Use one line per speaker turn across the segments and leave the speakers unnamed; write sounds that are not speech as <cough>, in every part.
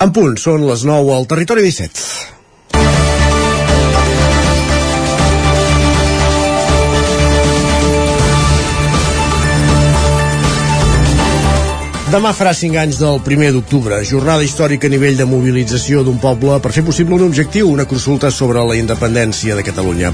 En punt, són les 9 al Territori 17. Demà farà 5 anys del 1 d'octubre, jornada històrica a nivell de mobilització d'un poble per fer possible un objectiu, una consulta sobre la independència de Catalunya.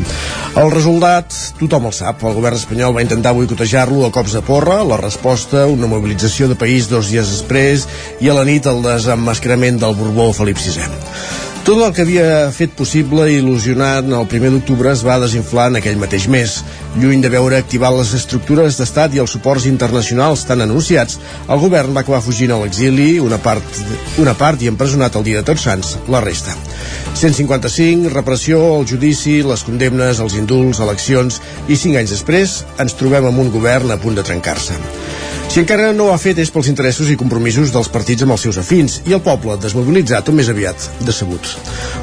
El resultat, tothom el sap, el govern espanyol va intentar boicotejar-lo a cops de porra, la resposta, una mobilització de país dos dies després i a la nit el desemmascarament del Borbó Felip VI. Tot el que havia fet possible i il·lusionant el primer d'octubre es va desinflar en aquell mateix mes. Lluny de veure activar les estructures d'estat i els suports internacionals tan anunciats, el govern va acabar fugint a l'exili, una part, una part i empresonat el dia de Tots Sants, la resta. 155, repressió, el judici, les condemnes, els indults, eleccions i cinc anys després ens trobem amb un govern a punt de trencar-se. Si encara no ho ha fet és pels interessos i compromisos dels partits amb els seus afins i el poble desmobilitzat o més aviat decebut.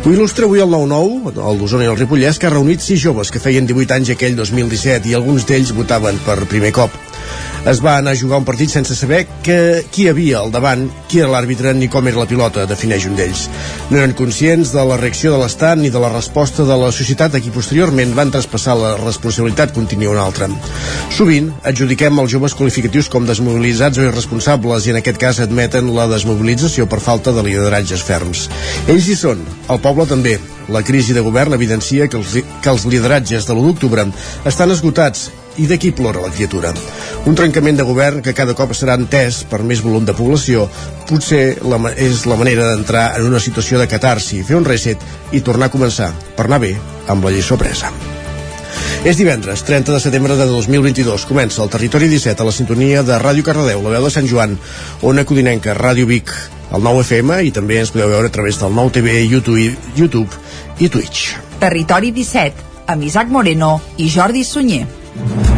Ho il·lustra avui el 9-9, el d'Osona i el Ripollès, que ha reunit sis joves que feien 18 anys aquell 2017 i alguns d'ells votaven per primer cop es va anar a jugar un partit sense saber que, qui havia al davant, qui era l'àrbitre ni com era la pilota, defineix un d'ells. No eren conscients de la reacció de l'Estat ni de la resposta de la societat a qui posteriorment van traspassar la responsabilitat continua un altre. Sovint adjudiquem als joves qualificatius com desmobilitzats o irresponsables i en aquest cas admeten la desmobilització per falta de lideratges ferms. Ells hi són, el poble també. La crisi de govern evidencia que els, que els lideratges de l'1 d'octubre estan esgotats i d'aquí plora la criatura. Un trencament de govern que cada cop serà entès per més volum de població potser la, és la manera d'entrar en una situació de catarsi, fer un reset i tornar a començar, per anar bé, amb la lliçó presa. És divendres, 30 de setembre de 2022. Comença el Territori 17 a la sintonia de Ràdio Cardedeu, la veu de Sant Joan, Ona Codinenca, Ràdio Vic, el 9 FM i també ens podeu veure a través del 9 TV, YouTube, YouTube i Twitch.
Territori 17, amb Isaac Moreno i Jordi Sunyer. Thank you.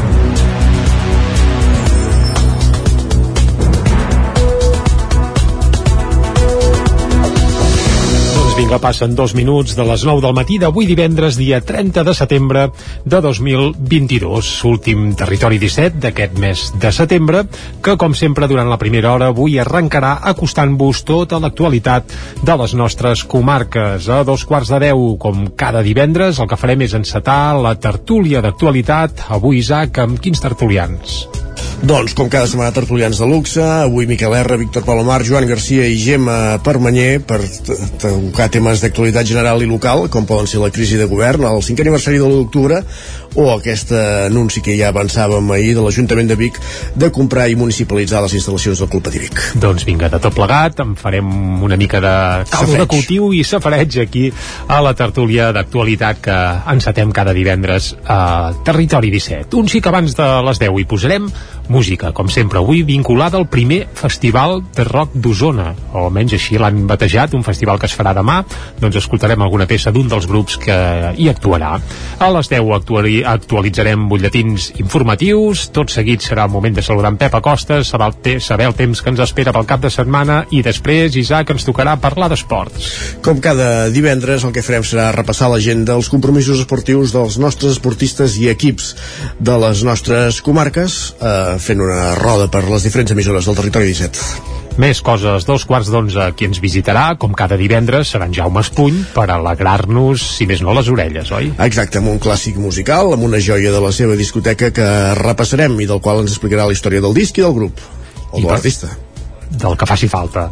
Vinga, passen dos minuts de les 9 del matí d'avui divendres, dia 30 de setembre de 2022. Últim territori 17 d'aquest mes de setembre, que com sempre durant la primera hora avui arrencarà acostant-vos tota l'actualitat de les nostres comarques. A dos quarts de deu, com cada divendres, el que farem és encetar la tertúlia d'actualitat. Avui, Isaac, amb quins tertulians?
Doncs, com cada setmana, tertulians de luxe, avui Miquel R, Víctor Palomar, Joan Garcia i Gemma Permanyer per tocar temes d'actualitat general i local, com poden ser la crisi de govern, el 5 aniversari de l'1 d'octubre, o aquest anunci que ja avançàvem ahir de l'Ajuntament de Vic de comprar i municipalitzar les instal·lacions del Club Patí Vic.
Doncs vinga, de tot plegat, en farem una mica de caldo de cultiu i safareig aquí a la tertúlia d'actualitat que encetem cada divendres a Territori 17. Un xic abans de les 10 hi posarem música, com sempre, avui vinculada al primer festival de rock d'Osona, o almenys així l'han batejat, un festival que es farà demà, doncs escoltarem alguna peça d'un dels grups que hi actuarà. A les 10 actuari, actualitzarem butlletins informatius, tot seguit serà el moment de saludar en Pep Acosta, saber el, te, saber el temps que ens espera pel cap de setmana i després, Isaac, ens tocarà parlar d'esports.
Com cada divendres, el que farem serà repassar l'agenda, els compromisos esportius dels nostres esportistes i equips de les nostres comarques, eh, fent una roda per les diferents emissores del territori 17.
Més coses, dos quarts d'onze, qui ens visitarà, com cada divendres, serà en Jaume Espuny, per alegrar-nos, si més no, les orelles, oi?
Exacte, amb un clàssic musical, amb una joia de la seva discoteca que repassarem i del qual ens explicarà la història del disc i del grup, o de l'artista
del que faci falta.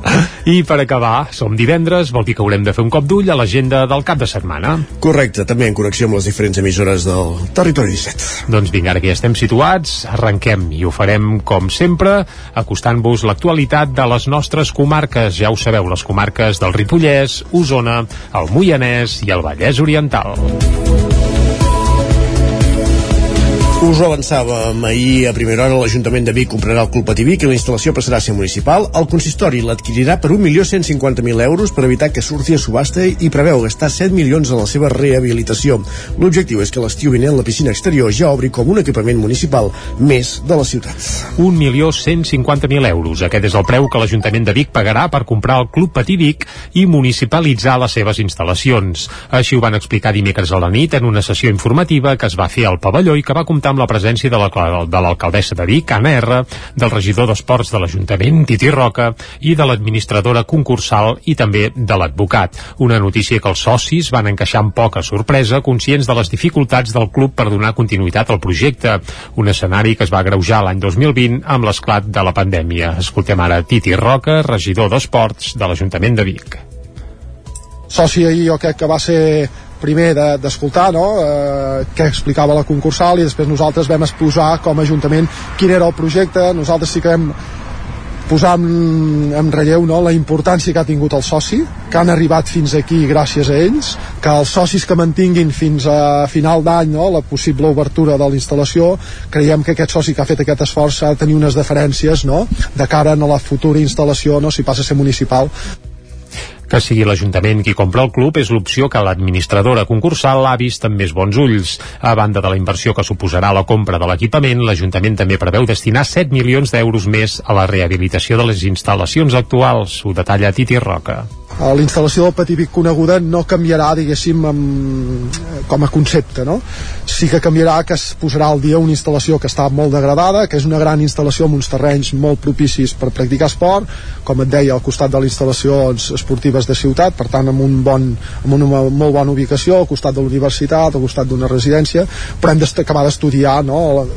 I per acabar, som divendres, vol dir que haurem de fer un cop d'ull a l'agenda del cap de setmana.
Correcte, també en connexió amb les diferents emissores del Territori 17.
Doncs vinga, ara que ja estem situats, arrenquem i ho farem com sempre, acostant-vos l'actualitat de les nostres comarques. Ja ho sabeu, les comarques del Ripollès, Osona, el Moianès i el Vallès Oriental.
Us ho avançàvem ahir a primera hora l'Ajuntament de Vic comprarà el Club Patí Vic i la instal·lació passarà a ser municipal. El consistori l'adquirirà per 1.150.000 euros per evitar que surti a subhasta i preveu gastar 7 milions en la seva rehabilitació. L'objectiu és que l'estiu vinent la piscina exterior ja obri com un equipament municipal més de la ciutat.
1.150.000 euros. Aquest és el preu que l'Ajuntament de Vic pagarà per comprar el Club Patí Vic i municipalitzar les seves instal·lacions. Així ho van explicar dimecres a la nit en una sessió informativa que es va fer al pavelló i que va comptar amb la presència de l'alcaldessa de Vic, Anna R, del regidor d'Esports de l'Ajuntament, Titi Roca, i de l'administradora concursal i també de l'advocat. Una notícia que els socis van encaixar amb poca sorpresa, conscients de les dificultats del club per donar continuïtat al projecte, un escenari que es va greujar l'any 2020 amb l'esclat de la pandèmia. Escoltem ara Titi Roca, regidor d'Esports de l'Ajuntament de Vic.
Soci ahir jo crec que va ser primer d'escoltar de, no? eh, què explicava la concursal i després nosaltres vam exposar com a Ajuntament quin era el projecte, nosaltres sí que vam posar en, en relleu no, la importància que ha tingut el soci, que han arribat fins aquí gràcies a ells, que els socis que mantinguin fins a final d'any no, la possible obertura de la instal·lació, creiem que aquest soci que ha fet aquest esforç ha de tenir unes deferències no, de cara a la futura instal·lació, no, si passa a ser municipal
que sigui l'Ajuntament qui compra el club és l'opció que l'administradora concursal ha vist amb més bons ulls. A banda de la inversió que suposarà la compra de l'equipament, l'Ajuntament també preveu destinar 7 milions d'euros més a la rehabilitació de les instal·lacions actuals. Ho detalla Titi Roca
la instal·lació del Petit Vic coneguda no canviarà, diguéssim, amb, com a concepte, no? Sí que canviarà que es posarà al dia una instal·lació que està molt degradada, que és una gran instal·lació amb uns terrenys molt propicis per practicar esport, com et deia, al costat de les instal·lacions esportives de ciutat, per tant, amb, un bon, amb una molt bona ubicació, al costat de l'universitat, al costat d'una residència, però hem d'acabar d'estudiar, no?,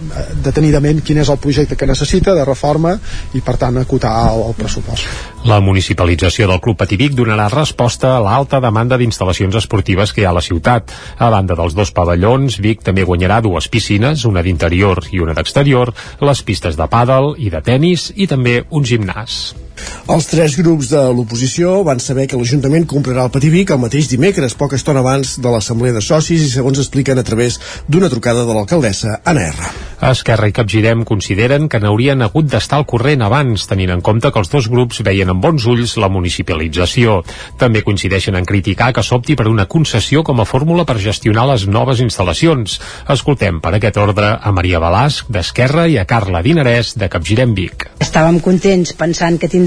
detenidament quin és el projecte que necessita de reforma i, per tant, acotar el, el pressupost.
La municipalització del Club Pativic donarà resposta a l'alta demanda d'instal·lacions esportives que hi ha a la ciutat. A banda dels dos pavellons, Vic també guanyarà dues piscines, una d'interior i una d'exterior, les pistes de pàdel i de tennis i també un gimnàs.
Els tres grups de l'oposició van saber que l'Ajuntament comprarà el Pativic el mateix dimecres, poca estona abans de l'Assemblea de Socis i segons expliquen a través d'una trucada de l'alcaldessa Anna R.
Esquerra i Capgirem consideren que n'haurien hagut d'estar al corrent abans, tenint en compte que els dos grups veien amb bons ulls la municipalització. També coincideixen en criticar que s'opti per una concessió com a fórmula per gestionar les noves instal·lacions. Escoltem per aquest ordre a Maria Balasc d'Esquerra i a Carla Dinarès de Capgirem Vic.
Estàvem contents pensant que tindríem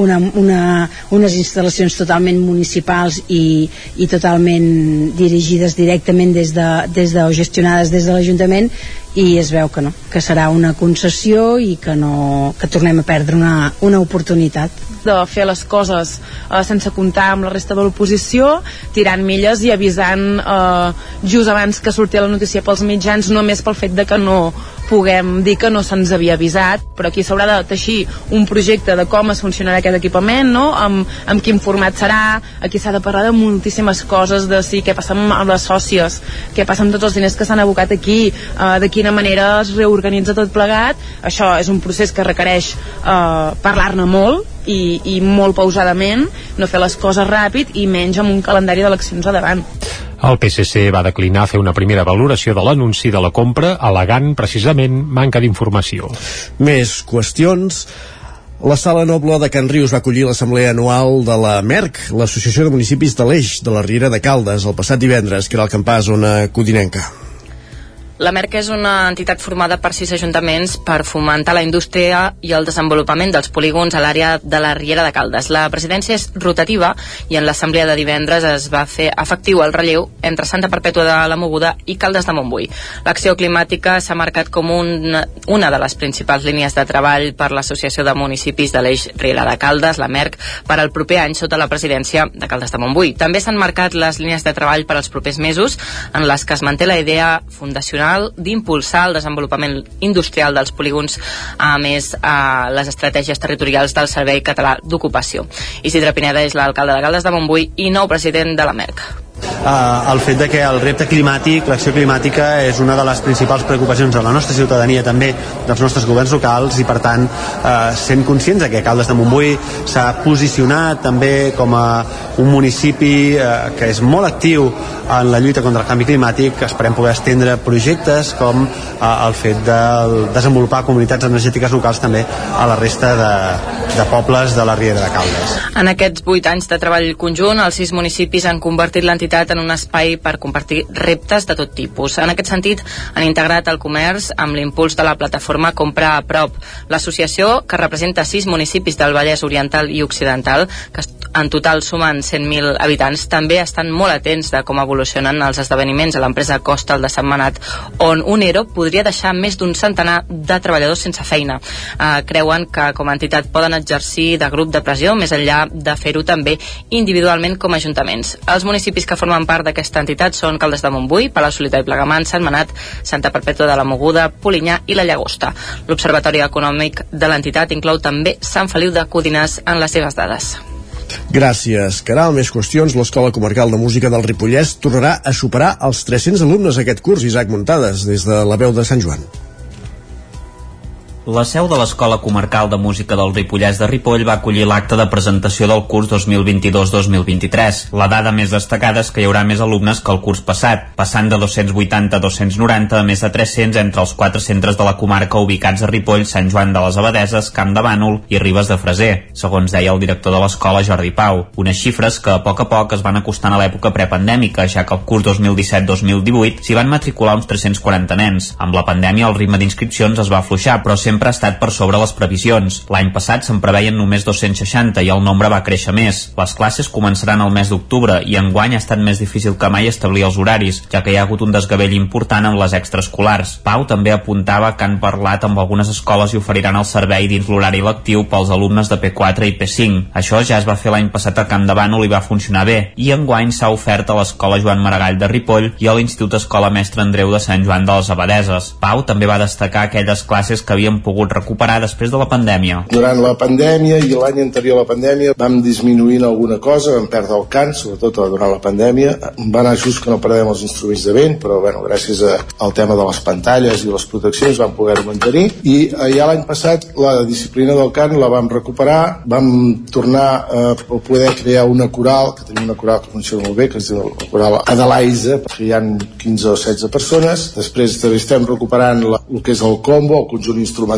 una, una, unes instal·lacions totalment municipals i, i totalment dirigides directament des de, des de, o gestionades des de l'Ajuntament i es veu que no, que serà una concessió i que, no, que tornem a perdre una, una oportunitat.
De fer les coses eh, sense comptar amb la resta de l'oposició, tirant milles i avisant eh, just abans que sortia la notícia pels mitjans, només pel fet de que no puguem dir que no se'ns havia avisat, però aquí s'haurà de teixir un projecte de com es funcionarà aquest equipament, no? amb, amb quin format serà, aquí s'ha de parlar de moltíssimes coses, de sí, què passa amb les sòcies, què passa amb tots els diners que s'han abocat aquí, eh, de quina manera es reorganitza tot plegat, això és un procés que requereix eh, parlar-ne molt, i, i molt pausadament, no fer les coses ràpid i menys amb un calendari d'eleccions a davant.
El PSC va declinar fer una primera valoració de l'anunci de la compra, al·legant precisament manca d'informació.
Més qüestions. La Sala Noble de Can Rius va acollir l'assemblea anual de la MERC, l'Associació de Municipis de l'Eix, de la Riera de Caldes, el passat divendres, que era el campàs zona codinenca.
La MERC és una entitat formada per sis ajuntaments per fomentar la indústria i el desenvolupament dels polígons a l'àrea de la Riera de Caldes. La presidència és rotativa i en l'assemblea de divendres es va fer efectiu el relleu entre Santa Perpètua de la Moguda i Caldes de Montbui. L'acció climàtica s'ha marcat com una, una de les principals línies de treball per l'Associació de Municipis de l'Eix Riera de Caldes, la MERC, per al proper any sota la presidència de Caldes de Montbui. També s'han marcat les línies de treball per als propers mesos en les que es manté la idea fundacional nacional d'impulsar el desenvolupament industrial dels polígons, a més a les estratègies territorials del Servei Català d'Ocupació. Isidre Pineda és l'alcalde de Caldes de Montbui i nou president de la MERC
eh, el fet de que el repte climàtic, l'acció climàtica és una de les principals preocupacions de la nostra ciutadania també dels nostres governs locals i per tant eh, sent conscients de que Caldes de Montbui s'ha posicionat també com a un municipi eh, que és molt actiu en la lluita contra el canvi climàtic esperem poder estendre projectes com eh, el fet de desenvolupar comunitats energètiques locals també a la resta de, de pobles de la Riera de Caldes.
En aquests vuit anys de treball conjunt, els sis municipis han convertit l'entitat l'entitat en un espai per compartir reptes de tot tipus. En aquest sentit, han integrat el comerç amb l'impuls de la plataforma Compra a Prop, l'associació que representa sis municipis del Vallès Oriental i Occidental, que en total sumen 100.000 habitants, també estan molt atents de com evolucionen els esdeveniments a l'empresa Costa el de Setmanat, on un ERO podria deixar més d'un centenar de treballadors sense feina. Eh, creuen que com a entitat poden exercir de grup de pressió més enllà de fer-ho també individualment com a ajuntaments. Els municipis que formen part d'aquesta entitat són Caldes de Montbui, Palau Solità i Plegamant, Sant Manat, Santa Perpètua de la Moguda, Polinyà i la Llagosta. L'Observatori Econòmic de l'entitat inclou també Sant Feliu de Codines en les seves dades.
Gràcies, Caral. Més qüestions. L'Escola Comarcal de Música del Ripollès tornarà a superar els 300 alumnes aquest curs. Isaac Muntades, des de la veu de Sant Joan.
La seu de l'Escola Comarcal de Música del Ripollès de Ripoll va acollir l'acte de presentació del curs 2022-2023. La dada més destacada és que hi haurà més alumnes que el curs passat, passant de 280 a 290 a més de 300 entre els quatre centres de la comarca ubicats a Ripoll, Sant Joan de les Abadeses, Camp de Bànol i Ribes de Freser, segons deia el director de l'escola Jordi Pau. Unes xifres que a poc a poc es van acostant a l'època prepandèmica, ja que el curs 2017-2018 s'hi van matricular uns 340 nens. Amb la pandèmia el ritme d'inscripcions es va afluixar, però sempre ha estat per sobre les previsions. L'any passat se'n preveien només 260 i el nombre va créixer més. Les classes començaran el mes d'octubre i enguany ha estat més difícil que mai establir els horaris, ja que hi ha hagut un desgavell important en les extraescolars. Pau també apuntava que han parlat amb algunes escoles i oferiran el servei dins l'horari lectiu pels alumnes de P4 i P5. Això ja es va fer l'any passat a Camp de Bànol i va funcionar bé, i enguany s'ha ofert a l'Escola Joan Maragall de Ripoll i a l'Institut Escola Mestre Andreu de Sant Joan de les Abadeses. Pau també va destacar aquelles classes que havien pogut recuperar després de la pandèmia.
Durant la pandèmia i l'any anterior a la pandèmia vam disminuint alguna cosa, vam perdre el cant, sobretot durant la pandèmia. Va anar just que no perdem els instruments de vent, però bueno, gràcies a, al tema de les pantalles i les proteccions vam poder-ho mantenir. I eh, ja l'any passat la disciplina del cant la vam recuperar, vam tornar a poder crear una coral, que tenim una coral que funciona molt bé, que es diu la coral Adelaisa, que hi ha 15 o 16 persones. Després també estem recuperant la, el que és el combo, el conjunt instrumental,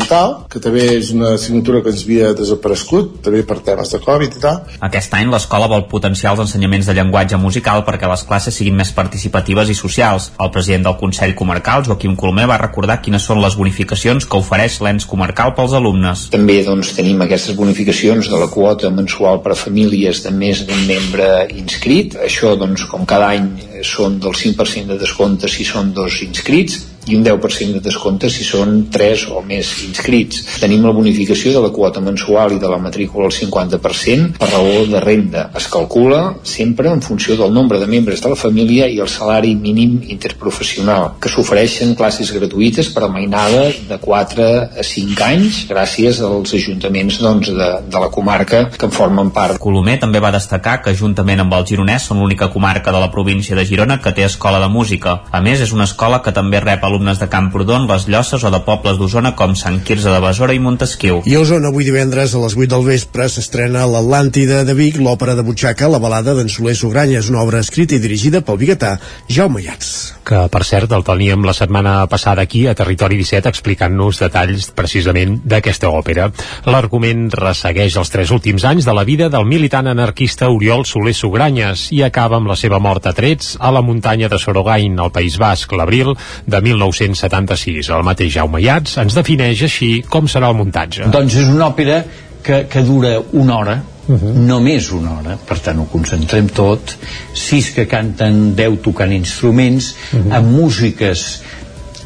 que també és una assignatura que ens havia desaparegut, també per temes de Covid i tal.
Aquest any l'escola vol potenciar els ensenyaments de llenguatge musical perquè les classes siguin més participatives i socials. El president del Consell Comarcal, Joaquim Colomer, va recordar quines són les bonificacions que ofereix l'ens comarcal pels alumnes.
També doncs, tenim aquestes bonificacions de la quota mensual per a famílies de més d'un membre inscrit. Això, doncs, com cada any, són del 5% de descompte si són dos inscrits i un 10% de descompte si són 3 o més inscrits. Tenim la bonificació de la quota mensual i de la matrícula al 50% per raó de renda. Es calcula sempre en funció del nombre de membres de la família i el salari mínim interprofessional, que s'ofereixen classes gratuïtes per a mainada de 4 a 5 anys gràcies als ajuntaments doncs, de, de la comarca que en formen part.
Colomer també va destacar que juntament amb el Gironès són l'única comarca de la província de Girona que té escola de música. A més, és una escola que també rep alumnes de Camprodon, les Llosses o de pobles d'Osona com Sant Quirze de Besora i Montesquieu.
I a Osona, avui divendres a les 8 del vespre s'estrena l'Atlàntida de Vic, l'òpera de butxaca, la balada d'en Soler Sogranya. És una obra escrita i dirigida pel biguetà Jaume Iats.
Que, per cert, el teníem la setmana passada aquí a Territori 17 explicant-nos detalls precisament d'aquesta òpera. L'argument ressegueix els tres últims anys de la vida del militant anarquista Oriol Soler Sogranyes i acaba amb la seva mort a trets a la muntanya de Sorogain, al País Basc, l'abril de 1976. El mateix Jaume Iats ens defineix així com serà el muntatge.
Doncs és una òpera que, que dura una hora, uh -huh. només una hora, per tant ho concentrem tot, sis que canten, deu tocant instruments, uh -huh. amb músiques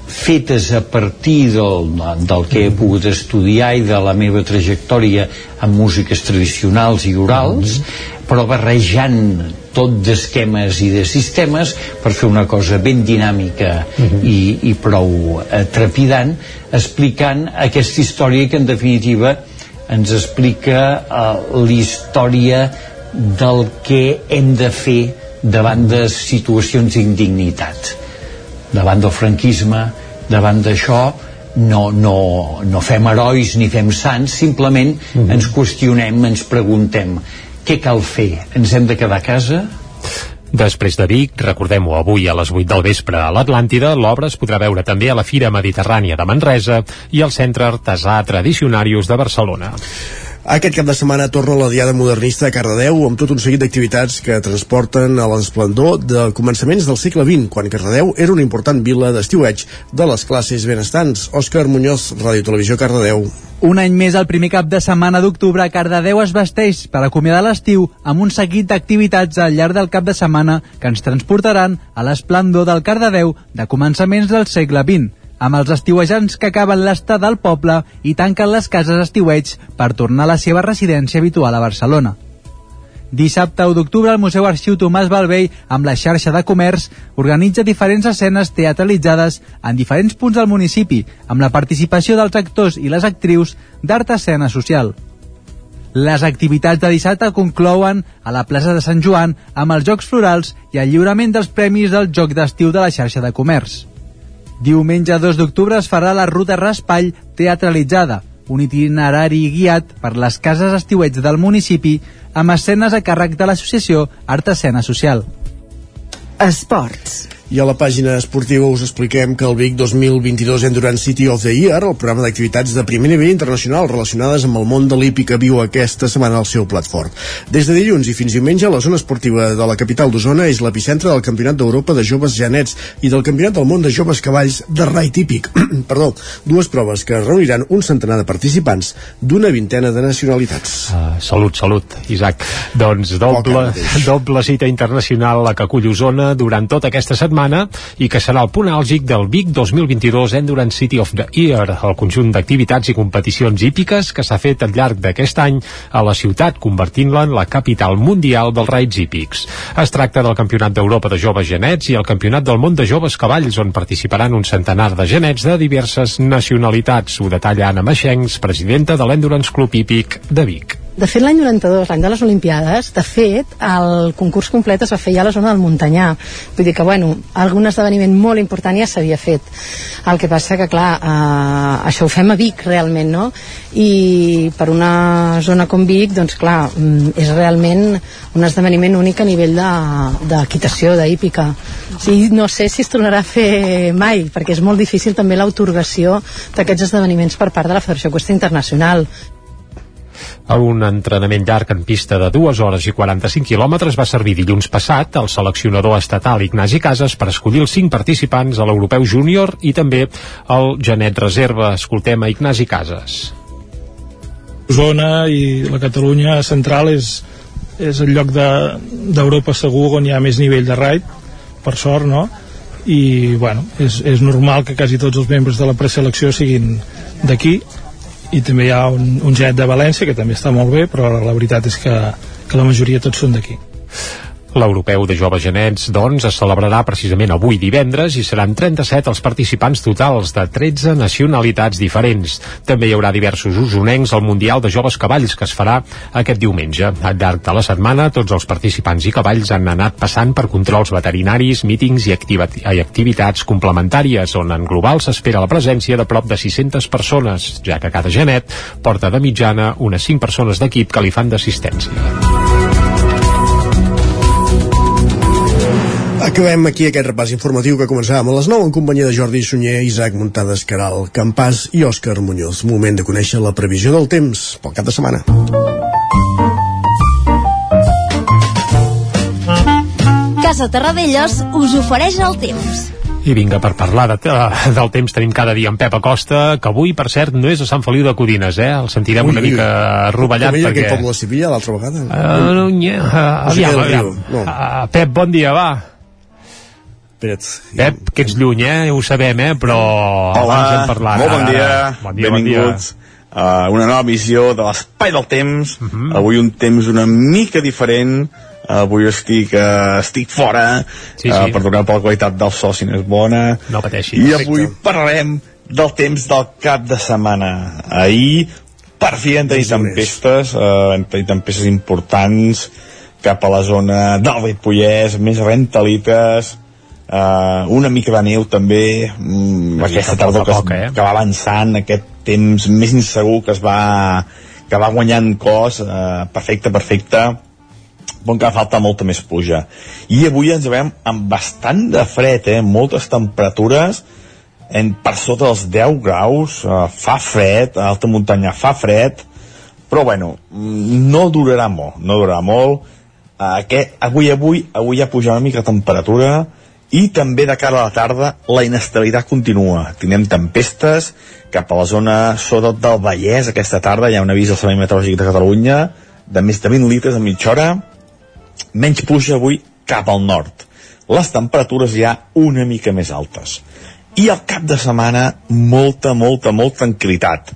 fetes a partir del, del que he pogut estudiar i de la meva trajectòria amb músiques tradicionals i orals, uh -huh. Però barrejant tot d'esquemes i de sistemes per fer una cosa ben dinàmica uh -huh. i, i prou eh, trepidant explicant aquesta història que en definitiva ens explica uh, la història del que hem de fer davant de situacions d'indignitat davant del franquisme davant d'això no, no, no fem herois ni fem sants, simplement uh -huh. ens qüestionem, ens preguntem què cal fer? Ens hem de quedar a casa?
Després de Vic, recordem-ho avui a les 8 del vespre a l'Atlàntida, l'obra es podrà veure també a la Fira Mediterrània de Manresa i al Centre Artesà Tradicionarius de Barcelona.
Aquest cap de setmana torna la Diada Modernista a Cardedeu amb tot un seguit d'activitats que transporten a l'esplendor de començaments del segle XX, quan Cardedeu era una important vila d'estiueig de les classes benestants. Òscar Muñoz, Ràdio Televisió Cardedeu.
Un any més, el primer cap de setmana d'octubre, Cardedeu es vesteix per acomiadar l'estiu amb un seguit d'activitats al llarg del cap de setmana que ens transportaran a l'esplendor del Cardedeu de començaments del segle XX, amb els estiuejants que acaben l'estat del poble i tanquen les cases estiueig per tornar a la seva residència habitual a Barcelona. Dissabte 1 d'octubre el Museu Arxiu Tomàs Balvell amb la xarxa de comerç organitza diferents escenes teatralitzades en diferents punts del municipi amb la participació dels actors i les actrius d'art escena social. Les activitats de dissabte conclouen a la plaça de Sant Joan amb els Jocs Florals i el lliurament dels premis del Joc d'Estiu de la xarxa de comerç. Diumenge 2 d'octubre es farà la ruta Raspall teatralitzada, un itinerari guiat per les cases estiuets del municipi amb escenes a càrrec de l'associació Art Escena Social.
Esports.
I a la pàgina esportiva us expliquem que el Vic 2022 Endurance City of the Year, el programa d'activitats de primer nivell internacional relacionades amb el món de l'hípica, viu aquesta setmana al seu plat fort. Des de dilluns i fins diumenge, la zona esportiva de la capital d'Osona és l'epicentre del Campionat d'Europa de Joves Janets i del Campionat del Món de Joves Cavalls de Rai Típic. <clears throat> Perdó, dues proves que reuniran un centenar de participants d'una vintena de nacionalitats.
Uh, salut, salut, Isaac. Doncs doble, <laughs> doble cita internacional a que acull Osona durant tota aquesta setmana setmana i que serà el punt àlgic del Vic 2022 Endurance City of the Year, el conjunt d'activitats i competicions hípiques que s'ha fet al llarg d'aquest any a la ciutat, convertint-la en la capital mundial dels raids hípics. Es tracta del Campionat d'Europa de Joves Genets i el Campionat del Món de Joves Cavalls, on participaran un centenar de genets de diverses nacionalitats. Ho detalla Anna Maxencs, presidenta de l'Endurance Club Hípic de Vic.
De fet, l'any 92, l'any de les Olimpiades, de fet, el concurs complet es va fer ja a la zona del Muntanyà. Vull dir que, bueno, algun esdeveniment molt important ja s'havia fet. El que passa que, clar, eh, això ho fem a Vic, realment, no? I per una zona com Vic, doncs, clar, mm, és realment un esdeveniment únic a nivell d'equitació, de, d'hípica. Sigui, no sé si es tornarà a fer mai, perquè és molt difícil també l'autorgació d'aquests esdeveniments per part de la Federació Cuesta Internacional
un entrenament llarg en pista de 2 hores i 45 quilòmetres va servir dilluns passat al seleccionador estatal Ignasi Casas per escollir els 5 participants a l'Europeu Júnior i també el Genet Reserva. Escoltem a Ignasi Casas.
Zona i la Catalunya central és, és el lloc d'Europa de, segur on hi ha més nivell de raid, per sort, no? I, bueno, és, és normal que quasi tots els membres de la preselecció siguin d'aquí i també hi ha un, un genet de València que també està molt bé però la veritat és que, que la majoria tots són d'aquí
L'Europeu de Joves Genets, doncs, es celebrarà precisament avui divendres i seran 37 els participants totals de 13 nacionalitats diferents. També hi haurà diversos usonencs al Mundial de Joves Cavalls que es farà aquest diumenge. Al llarg de la setmana, tots els participants i cavalls han anat passant per controls veterinaris, mítings i, i activitats complementàries, on en global s'espera la presència de prop de 600 persones, ja que cada genet porta de mitjana unes 5 persones d'equip que li fan d'assistència.
Acabem aquí aquest repàs informatiu que començàvem a les 9 en companyia de Jordi Sunyer, Isaac Muntades, Caral, Campàs i Òscar Muñoz. Moment de conèixer la previsió del temps pel cap de setmana.
Casa Terradellos us ofereix el temps.
I vinga, per parlar de, del temps tenim cada dia en Pep Acosta, que avui, per cert, no és a Sant Feliu de Codines, eh? El sentirem ui, una mica rovellat
perquè...
perquè...
Com la Sevilla l'altra vegada?
Uh, no, yeah, uh, aviam, aviam. No. Uh, Pep, bon dia, va.
Pep,
Pep, que ets lluny, eh? Ho sabem, eh? Però
Hola,
hem parlat.
molt bon dia,
bon dia
benvinguts
bon dia.
a una nova missió de l'Espai del Temps. Uh
Mhm.
-huh. Avui un temps una mica diferent. Avui estic, uh, estic fora
Sí, sí.
Uh, per tocar per la qualitat del so si no és bona.
No pateixi.
I avui parlarem del temps del cap de setmana. Ahir, per fi, hem tenir tempestes, uh, hem tenir tempestes importants cap a la zona del Ripollès, més rentalites, uh, una mica de neu també mm, aquesta
mica,
tardor
poc a
que,
poc, eh?
que va avançant aquest temps més insegur que es va que va guanyant cos uh, perfecte, perfecte bon que falta molta més pluja i avui ens veiem amb bastant de fred eh? moltes temperatures en, per sota dels 10 graus uh, fa fred, a alta muntanya fa fred però bueno, mm, no durarà molt, no durarà molt. Uh, que avui, avui, avui ja puja una mica la temperatura i també de cara a la tarda la inestabilitat continua. Tindrem tempestes cap a la zona, sobretot del Vallès, aquesta tarda hi ha un avís del Servei Meteorològic de Catalunya de més de 20 litres a mitja hora, menys pluja avui cap al nord. Les temperatures ja una mica més altes. I al cap de setmana, molta, molta, molta tranquil·litat.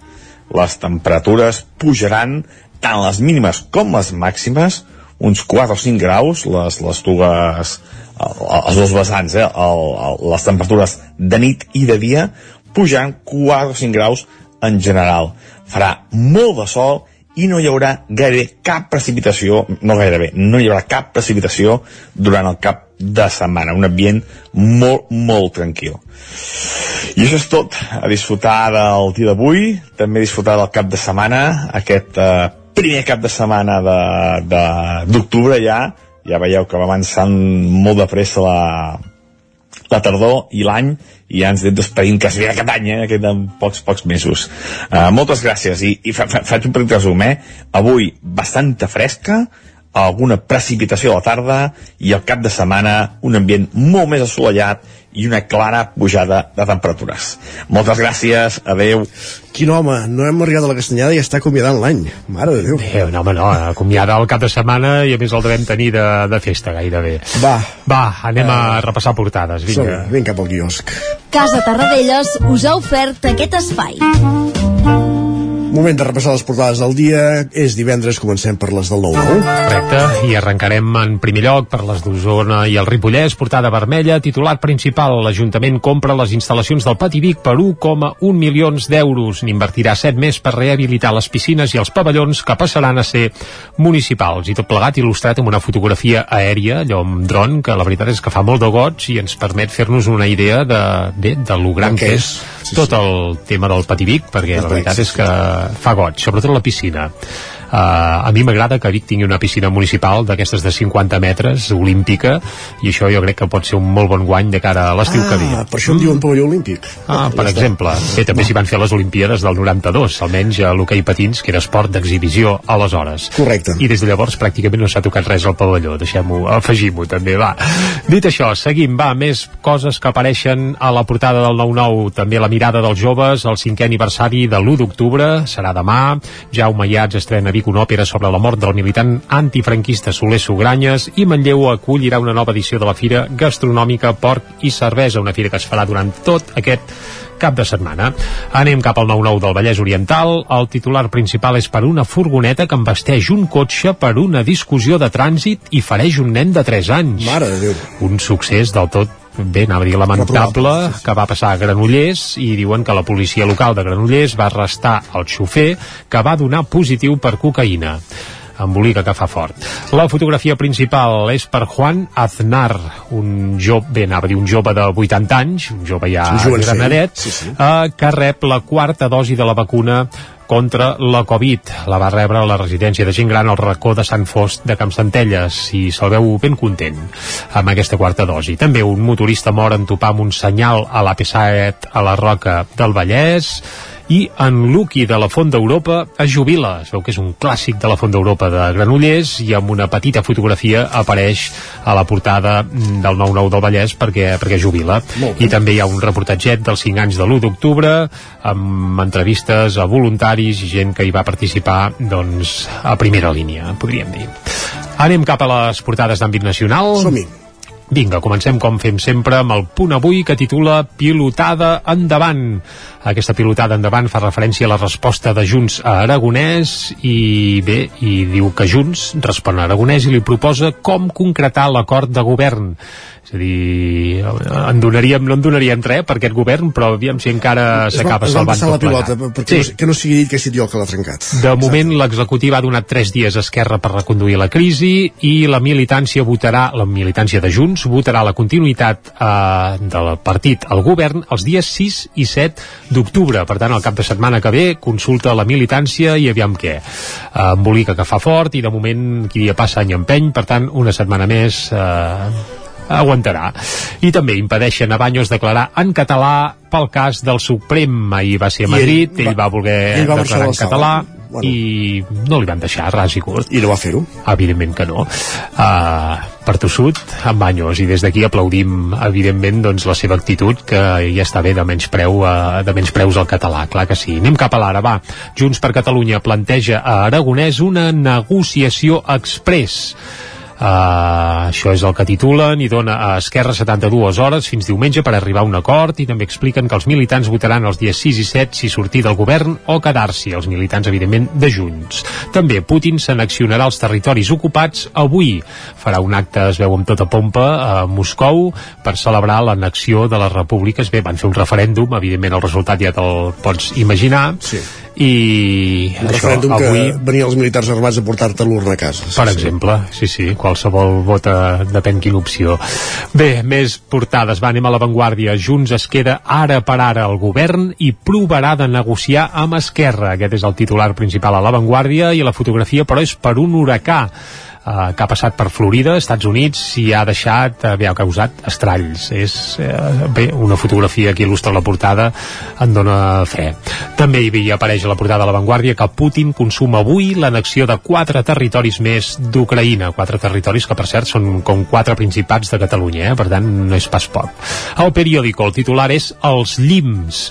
Les temperatures pujaran tant les mínimes com les màximes, uns 4 o 5 graus, les, les dues, els dos vessants, eh, el, el, les temperatures de nit i de dia, pujant 4 o 5 graus en general. Farà molt de sol i no hi haurà gairebé cap precipitació, no gairebé, no hi haurà cap precipitació durant el cap de setmana, un ambient molt, molt tranquil. I això és tot, a disfrutar del dia d'avui, també disfrutar del cap de setmana, aquest eh, primer cap de setmana d'octubre ja, ja veieu que va avançant molt de pressa la, la tardor i l'any i ja ens anem despedint quasi aquest any, eh? aquest en pocs, pocs mesos. Uh, moltes gràcies i, i fa, fa, faig un petit resum, eh? Avui bastanta fresca, alguna precipitació a la tarda i al cap de setmana un ambient molt més assolellat i una clara pujada de temperatures. Moltes gràcies, adeu.
Quin home, no hem arribat a la castanyada i està acomiadant l'any. Mare de Déu.
Déu, no, home, no, acomiada el cap de setmana i a més el devem tenir de, de festa gairebé.
Va.
Va, anem uh, a repassar portades, vinga.
Som, vinga cap al quiosc.
Casa Tarradellas us ha ofert aquest espai.
Moment de repassar les portades del dia. És divendres, comencem per les del 9-9.
Correcte, i arrencarem en primer lloc per les d'Osona i el Ripollès, portada vermella, titulat principal. L'Ajuntament compra les instal·lacions del Pati Vic per 1,1 milions d'euros. N'invertirà 7 més per rehabilitar les piscines i els pavellons que passaran a ser municipals. I tot plegat il·lustrat amb una fotografia aèria, allò amb dron, que la veritat és que fa molt de goig i ens permet fer-nos una idea de, bé, de lo gran que és sí, tot sí. el tema del Pati Vic, perquè la veritat és que fa goig, sobretot la piscina. Uh, a mi m'agrada que Vic tingui una piscina municipal d'aquestes de 50 metres, olímpica, i això jo crec que pot ser un molt bon guany de cara a l'estiu
ah,
que ve.
per això em diuen pavelló olímpic.
Ah, per ja exemple. Bé, també s'hi van fer les Olimpiades del 92, almenys a l'hoquei patins, que era esport d'exhibició aleshores.
Correcte.
I des de llavors pràcticament no s'ha tocat res al pavelló, deixem-ho, afegim-ho també, va. Dit això, seguim, va, més coses que apareixen a la portada del 9-9, també la mirada dels joves, el cinquè aniversari de l'1 d'octubre, serà demà, Jaume Iats estrena Vic una òpera sobre la mort del militant antifranquista Soler Sugranyes i Manlleu acollirà una nova edició de la Fira Gastronòmica Porc i Cervesa, una fira que es farà durant tot aquest cap de setmana. Anem cap al 9-9 del Vallès Oriental. El titular principal és per una furgoneta que embasteix un cotxe per una discussió de trànsit i fareix un nen de 3 anys.
Mare de Déu.
Un succés del tot bé, anava a dir lamentable, que va passar a Granollers i diuen que la policia local de Granollers va arrestar el xofer que va donar positiu per cocaïna embolica que fa fort. La fotografia principal és per Juan Aznar, un jove, bé, anava a dir un jove de 80 anys, un jove ja
jovencell,
granadet,
sí, sí.
eh, que rep la quarta dosi de la vacuna contra la Covid. La va rebre a la residència de gent gran al racó de Sant Fost de Camp Centelles i se'l veu ben content amb aquesta quarta dosi. També un motorista mor en topar amb un senyal a la P7 a la Roca del Vallès i en Lucky de la Font d'Europa es jubila. Es veu que és un clàssic de la Font d'Europa de Granollers i amb una petita fotografia apareix a la portada del 9-9 del Vallès perquè, perquè es jubila. I també hi ha un reportatget dels 5 anys de l'1 d'octubre amb entrevistes a voluntaris i gent que hi va participar doncs, a primera línia, podríem dir. Anem cap a les portades d'àmbit nacional.
Som-hi.
Vinga, comencem com fem sempre amb el punt avui que titula Pilotada endavant. Aquesta pilotada endavant fa referència a la resposta de Junts a Aragonès i bé, i diu que Junts respon a Aragonès i li proposa com concretar l'acord de govern. És a dir, en donaríem, no en donaríem res per aquest govern, però aviam si encara s'acaba salvant
la
tot plegat.
pilota, perquè no, que no sigui dit que ha sigut jo que l'ha trencat.
De moment, l'executiva ha donat tres dies a Esquerra per reconduir la crisi i la militància votarà, la militància de Junts votarà la continuïtat eh, del partit al govern els dies 6 i 7 d'octubre. Per tant, el cap de setmana que ve consulta la militància i aviam què. Eh, embolica que fa fort i de moment qui dia passa any empeny, per tant, una setmana més eh, aguantarà. I també impedeixen a Baños declarar en català pel cas del Suprem. Ahir va ser a
I ell
Madrid, ell,
va-
va voler
ell va
declarar en
la sala.
Bueno. i no li van deixar ras i curt.
I no va fer-ho?
Evidentment que no. Uh, per tossut, amb banyos, i des d'aquí aplaudim, evidentment, doncs, la seva actitud, que ja està bé de menys preu, uh, de menys preus al català, clar que sí. Anem cap a l'ara, va. Junts per Catalunya planteja a Aragonès una negociació express Uh, això és el que titulen i dona a Esquerra 72 hores fins diumenge per arribar a un acord i també expliquen que els militants votaran els dies 6 i 7 si sortir del govern o quedar-s'hi, els militants evidentment de Junts. També Putin s'anaccionarà els territoris ocupats avui. Farà un acte, es veu amb tota pompa, a Moscou per celebrar l'annexió de les repúbliques. Bé, van fer un referèndum, evidentment el resultat ja te'l pots imaginar.
Sí
i
un això, referèndum avui... que venien els militars armats a portar-te l'urna a casa
sí, per sí. exemple, sí, sí, qualsevol vota depèn quina opció. Bé, més portades, va, anem a l'avantguàrdia Junts es queda ara per ara al govern i provarà de negociar amb Esquerra. Aquest és el titular principal a l'avantguàrdia i la fotografia però és per un huracà eh, que ha passat per Florida, Estats Units, i ha deixat, eh, bé, ha causat estralls. És, eh, bé, una fotografia que il·lustra la portada en dona fe. També hi apareix a la portada de l'avantguàrdia que Putin consuma avui l'anexió de quatre territoris més d'Ucraïna, quatre territoris que per cert són com quatre principats de Catalunya, eh? per tant no és pas poc. El periòdico, el titular és Els llims.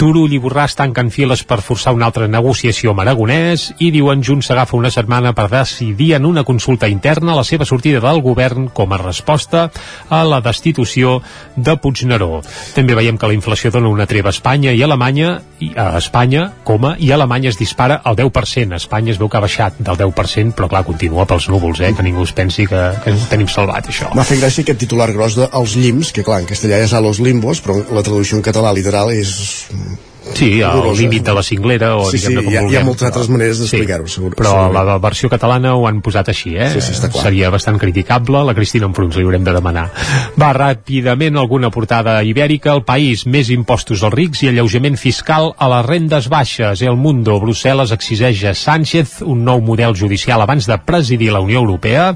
Turull i Borràs tanquen files per forçar una altra negociació amb Aragonès i diuen Junts s'agafa una setmana per decidir en una consulta consulta interna la seva sortida del govern com a resposta a la destitució de Puigneró. També veiem que la inflació dona una treva a Espanya i Alemanya, i a Espanya, coma, i Alemanya es dispara al 10%. A Espanya es veu que ha baixat del 10%, però clar, continua pels núvols, eh? que ningú es pensi que, que tenim salvat això.
M'ha fet gràcia aquest titular gros de Els llims, que clar, en castellà és a los limbos, però la traducció en català literal és
Sí, al límit de la cinglera o
sí, sí,
com
hi ha, hi ha moltes altres maneres d'explicar-ho, sí, segur.
Però la versió catalana ho han posat així, eh?
Sí, sí, està clar.
Seria bastant criticable, la Cristina Enfruns li haurem de demanar. Va, ràpidament, alguna portada ibèrica, el país, més impostos als rics i alleujament fiscal a les rendes baixes. El Mundo, Brussel·les exigeix a Sánchez un nou model judicial abans de presidir la Unió Europea.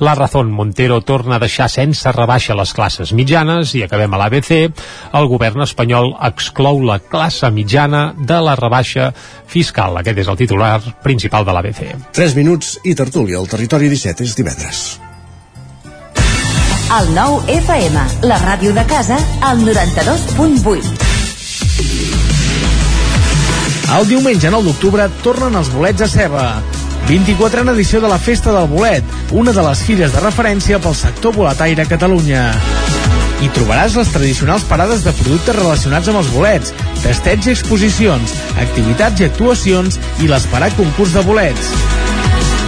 La Razón Montero torna a deixar sense rebaixa les classes mitjanes i acabem a l'ABC. El govern espanyol exclou la classe mitjana de la rebaixa fiscal. Aquest és el titular principal de l'ABC.
3 minuts i tertúlia. El territori 17 és divendres.
El nou FM, la ràdio de casa, al 92.8.
El diumenge 9 d'octubre tornen els bolets a ceba. 24a edició de la Festa del Bolet, una de les filles de referència pel sector boletaire a Catalunya. Hi trobaràs les tradicionals parades de productes relacionats amb els bolets, testets i exposicions, activitats i actuacions i l'esperat concurs de bolets.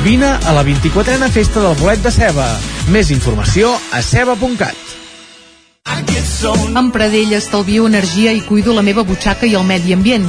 Vine a la 24a Festa del Bolet de Ceba. Més informació a ceba.cat.
Amb Pradell estalvio energia i cuido la meva butxaca i el medi ambient.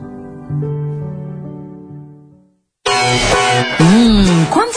Hum,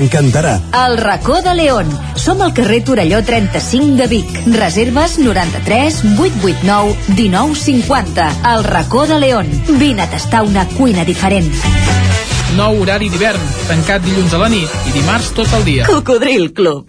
t'encantarà.
El racó de León. Som al carrer Torelló 35 de Vic. Reserves 93 889 1950. El racó de León. Vine a tastar una cuina diferent.
nou horari d'hivern, tancat dilluns a la nit i dimarts tot el dia.
Cocodril Club.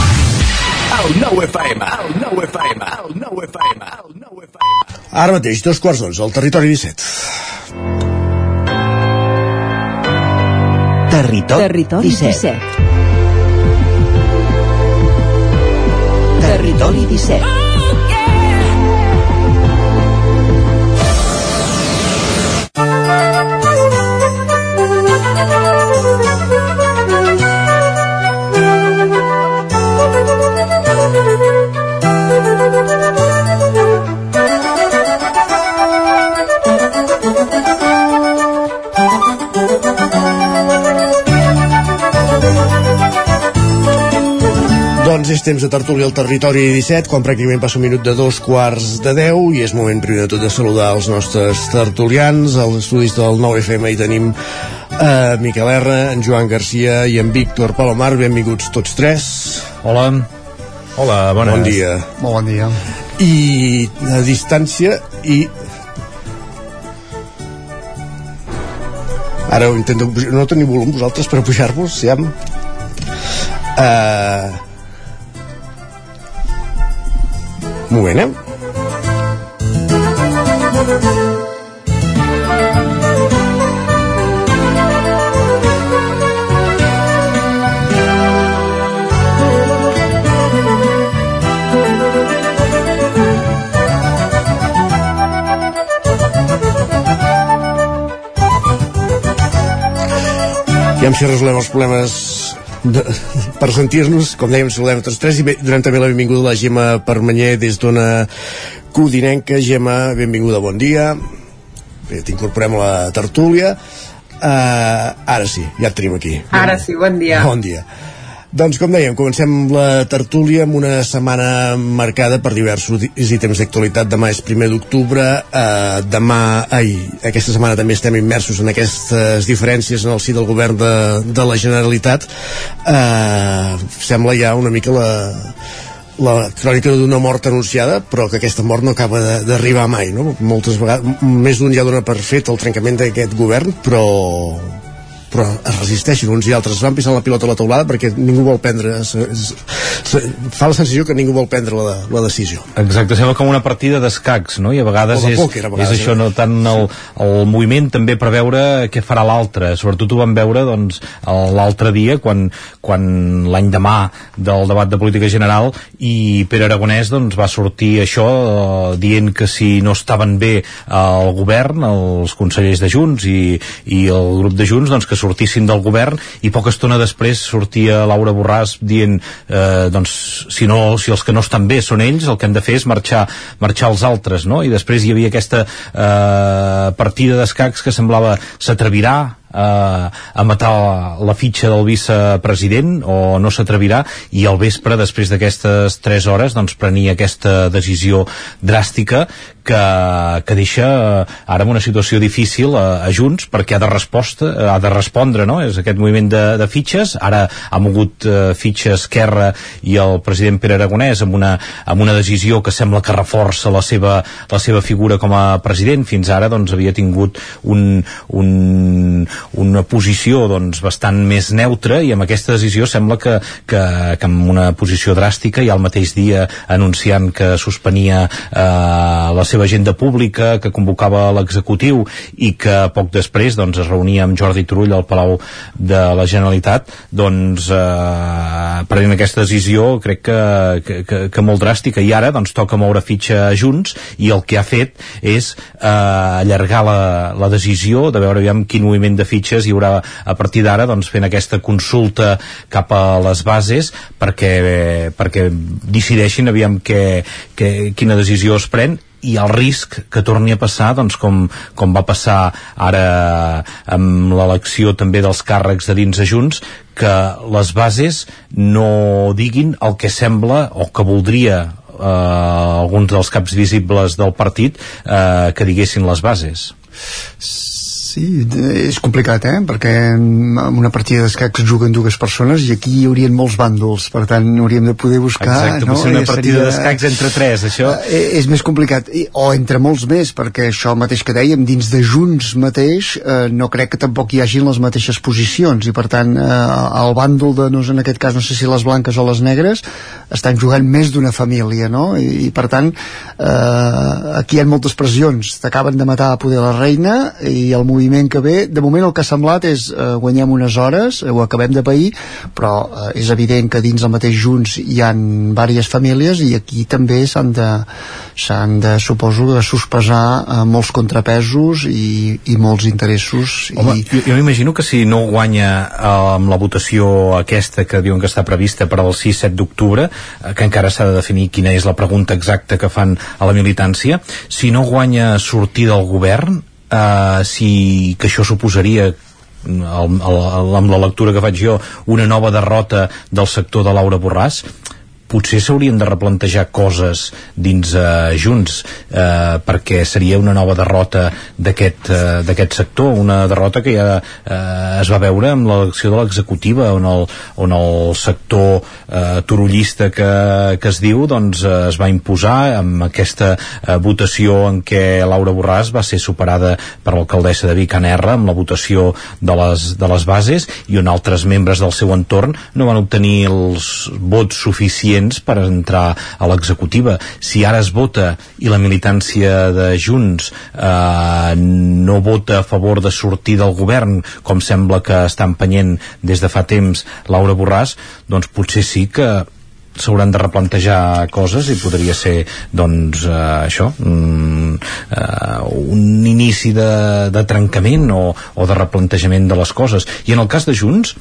Ara mateix, dos quarts d'onze, al territori 17.
Territori,
Territori
17.
17.
Territori 17.
És temps de tertúlia al territori 17, quan pràcticament passa un minut de dos quarts de 10 i és moment primer de tot de saludar els nostres tertulians. Als estudis del 9FM hi tenim eh, Miquel R, en Joan Garcia i en Víctor Palomar. Benvinguts tots tres.
Hola. Hola, bones.
Bon dia.
Molt bon dia.
I a distància i Ara ho intento. No teniu volum vosaltres per pujar-vos, ja? Uh... moment, eh? Aviam si resolem els problemes de, per sentir-nos, com dèiem, saludem tots tres i bé, donem també la benvinguda a la Gemma Permanyer des d'una codinenca. Gemma, benvinguda, bon dia. Bé, t'incorporem a la tertúlia. Uh, ara sí, ja et tenim aquí.
Ara sí, bon dia.
Bon dia. Doncs, com dèiem, comencem la tertúlia amb una setmana marcada per diversos ítems d'actualitat. Demà és primer d'octubre, eh, demà, ai, aquesta setmana també estem immersos en aquestes diferències en el si del govern de, de la Generalitat. Eh, sembla ja una mica la, la crònica d'una mort anunciada, però que aquesta mort no acaba d'arribar mai, no? Moltes vegades, més d'un ja dona per fet el trencament d'aquest govern, però però es resisteixen uns i altres van pisant la pilota a la taulada perquè ningú vol prendre se, se, se, fa la sensació que ningú vol prendre la, la decisió
Exacte, sembla com una partida d'escacs, no? I a vegades, és,
pòquer, a vegades,
és això,
eh?
no tant el, el moviment també per veure què farà l'altre. Sobretot ho vam veure doncs, l'altre dia, quan, quan l'any demà del debat de política general i Pere Aragonès doncs, va sortir això eh, dient que si no estaven bé el govern, els consellers de Junts i, i el grup de Junts, doncs que sortissin del govern i poca estona després sortia Laura Borràs dient eh, doncs, si, no, si els que no estan bé són ells, el que hem de fer és marxar, marxar els altres, no? I després hi havia aquesta eh, partida d'escacs que semblava s'atrevirà eh, a matar la fitxa del vicepresident o no s'atrevirà i al vespre, després d'aquestes 3 hores doncs prenia aquesta decisió dràstica que, que deixa eh, ara en una situació difícil a, a Junts perquè ha de, resposta, ha de respondre no? és aquest moviment de, de fitxes ara ha mogut eh, fitxa Esquerra i el president Pere Aragonès amb una, amb una decisió que sembla que reforça la seva, la seva figura com a president fins ara doncs havia tingut un, un, una posició doncs, bastant més neutra i amb aquesta decisió sembla que, que, que amb una posició dràstica i al mateix dia anunciant que suspenia eh, la seva agenda pública, que convocava l'executiu i que poc després doncs, es reunia amb Jordi Turull al Palau de la Generalitat doncs eh, prenent aquesta decisió crec que, que, que, que molt dràstica. I ara doncs toca moure fitxa Junts i el que ha fet és eh, allargar la, la decisió de veure aviam quin moviment de fitxes hi haurà a partir d'ara doncs, fent aquesta consulta cap a les bases perquè, perquè decideixin aviam que, que, quina decisió es pren i el risc que torni a passar doncs, com, com va passar ara amb l'elecció també dels càrrecs de dins de Junts que les bases no diguin el que sembla o que voldria eh, alguns dels caps visibles del partit eh, que diguessin les bases
Sí, és complicat, eh? Perquè en una partida d'escacs juguen dues persones i aquí hi haurien molts bàndols, per tant hauríem de poder buscar...
Exacte,
no?
una
I
partida
seria...
d'escacs entre tres, això...
Eh, és més complicat, I, o entre molts més, perquè això mateix que dèiem, dins de Junts mateix, eh, no crec que tampoc hi hagin les mateixes posicions, i per tant, eh, el bàndol de, no sé, en aquest cas, no sé si les blanques o les negres, estan jugant més d'una família, no? I, i per tant, eh, aquí hi ha moltes pressions, t'acaben de matar a poder la reina, i el moviment que ve, de moment el que ha semblat és eh, guanyem unes hores, eh, ho acabem de pair, però eh, és evident que dins el mateix Junts hi han diverses famílies i aquí també s'han de, s'han de, suposo, de sospesar eh, molts contrapesos i, i molts interessos.
Home,
i...
jo, jo m'imagino que si no guanya eh, amb la votació aquesta que diuen que està prevista per al 6-7 d'octubre, eh, que encara s'ha de definir quina és la pregunta exacta que fan a la militància, si no guanya sortir del govern, eh, si que això suposaria el, amb la lectura que faig jo una nova derrota del sector de Laura Borràs potser s'haurien de replantejar coses dins uh, Junts eh, perquè seria una nova derrota d'aquest d'aquest sector, una derrota que ja uh, es va veure amb l'elecció de l'executiva on, el, on el sector uh, turullista que, que es diu doncs uh, es va imposar amb aquesta uh, votació en què Laura Borràs va ser superada per l'alcaldessa de Vic en R amb la votació de les, de les bases i on altres membres del seu entorn no van obtenir els vots suficients per entrar a l'executiva. Si ara es vota i la militància de Junts eh, no vota a favor de sortir del govern, com sembla que està empenyent des de fa temps Laura Borràs, doncs potser sí que s'hauran de replantejar coses i podria ser doncs eh, això mm, eh, un inici de, de trencament o, o de replantejament de les coses i en el cas de Junts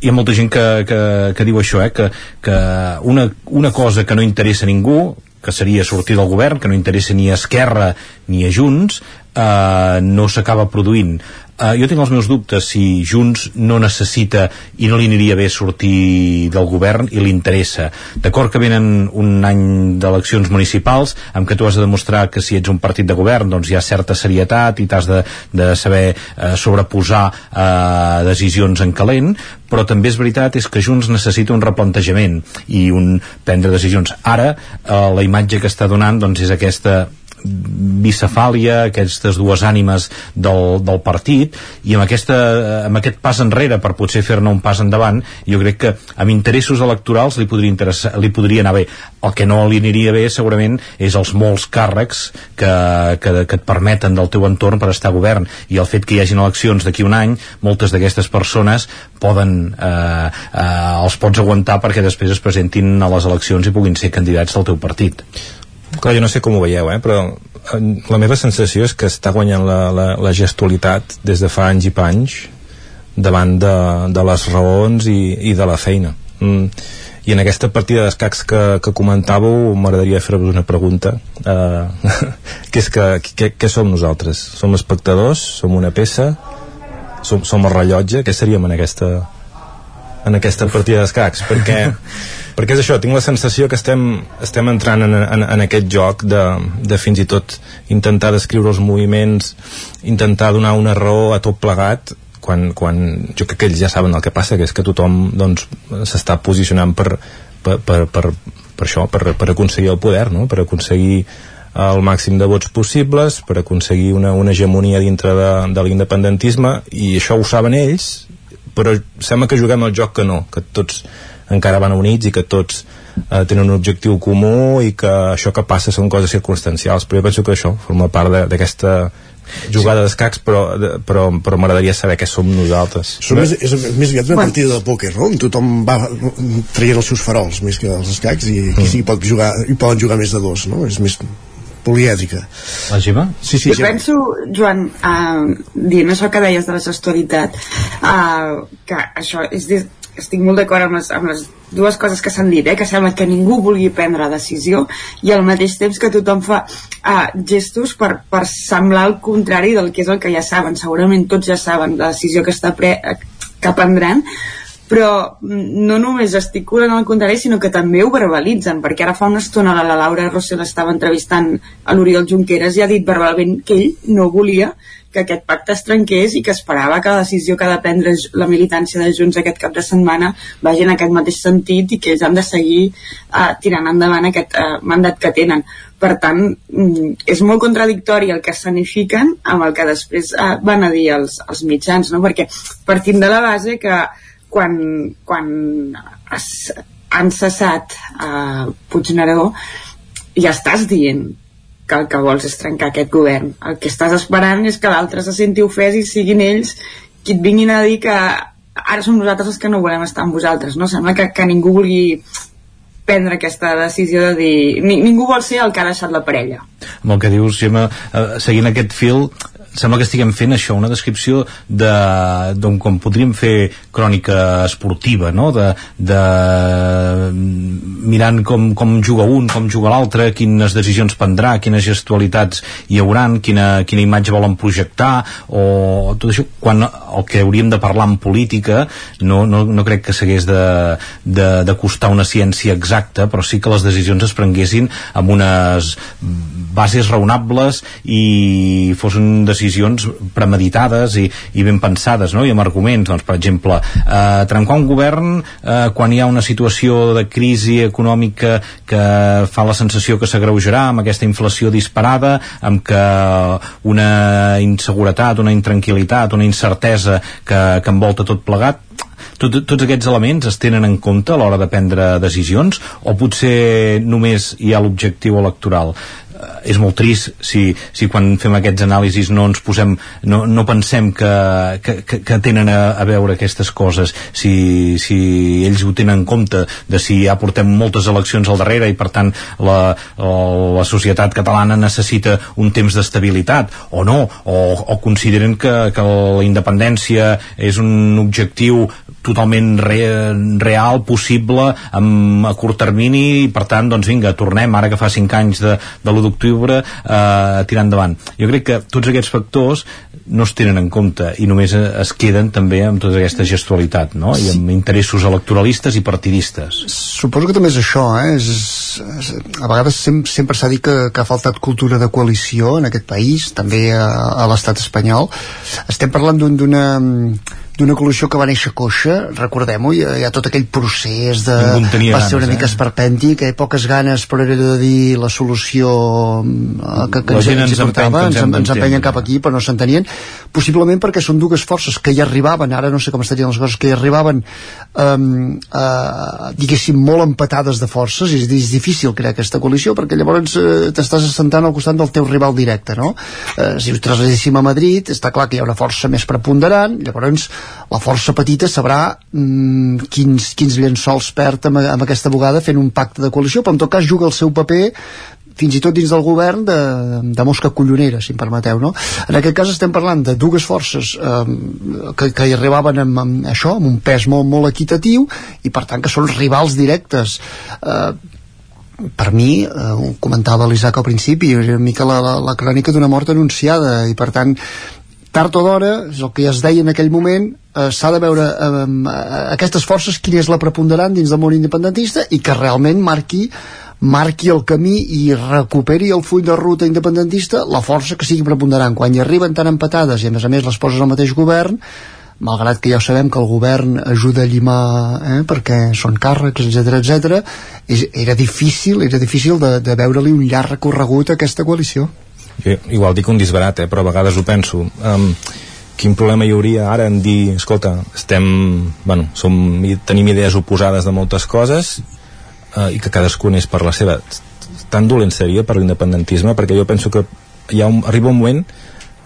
hi ha molta gent que, que, que diu això, eh? que, que una, una cosa que no interessa a ningú, que seria sortir del govern, que no interessa ni a Esquerra ni a Junts, eh, no s'acaba produint. Uh, jo tinc els meus dubtes si Junts no necessita i no li aniria bé sortir del govern i li interessa. D'acord que venen un any d'eleccions municipals amb què tu has de demostrar que si ets un partit de govern doncs hi ha certa serietat i t'has de, de saber uh, sobreposar uh, decisions en calent, però també és veritat és que Junts necessita un replantejament i un prendre decisions. Ara uh, la imatge que està donant doncs, és aquesta bicefàlia, aquestes dues ànimes del, del partit i amb, aquesta, amb aquest pas enrere per potser fer-ne un pas endavant jo crec que amb interessos electorals li podria, interessar, li podria anar bé. El que no li aniria bé segurament és els molts càrrecs que, que, que et permeten del teu entorn per estar a govern. I el fet que hi hagin eleccions d'aquí un any moltes d'aquestes persones poden eh, eh, els pots aguantar perquè després es presentin a les eleccions i puguin ser candidats del teu partit
clar, jo no sé com ho veieu, eh, però eh, la meva sensació és que està guanyant la, la, la gestualitat des de fa anys i panys davant de, de les raons i, i de la feina. Mm. I en aquesta partida d'escacs que, que comentàveu m'agradaria fer-vos una pregunta eh, <laughs> que és que, que, què som nosaltres? Som espectadors? Som una peça? Som, som el rellotge? Què seríem en aquesta, en aquesta partida d'escacs? Perquè <laughs> perquè és això, tinc la sensació que estem, estem entrant en, en, en aquest joc de, de fins i tot intentar descriure els moviments intentar donar una raó a tot plegat quan, quan jo crec que ells ja saben el que passa que és que tothom doncs, s'està posicionant per, per, per, per, per això, per, per aconseguir el poder no? per aconseguir el màxim de vots possibles per aconseguir una, una hegemonia dintre de, de l'independentisme i això ho saben ells però sembla que juguem el joc que no, que tots encara van units i que tots eh, tenen un objectiu comú i que això que passa són coses circumstancials però jo penso que això forma part d'aquesta jugada sí. d'escacs però, però, però m'agradaria saber què som nosaltres
Som més, és més aviat una partida de pòquer no? on tothom va traient els seus farols més que els escacs i aquí mm. sí pot jugar, hi poden jugar més de dos no? és més polièdrica.
La Gemma?
Sí, sí,
jo Gemma. penso, Joan, uh, dient això que deies de la gestualitat, uh, que això és, estic molt d'acord amb, amb les dues coses que s'han dit, eh? que sembla que ningú vulgui prendre decisió i al mateix temps que tothom fa uh, gestos per, per semblar el contrari del que és el que ja saben segurament tots ja saben la decisió que està pre que prendran però mm, no només gesticulen al contrari, sinó que també ho verbalitzen, perquè ara fa una estona la Laura Rossell estava entrevistant a l'Oriol Junqueras i ha dit verbalment que ell no volia que aquest pacte es trenqués i que esperava que la decisió que ha de prendre la militància de Junts aquest cap de setmana vagi en aquest mateix sentit i que ells han de seguir uh, tirant endavant aquest uh, mandat que tenen. Per tant, mm, és molt contradictori el que escenifiquen amb el que després uh, van a dir els, els mitjans, no? perquè partim de la base que quan, quan es, han cessat uh, Puigneró ja estàs dient que el que vols és trencar aquest govern. El que estàs esperant és que l'altre se senti ofès i siguin ells qui et vinguin a dir que ara som nosaltres els que no volem estar amb vosaltres, no? Sembla que, que ningú vulgui prendre aquesta decisió de dir... Ni, ningú vol ser el que ha deixat la parella.
Amb el que dius, Gemma, eh, seguint aquest fil, sembla que estiguem fent això, una descripció de, d'on com podríem fer crònica esportiva, no? De, de mirant com, com juga un, com juga l'altre, quines decisions prendrà, quines gestualitats hi hauran, quina, quina imatge volen projectar, o tot això, quan el que hauríem de parlar en política no, no, no crec que s'hagués de, de, de costar una ciència exacta, però sí que les decisions es prenguessin amb unes bases raonables i fossin decisions premeditades i, i ben pensades no? i amb arguments, doncs, per exemple eh, trencar un govern eh, quan hi ha una situació de crisi econòmica que fa la sensació que s'agreujarà amb aquesta inflació disparada amb que una inseguretat, una intranquil·litat una incertesa que, que envolta tot plegat tot, tots aquests elements es tenen en compte a l'hora de prendre decisions o potser només hi ha l'objectiu electoral Eh, és molt trist si, si quan fem aquests anàlisis no ens posem no, no pensem que, que, que tenen a, a veure aquestes coses. Si, si ells ho tenen en compte de si ja portem moltes eleccions al darrere i per tant la, la societat catalana necessita un temps d'estabilitat o no, o, o consideren que, que la independència és un objectiu totalment re, real, possible amb, a curt termini i per tant, doncs vinga, tornem ara que fa 5 anys de, de l'1 d'octubre eh, tirar endavant. Jo crec que tots aquests factors no es tenen en compte i només es queden també amb tota aquesta gestualitat no? i amb interessos electoralistes i partidistes
Suposo que també és això eh? és, a vegades sem sempre s'ha dit que, que ha faltat cultura de coalició en aquest país, també a, a l'estat espanyol estem parlant d'una un, d'una coalició que va néixer coixa, recordem-ho, hi, hi ha tot aquell procés de... va ser una mica eh? esperpèntic, eh? poques ganes però era de dir la solució eh, que, que
la ens, ens, portava,
ens, ens empenyen cap aquí però no s'entenien, possiblement perquè són dues forces que hi arribaven, ara no sé com estarien les coses, que hi arribaven um, uh, diguéssim molt empatades de forces, és, és difícil crear aquesta coalició perquè llavors uh, t'estàs assentant al costat del teu rival directe, no? Uh, si ho traslladéssim a Madrid, està clar que hi ha una força més preponderant, llavors la força petita sabrà mm, quins, quins llençols perd amb, amb aquesta bugada fent un pacte de coalició, però en tot cas juga el seu paper fins i tot dins del govern de, de mosca collonera, si em permeteu, no? En aquest cas estem parlant de dues forces eh, que, que hi arribaven amb, amb això, amb un pes molt, molt equitatiu i per tant que són rivals directes. Eh, per mi, eh, ho comentava l'Isaac al principi, era una mica la, la, la crònica d'una mort anunciada i per tant tard o d'hora, és el que ja es deia en aquell moment, eh, s'ha de veure eh, aquestes forces quina és la preponderant dins del món independentista i que realment marqui marqui el camí i recuperi el full de ruta independentista la força que sigui preponderant. Quan hi arriben tan empatades i a més a més les poses al mateix govern, malgrat que ja sabem que el govern ajuda a llimar eh, perquè són càrrecs, etc etc, era difícil, era difícil de, de veure-li un llarg recorregut a aquesta coalició.
Jo igual dic un disbarat, eh, però a vegades ho penso. Um, quin problema hi hauria ara en dir, escolta, estem bueno, som, tenim idees oposades de moltes coses uh, i que cadascun és per la seva. Tan dolent seria per l'independentisme? Perquè jo penso que hi ha un, arriba un moment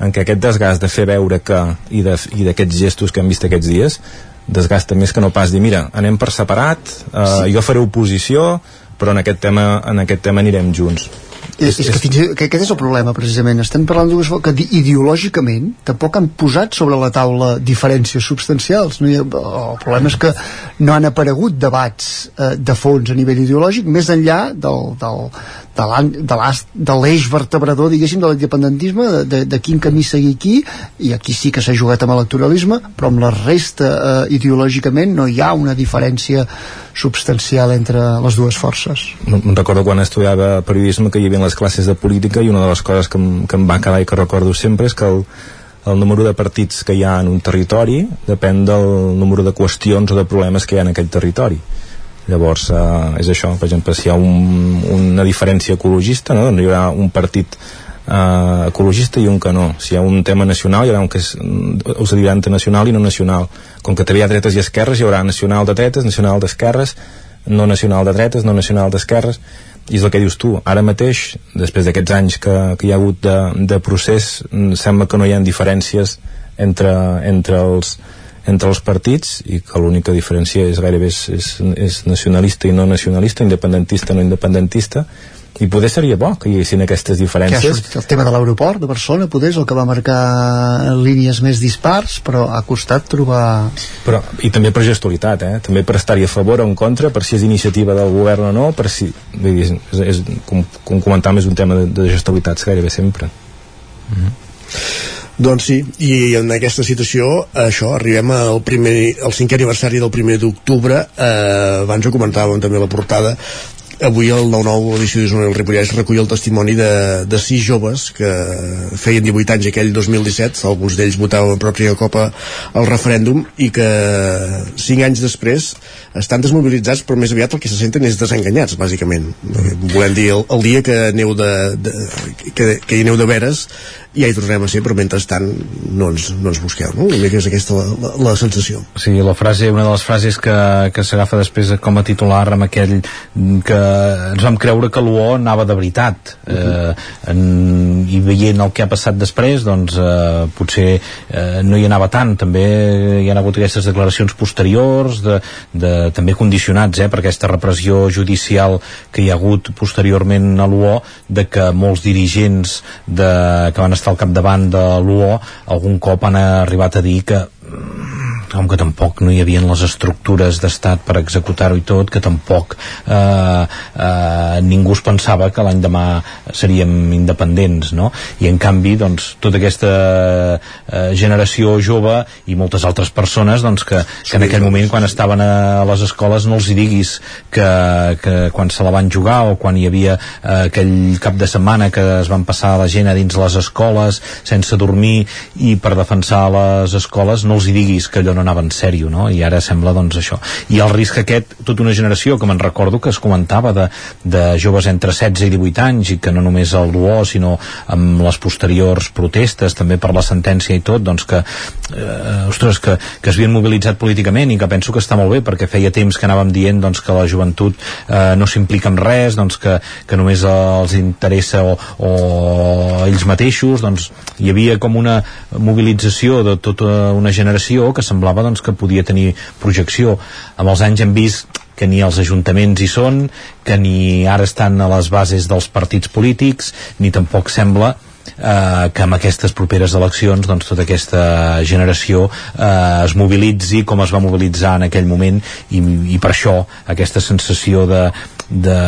en què aquest desgast de fer veure que i d'aquests gestos que hem vist aquests dies desgasta més que no pas dir mira, anem per separat, uh, sí. jo faré oposició però en aquest tema, en aquest tema anirem junts.
És, és que, fins, que aquest és el problema precisament. Estem parlant dues que ideològicament tampoc han posat sobre la taula diferències substancials. No ha, el problema és que no han aparegut debats eh, de fons a nivell ideològic més enllà del, del, de l'eix vertebrador diguéssim de l'independentisme de, de, de quin camí seguir aquí i aquí sí que s'ha jugat amb electoralisme però amb la resta eh, ideològicament no hi ha una diferència substancial entre les dues forces.
Me'n recordo quan estudiava periodisme que hi havia les classes de política i una de les coses que em, que em va quedar i que recordo sempre és que el, el número de partits que hi ha en un territori depèn del número de qüestions o de problemes que hi ha en aquell territori llavors eh, és això, per exemple si hi ha un, una diferència ecologista no? doncs hi haurà un partit eh, ecologista i un que no si hi ha un tema nacional hi haurà un que és, us dirà nacional i no nacional com que també hi ha dretes i esquerres hi haurà nacional de dretes, nacional d'esquerres no nacional de dretes, no nacional d'esquerres i és el que dius tu, ara mateix després d'aquests anys que, que hi ha hagut de, de procés, mm, sembla que no hi ha diferències entre, entre els entre els partits i que l'única diferència és gairebé és, és, és nacionalista i no nacionalista, independentista no independentista i poder seria bo que hi haguessin aquestes
que ha
diferències
sortit el tema de l'aeroport de Barcelona poder és el que va marcar línies més dispars però ha costat trobar
però, i també per gestualitat eh? també per estar-hi a favor o en contra per si és iniciativa del govern o no per si, vull dir, és, és, com, com comentàvem és un tema de, de gestualitats gairebé sempre
Doncs sí, i en aquesta situació, això, arribem al primer, al cinquè aniversari del primer d'octubre, eh, abans ho comentàvem també a la portada, avui el 9-9 edició d'Isona del Ripollès recull el testimoni de, de sis joves que feien 18 anys aquell 2017 alguns d'ells votaven per primera copa al referèndum i que 5 anys després estan desmobilitzats però més aviat el que se senten és desenganyats bàsicament. Volem dir el, el dia que aneu de, de, que, que hi aneu de veres ja hi tornarem a ser però mentrestant no ens, no ens busqueu no? una mica és aquesta la, la, la sensació.
Sí, la frase, una de les frases que, que s'agafa després com a titular amb aquell que ens vam creure que l'UO anava de veritat. Eh, en, i veient el que ha passat després doncs eh, potser eh, no hi anava tant. També hi han hagut aquestes declaracions posteriors de, de, també condicionats eh, per aquesta repressió judicial que hi ha hagut posteriorment a l'UO de que molts dirigents de, que van estar al capdavant de l'UO algun cop han arribat a dir que com que tampoc no hi havia les estructures d'estat per executar-ho i tot, que tampoc eh, eh, ningú es pensava que l'any demà seríem independents, no? I en canvi, doncs, tota aquesta eh, generació jove i moltes altres persones, doncs, que, que en aquell moment, quan estaven a les escoles, no els hi diguis que, que quan se la van jugar o quan hi havia eh, aquell cap de setmana que es van passar la gent a dins les escoles sense dormir i per defensar les escoles no els hi diguis que allò no anava en sèrio, no? I ara sembla, doncs, això. I el risc aquest, tota una generació, que me'n recordo que es comentava de, de joves entre 16 i 18 anys i que no només el duo, sinó amb les posteriors protestes, també per la sentència i tot, doncs que, eh, ostres, que, que es havien mobilitzat políticament i que penso que està molt bé, perquè feia temps que anàvem dient doncs, que la joventut eh, no s'implica en res, doncs, que, que només els interessa o, o ells mateixos, doncs hi havia com una mobilització de tota una generació que semblava doncs, que podia tenir projecció. Amb els anys hem vist que ni els ajuntaments hi són, que ni ara estan a les bases dels partits polítics, ni tampoc sembla eh, que amb aquestes properes eleccions doncs tota aquesta generació eh, es mobilitzi com es va mobilitzar en aquell moment i, i per això aquesta sensació de, de,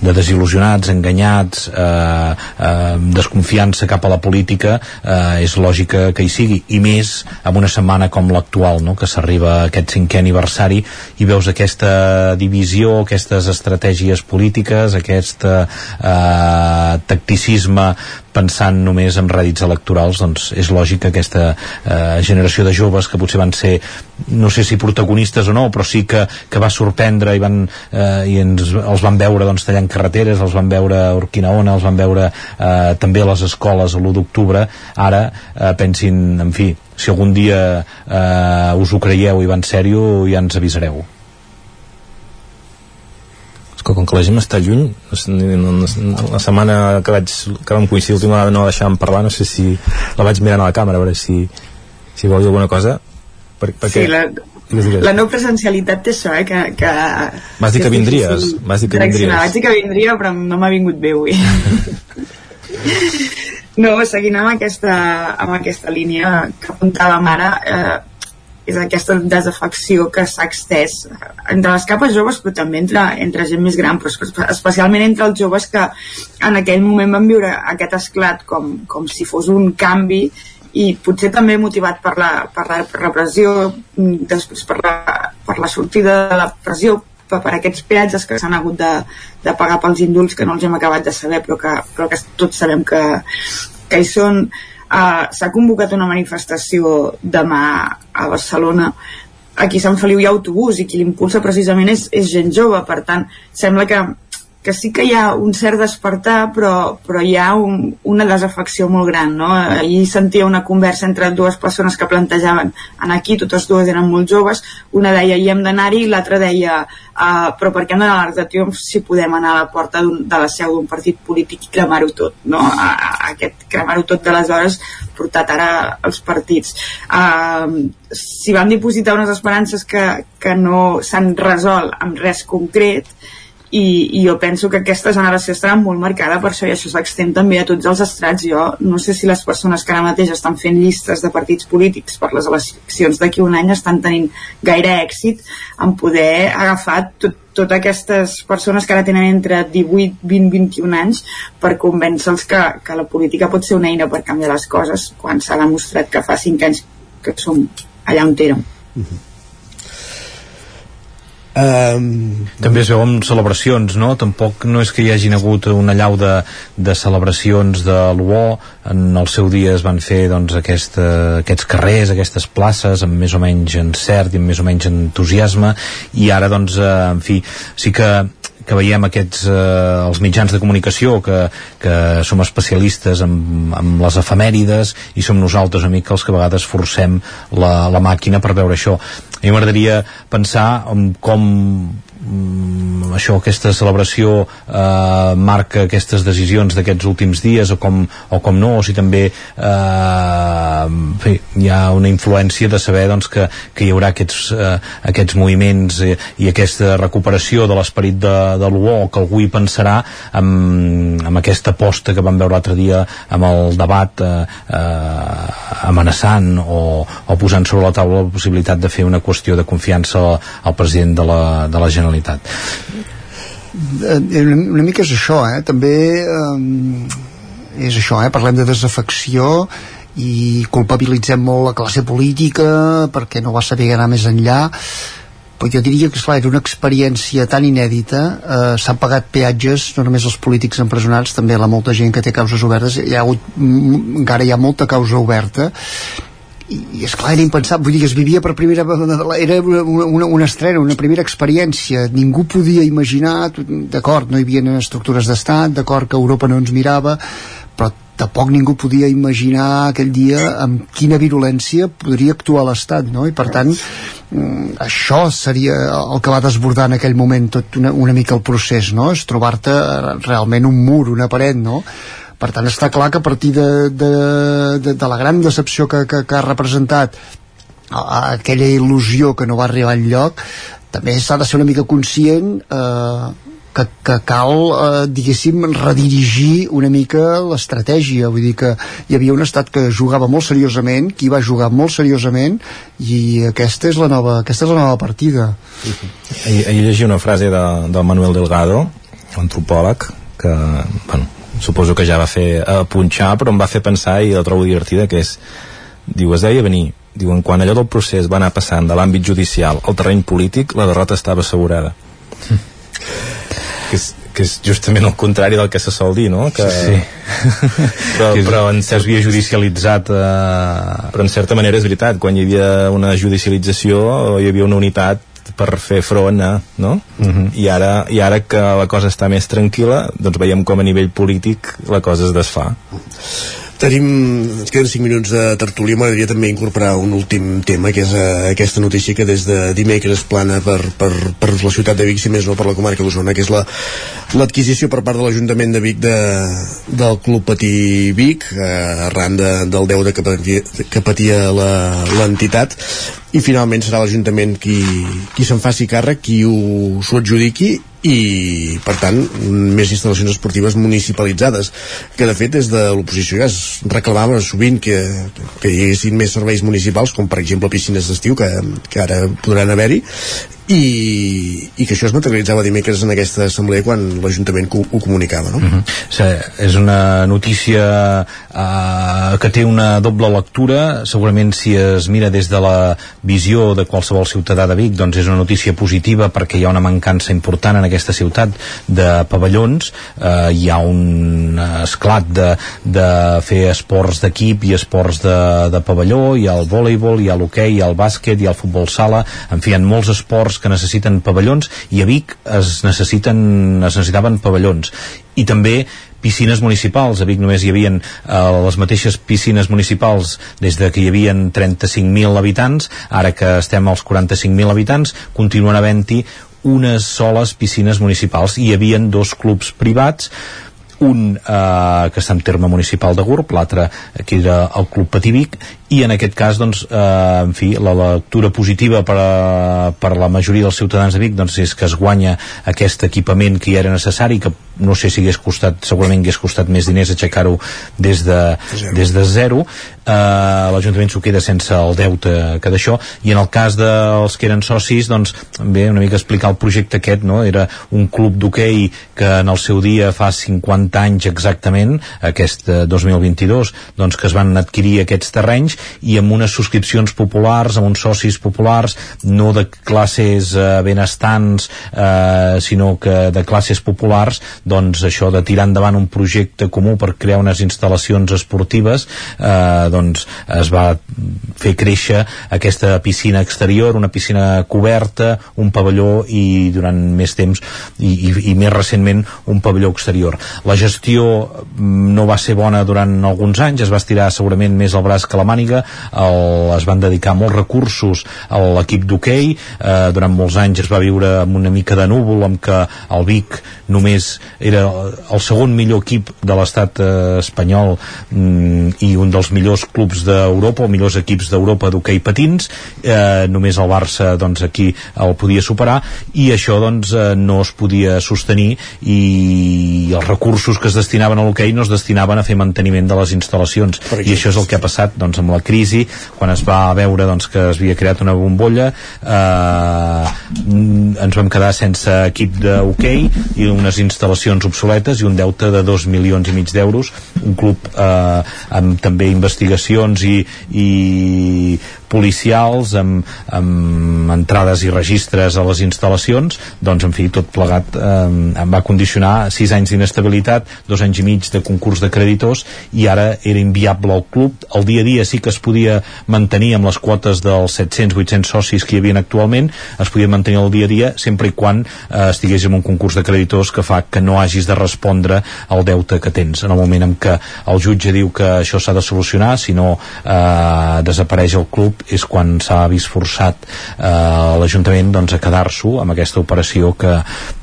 de desil·lusionats, enganyats eh, eh, desconfiança cap a la política eh, és lògica que hi sigui i més amb una setmana com l'actual no? que s'arriba a aquest cinquè aniversari i veus aquesta divisió aquestes estratègies polítiques aquest eh, tacticisme pensant només en rèdits electorals doncs és lògic que aquesta eh, generació de joves que potser van ser no sé si protagonistes o no però sí que, que va sorprendre i, van, eh, i ens, els van veure doncs, tallant carreteres els van veure a Urquinaona els van veure eh, també a les escoles a l'1 d'octubre. Ara eh, pensin, en fi si algun dia eh, us ho creieu i va en sèrio ja ens avisareu.
Que com que la gent està lluny no, no, no, la setmana que, vaig, que vam coincidir l'última vegada no la deixàvem parlar no sé si la vaig mirant a la càmera a veure si, si vol dir alguna cosa. Per, perquè,
sí, la, la no presencialitat té això, eh, que, que
Vas dir que,
que
vindries, vas dir que vindries.
Vaig dir que vindria, però no m'ha vingut bé avui. <laughs> no, seguint amb aquesta, amb aquesta línia que apuntàvem ara, eh, és aquesta desafecció que s'ha extès entre les capes joves però també entre, entre gent més gran però especialment entre els joves que en aquell moment van viure aquest esclat com, com si fos un canvi i potser també motivat per la, per la repressió després per la, per la sortida de la pressió per, per aquests peatges que s'han hagut de, de pagar pels indults que no els hem acabat de saber però que, però que tots sabem que, que hi són. Uh, S'ha convocat una manifestació demà a Barcelona aquí a Sant Feliu hi ha autobús i qui l'impulsa precisament és, és gent jove, per tant sembla que que sí que hi ha un cert despertar però, però hi ha un, una desafecció molt gran no? ahir sentia una conversa entre dues persones que plantejaven en aquí, totes dues eren molt joves una deia hi hem d'anar-hi i l'altra deia uh, però per què hem d'anar a l'Arc de Triomf si podem anar a la porta de la seu d'un partit polític i cremar-ho tot no? a, a aquest cremar-ho tot d'aleshores portat ara als partits uh, si vam dipositar unes esperances que, que no s'han resolt amb res concret i, i jo penso que aquesta generació estarà molt marcada per això i això s'extén també a tots els estrats jo no sé si les persones que ara mateix estan fent llistes de partits polítics per les eleccions d'aquí un any estan tenint gaire èxit en poder agafar tot, totes aquestes persones que ara tenen entre 18, 20, 21 anys per convèncer-los que, que la política pot ser una eina per canviar les coses quan s'ha demostrat que fa 5 anys que som allà on érem. -huh.
Um... També es veu amb celebracions, no? Tampoc no és que hi hagin hagut una llau de, de celebracions de l'UO, en el seu dia es van fer doncs, aquesta, aquests carrers, aquestes places, amb més o menys encert i amb més o menys entusiasme, i ara, doncs, eh, en fi, sí que que veiem aquests, eh, els mitjans de comunicació que, que som especialistes en, en les efemèrides i som nosaltres, amics, els que a vegades forcem la, la màquina per veure això. Mi m'agradaria pensar en com mm, això, aquesta celebració eh, marca aquestes decisions d'aquests últims dies o com, o com no, o si també eh, fi, hi ha una influència de saber doncs, que, que hi haurà aquests, eh, aquests moviments eh, i aquesta recuperació de l'esperit de, de l'UO, que algú hi pensarà amb, amb aquesta aposta que vam veure l'altre dia amb el debat eh, eh, amenaçant o, o posant sobre la taula la possibilitat de fer una qüestió de confiança al, al president de la, de la Generalitat
eh, una, una mica és això, eh? també eh, és això, eh? parlem de desafecció i culpabilitzem molt la classe política perquè no va saber anar més enllà però jo diria que esclar, era una experiència tan inèdita eh, s'han pagat peatges no només els polítics empresonats també la molta gent que té causes obertes hi ha hagut, encara hi ha molta causa oberta i, i esclar, era impensable, vull dir que es vivia per primera vegada, era una, una, una estrena, una primera experiència, ningú podia imaginar, d'acord, no hi havia estructures d'estat, d'acord que Europa no ens mirava, però tampoc ningú podia imaginar aquell dia amb quina virulència podria actuar l'Estat, no? I per tant, mm, això seria el que va desbordar en aquell moment tot una, una mica el procés, no? És trobar-te realment un mur, una paret, no? Per tant està clar que a partir de, de, de, de la gran decepció que, que, que ha representat aquella il·lusió que no va arribar lloc també s'ha de ser una mica conscient eh, que, que cal, eh, diguéssim, redirigir una mica l'estratègia. Vull dir que hi havia un estat que jugava molt seriosament, qui va jugar molt seriosament, i aquesta és la nova, aquesta és la nova partida.
Ahir, ahir llegia una frase de, del Manuel Delgado, antropòleg, que, bueno, suposo que ja va fer a eh, punxar però em va fer pensar i la trobo divertida que és, diu, es deia venir diuen, quan allò del procés va anar passant de l'àmbit judicial al terreny polític la derrota estava assegurada mm. que, és, que és justament el contrari del que se sol dir no? que,
sí, sí. <laughs>
però, però en cert...
havia judicialitzat
eh... però en certa manera és veritat quan hi havia una judicialització hi havia una unitat per fer front a, no? Uh
mhm.
-huh. I, ara, I ara que la cosa està més tranquil·la, doncs veiem com a nivell polític la cosa es desfà.
Tenim, ens queden 5 minuts de tertúlia, m'agradaria també incorporar un últim tema, que és uh, aquesta notícia que des de dimecres plana per, per, per la ciutat de Vic, si més no per la comarca d'Osona, que és l'adquisició la, per part de l'Ajuntament de Vic de, del Club Patí Vic, uh, arran de, del deute que patia, que patia l'entitat. I finalment serà l'Ajuntament qui, qui se'n faci càrrec, qui s'ho adjudiqui i per tant més instal·lacions esportives municipalitzades que de fet des de l'oposició ja es reclamava sovint que, que hi haguessin més serveis municipals com per exemple piscines d'estiu que, que ara podran haver-hi i, i que això es materialitzava dimecres en aquesta assemblea quan l'Ajuntament ho, comunicava no?
Uh -huh. és una notícia uh, que té una doble lectura segurament si es mira des de la visió de qualsevol ciutadà de Vic doncs és una notícia positiva perquè hi ha una mancança important en aquesta ciutat de pavellons uh, hi ha un esclat de, de fer esports d'equip i esports de, de pavelló hi ha el voleibol, hi ha l'hoquei, hi ha el bàsquet hi ha el futbol sala, en fi, hi ha molts esports ports que necessiten pavellons i a Vic es necessiten es necessitaven pavellons i també piscines municipals. A Vic només hi havia eh, les mateixes piscines municipals des de que hi havia 35.000 habitants, ara que estem als 45.000 habitants, continuen havent-hi unes soles piscines municipals. Hi havia dos clubs privats, un eh, que està en terme municipal de Gurb, l'altre que era el Club Pativic i en aquest cas doncs, eh, en fi, la lectura positiva per, a, per a la majoria dels ciutadans de Vic doncs, és que es guanya aquest equipament que ja era necessari que no sé si hagués costat segurament hagués costat més diners aixecar-ho des, de, zero. des de zero eh, l'Ajuntament s'ho queda sense el deute que d'això i en el cas dels que eren socis doncs bé, una mica explicar el projecte aquest no? era un club d'hoquei que en el seu dia fa 50 anys exactament aquest 2022 doncs que es van adquirir aquests terrenys i amb unes subscripcions populars amb uns socis populars no de classes eh, benestants eh, sinó que de classes populars doncs això de tirar endavant un projecte comú per crear unes instal·lacions esportives eh, doncs es va fer créixer aquesta piscina exterior, una piscina coberta, un pavelló i durant més temps i, i, i més recentment un pavelló exterior. La gestió mm, no va ser bona durant alguns anys, es va estirar segurament més el braç que la màniga, el, es van dedicar molts recursos a l'equip d'hoquei, eh, durant molts anys es va viure amb una mica de núvol, amb que el Vic només era el segon millor equip de l'estat eh, espanyol mm, i un dels millors clubs d'Europa o millors equips d'Europa d'hoquei patins. Eh, només el Barça doncs aquí el podia superar i això doncs eh, no es podia sostenir i els recursos que es destinaven a l'hoquei no es destinaven a fer manteniment de les instal·lacions. I això és el que ha passat doncs amb la crisi quan es va veure doncs que es havia creat una bombolla eh, ens vam quedar sense equip d'hoquei i unes instal·lacions obsoletes i un deute de 2 milions i mig d'euros. Un club eh, amb també investigacions i, i policials amb, amb entrades i registres a les instal·lacions doncs en fi tot plegat eh, em va condicionar. 6 anys d'inestabilitat, dos anys i mig de concurs de creditors i ara era inviable el club, el dia a dia sí que es podia mantenir amb les quotes dels 700-800 socis que hi havia actualment. Es podia mantenir el dia a dia sempre i quan eh, estigués en un concurs de creditors que fa que no hagis de respondre al deute que tens. En el moment en què el jutge diu que això s'ha de solucionar si no eh, desapareix el club és quan s'ha vist forçat eh, l'Ajuntament doncs, a quedar-s'ho amb aquesta operació que,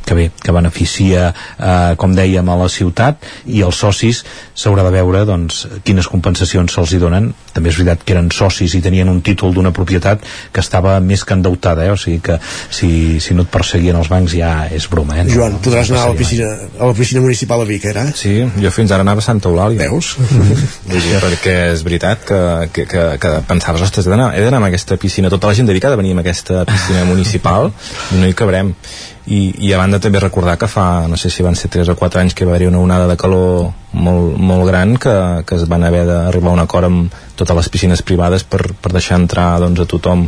que bé, que beneficia eh, com dèiem a la ciutat i els socis s'haurà de veure doncs, quines compensacions se'ls hi donen també és veritat que eren socis i tenien un títol d'una propietat que estava més que endeutada eh? o sigui que si, si no et perseguien els bancs ja és broma eh?
no, Joan, podràs no anar a la, piscina, a la piscina municipal a Vic, era?
Sí, jo fins ara anava a Santa Eulàlia Veus? perquè és veritat que, que, que, que pensaves, ostres, he d'anar amb aquesta piscina tota la gent dedicada a venir amb aquesta piscina municipal i <laughs> no hi cabrem i, i a banda també recordar que fa, no sé si van ser 3 o 4 anys que va haver-hi una onada de calor molt, molt gran que, que es van haver d'arribar a un acord amb totes les piscines privades per, per deixar entrar doncs, a tothom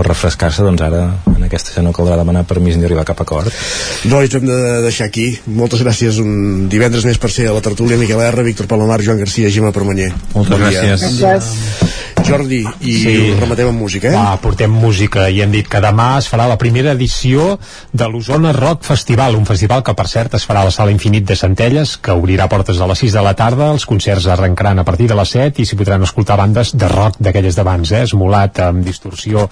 per refrescar-se, doncs ara en aquesta ja no caldrà demanar permís ni arribar a cap acord.
Nois, hem de deixar aquí. Moltes gràcies. Un divendres més per ser a la tertúlia. Miquel R, Víctor Palomar, Joan Garcia, Gemma Permanyer.
Moltes bon gràcies. gràcies.
Jordi, i sí. rematem amb música, eh?
Va, portem música i hem dit que demà es farà la primera edició de l'Osona Rock Festival, un festival que per cert es farà a la Sala Infinit de Centelles, que obrirà portes a les 6 de la tarda, els concerts arrencaran a partir de les 7 i s'hi podran escoltar bandes de rock d'aquelles d'abans, eh? Esmolat, amb distorsió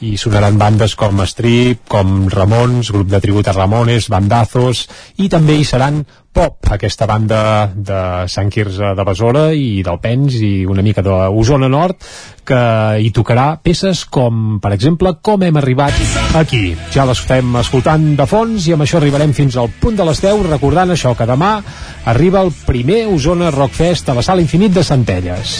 i sonaran bandes com Strip, com Ramons, grup de tribut a Ramones, Bandazos, i també hi seran Pop, aquesta banda de Sant Quirze de Besora i d'Alpens i una mica d'Osona Nord que hi tocarà peces com, per exemple, Com hem arribat aquí. Ja les estem escoltant de fons i amb això arribarem fins al punt de les 10, recordant això, que demà arriba el primer Osona Rockfest a la Sala Infinit de Centelles.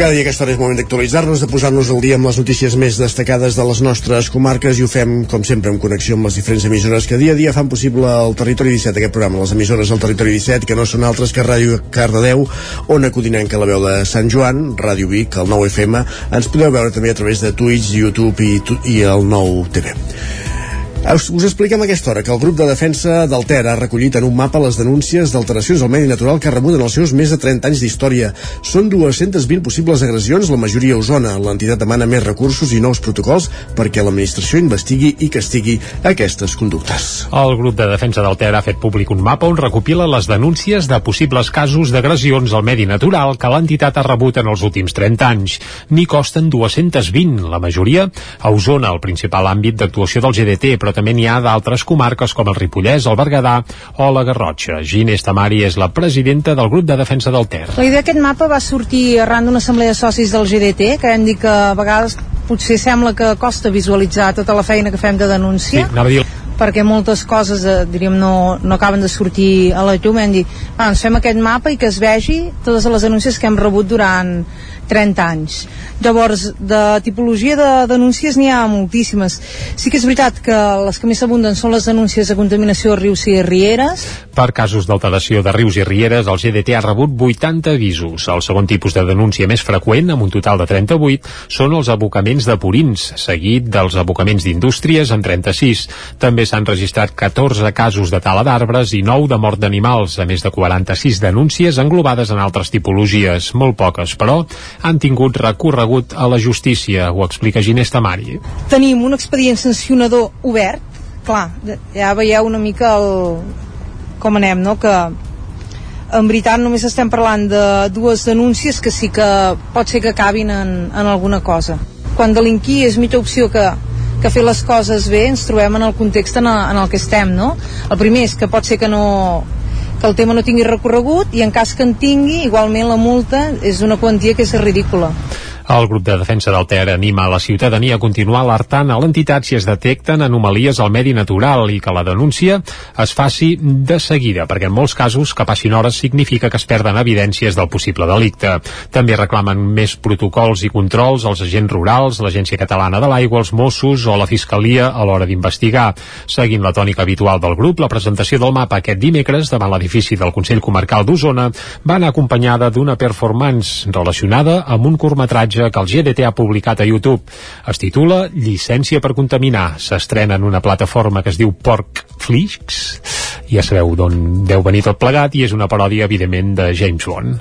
Cada dia aquesta hora és moment d'actualitzar-nos, de posar-nos al dia amb les notícies més destacades de les nostres comarques i ho fem, com sempre, en connexió amb les diferents emissores que dia a dia fan possible el Territori 17, aquest programa, les emissores del Territori 17, que no són altres que Ràdio Cardedeu, Ona Codinenca, la veu de Sant Joan, Ràdio Vic, el 9 FM, ens podeu veure també a través de Twitch, YouTube i, i el 9 TV. Us, us expliquem a aquesta hora que el grup de defensa del Ter ha recollit en un mapa les denúncies d'alteracions al medi natural que rebuten els seus més de 30 anys d'història. Són 220 possibles agressions, la majoria a Osona. L'entitat demana més recursos i nous protocols perquè l'administració investigui i castigui aquestes conductes.
El grup de defensa del Ter ha fet públic un mapa on recopila les denúncies de possibles casos d'agressions al medi natural que l'entitat ha rebut en els últims 30 anys. N'hi costen 220, la majoria a Osona, el principal àmbit d'actuació del GDT, però també n'hi ha d'altres comarques com el Ripollès, el Berguedà o la Garrotxa. Ginés Tamari és la presidenta del grup de defensa del Ter.
La idea d'aquest mapa va sortir arran d'una assemblea de socis del GDT, que hem dit que a vegades potser sembla que costa visualitzar tota la feina que fem de denúncia.
Sí, anava a dir
perquè moltes coses eh, diríem no, no acaben de sortir a la llum hem dit, ah, ens fem aquest mapa i que es vegi totes les denúncies que hem rebut durant 30 anys. Llavors de tipologia de denúncies n'hi ha moltíssimes. Sí que és veritat que les que més abunden són les denúncies de contaminació de rius i rieres.
Per casos d'alteració de rius i rieres el GDT ha rebut 80 avisos. El segon tipus de denúncia més freqüent amb un total de 38 són els abocaments de purins seguit dels abocaments d'indústries amb 36 també s'han registrat 14 casos de tala d'arbres i 9 de mort d'animals a més de 46 denúncies englobades en altres tipologies. Molt poques però han tingut recorregut a la justícia, ho explica Ginés Tamari.
tenim un expedient sancionador obert clar, ja veieu una mica el... com anem, no? que en veritat només estem parlant de dues denúncies que sí que pot ser que acabin en, en alguna cosa quan delinquir és mitja opció que, que fer les coses bé ens trobem en el context en el, en el que estem no? el primer és que pot ser que no que el tema no tingui recorregut i en cas que en tingui, igualment la multa és una quantia que és ridícula.
El grup de defensa del Ter anima la ciutadania a continuar alertant a l'entitat si es detecten anomalies al medi natural i que la denúncia es faci de seguida, perquè en molts casos que passin hores significa que es perden evidències del possible delicte. També reclamen més protocols i controls als agents rurals, l'Agència Catalana de l'Aigua, els Mossos o la Fiscalia a l'hora d'investigar. Seguint la tònica habitual del grup, la presentació del mapa aquest dimecres davant l'edifici del Consell Comarcal d'Osona va anar acompanyada d'una performance relacionada amb un curtmetratge que el GDT ha publicat a YouTube. Es titula Llicència per contaminar. S'estrena en una plataforma que es diu Pork Flix. Ja sabeu d'on deu venir tot plegat i és una paròdia, evidentment, de James Bond.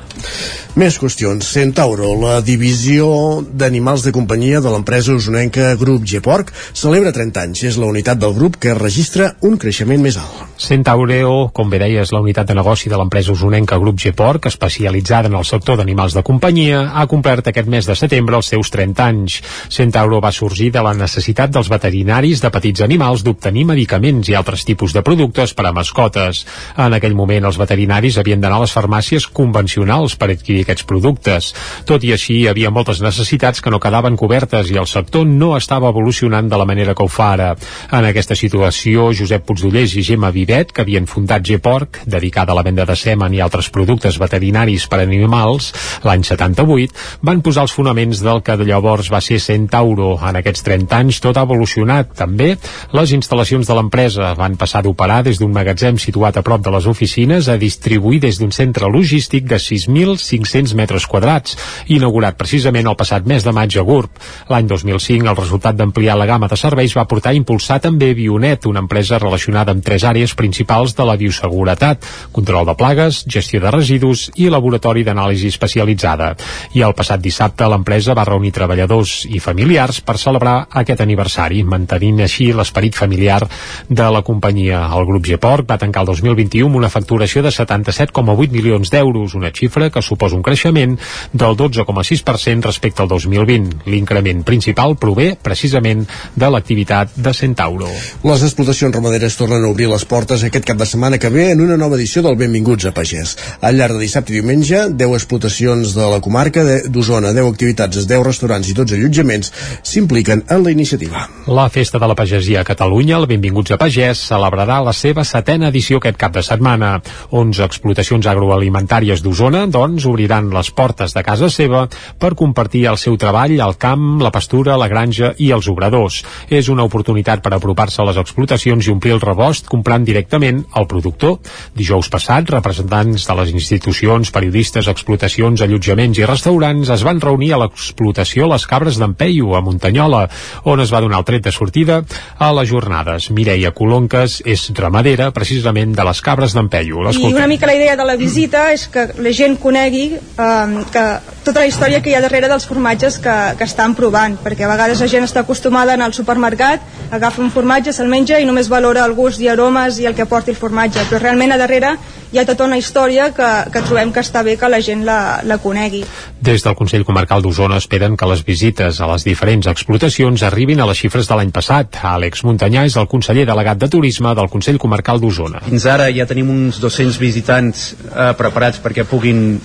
Més qüestions. Centauro, la divisió d'animals de companyia de l'empresa usonenca Grup G-Porc, celebra 30 anys. És la unitat del grup que registra un creixement més alt.
Centaureo, com bé deia, és la unitat de negoci de l'empresa usonenca Grup G-Porc, especialitzada en el sector d'animals de companyia, ha complert aquest mes de setembre els seus 30 anys. Centauro va sorgir de la necessitat dels veterinaris de petits animals d'obtenir medicaments i altres tipus de productes per a mascotes. En aquell moment els veterinaris havien d'anar a les farmàcies convencionals per adquirir aquests productes. Tot i així, hi havia moltes necessitats que no quedaven cobertes i el sector no estava evolucionant de la manera que ho fa ara. En aquesta situació, Josep Puigdollers i Gemma Vivet, que havien fundat G-Porc, dedicada a la venda de semen i altres productes veterinaris per animals, l'any 78, van posar els fonaments del que de llavors va ser Centauro. En aquests 30 anys tot ha evolucionat. També les instal·lacions de l'empresa van passar d'operar des d'un magatzem situat a prop de les oficines a distribuir des d'un centre logístic de 6.500 metres quadrats, inaugurat precisament el passat mes de maig a GURB. L'any 2005, el resultat d'ampliar la gamma de serveis va portar a impulsar també Bionet, una empresa relacionada amb tres àrees principals de la bioseguretat, control de plagues, gestió de residus i laboratori d'anàlisi especialitzada. I el passat dissabte l'empresa va reunir treballadors i familiars per celebrar aquest aniversari, mantenint així l'esperit familiar de la companyia. El grup Geport va tancar el 2021 amb una facturació de 77,8 milions d'euros, una xifra que suposa un creixement del 12,6% respecte al 2020. L'increment principal prové precisament de l'activitat de Centauro.
Les explotacions ramaderes tornen a obrir les portes aquest cap de setmana que ve en una nova edició del Benvinguts a Pagès. Al llarg de dissabte i diumenge, 10 explotacions de la comarca d'Osona, 10 activitats, 10 restaurants i 12 allotjaments s'impliquen en la iniciativa.
La Festa de la Pagesia a Catalunya, el Benvinguts a Pagès, celebrarà la seva setena edició aquest cap de setmana. 11 explotacions agroalimentàries d'Osona, doncs, obriran les portes de casa seva per compartir el seu treball al camp, la pastura, la granja i els obradors. És una oportunitat per apropar-se a les explotacions i omplir el rebost comprant directament al productor. Dijous passat, representants de les institucions, periodistes, explotacions, allotjaments i restaurants es van reunir a l'explotació Les Cabres d'en a Muntanyola, on es va donar el tret de sortida a les jornades. Mireia Colonques és ramadera precisament de les Cabres d'en Peyu.
I una mica la idea de la visita és que la gent conegui eh, que tota la història que hi ha darrere dels formatges que, que estan provant, perquè a vegades la gent està acostumada a anar al supermercat, agafa un formatge, se'l menja i només valora el gust i aromes i el que porti el formatge, però realment a darrere hi ha tota una història que, que trobem que està bé que la gent la, la conegui.
Des del Consell Comarcal d'Osona esperen que les visites a les diferents explotacions arribin a les xifres de l'any passat. Àlex Muntanyà és el conseller delegat de Turisme del Consell Comarcal d'Osona.
Fins ara ja tenim uns 200 visitants eh, preparats perquè puguin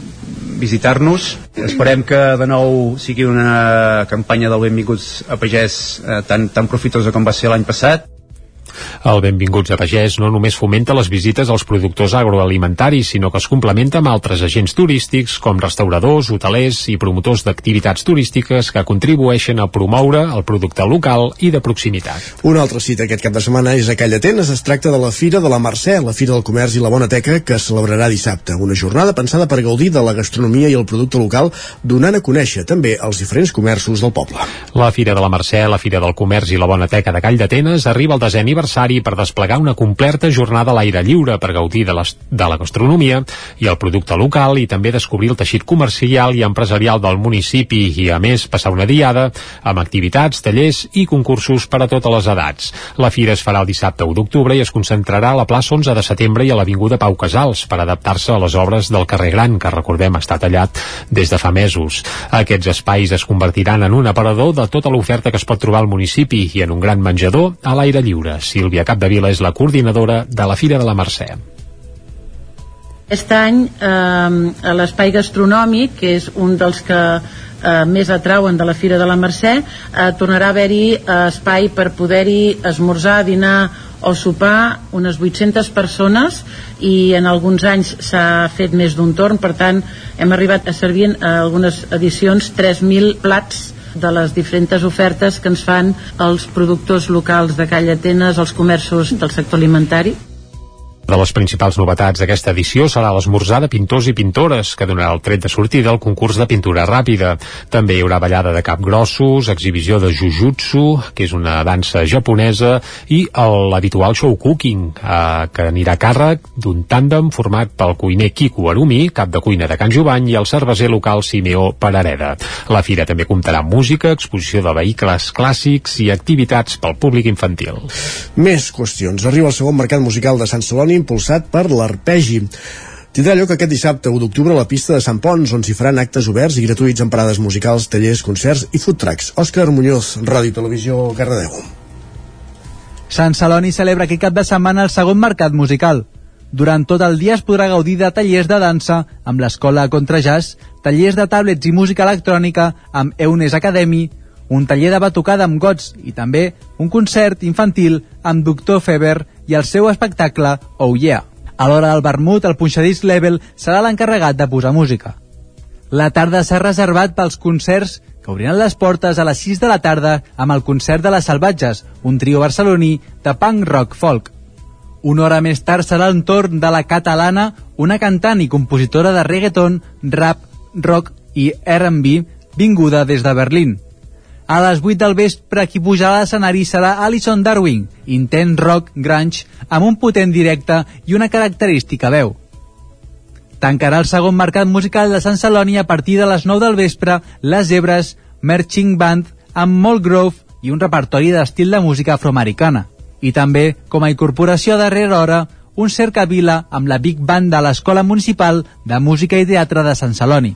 visitar-nos. Esperem que de nou sigui una campanya del Benvinguts a Pagès eh, tan, tan profitosa com va ser l'any passat.
El Benvinguts a Pagès no només fomenta les visites als productors agroalimentaris, sinó que es complementa amb altres agents turístics com restauradors, hotelers i promotors d'activitats turístiques que contribueixen a promoure el producte local i de proximitat.
Una altra cita aquest cap de setmana és a Calla Atenes. Es tracta de la Fira de la Mercè, la Fira del Comerç i la Bona Teca, que es celebrarà dissabte. Una jornada pensada per gaudir de la gastronomia i el producte local, donant a conèixer també els diferents comerços del poble.
La Fira de la Mercè, la Fira del Comerç i la Bona Teca de Call d'Atenes arriba al desè aniversari per desplegar una completa jornada a l'aire lliure per gaudir de, les, de la gastronomia i el producte local i també descobrir el teixit comercial i empresarial del municipi i, a més, passar una diada amb activitats, tallers i concursos per a totes les edats. La fira es farà el dissabte 1 d'octubre i es concentrarà a la plaça 11 de setembre i a l'Avinguda Pau Casals per adaptar-se a les obres del carrer Gran, que recordem està tallat des de fa mesos. Aquests espais es convertiran en un aparador de tota l'oferta que es pot trobar al municipi i en un gran menjador a l'aire lliure. Sílvia Capdevila és la coordinadora de la Fira de la Mercè.
Aquest any eh, l'espai gastronòmic, que és un dels que eh, més atrauen de la Fira de la Mercè, eh, tornarà a haver-hi eh, espai per poder-hi esmorzar, dinar o sopar unes 800 persones i en alguns anys s'ha fet més d'un torn, per tant hem arribat a servir en algunes edicions 3.000 plats de les diferents ofertes que ens fan els productors locals de Calla Atenes, els comerços del sector alimentari.
De les principals novetats d'aquesta edició serà l'esmorzar de pintors i pintores, que donarà el tret de sortida al concurs de pintura ràpida. També hi haurà ballada de capgrossos, exhibició de jujutsu, que és una dansa japonesa, i l'habitual show cooking, eh, que anirà a càrrec d'un tàndem format pel cuiner Kiku Arumi, cap de cuina de Can Jovany, i el cerveser local Simeó Parareda. La fira també comptarà amb música, exposició de vehicles clàssics i activitats pel públic infantil.
Més qüestions. Arriba el segon mercat musical de Sant Celoni impulsat per l'Arpegi. Tindrà lloc aquest dissabte 1 d'octubre a la pista de Sant Pons, on s'hi faran actes oberts i gratuïts en parades musicals, tallers, concerts i food trucks. Òscar Muñoz, Ràdio Televisió, Cardedeu.
Sant Celoni celebra aquest cap de setmana el segon mercat musical. Durant tot el dia es podrà gaudir de tallers de dansa amb l'Escola Contra Jazz, tallers de tablets i música electrònica amb Eunes Academy, un taller de batucada amb gots i també un concert infantil amb Doctor Feber i el seu espectacle Oh Yeah. A l'hora del vermut, el punxadís Level serà l'encarregat de posar música. La tarda s'ha reservat pels concerts que obriran les portes a les 6 de la tarda amb el concert de les Salvatges, un trio barceloní de punk rock folk. Una hora més tard serà el torn de la catalana, una cantant i compositora de reggaeton, rap, rock i R&B vinguda des de Berlín. A les 8 del vespre qui pujarà a l'escenari serà Alison Darwin, intent rock grunge amb un potent directe i una característica veu. Tancarà el segon mercat musical de Sant Celoni a partir de les 9 del vespre Les Zebres Marching Band amb Molt Grove i un repertori d'estil de música afroamericana. I també, com a incorporació a darrera hora, un cercavila amb la Big Band de l'Escola Municipal de Música i Teatre de Sant Celoni.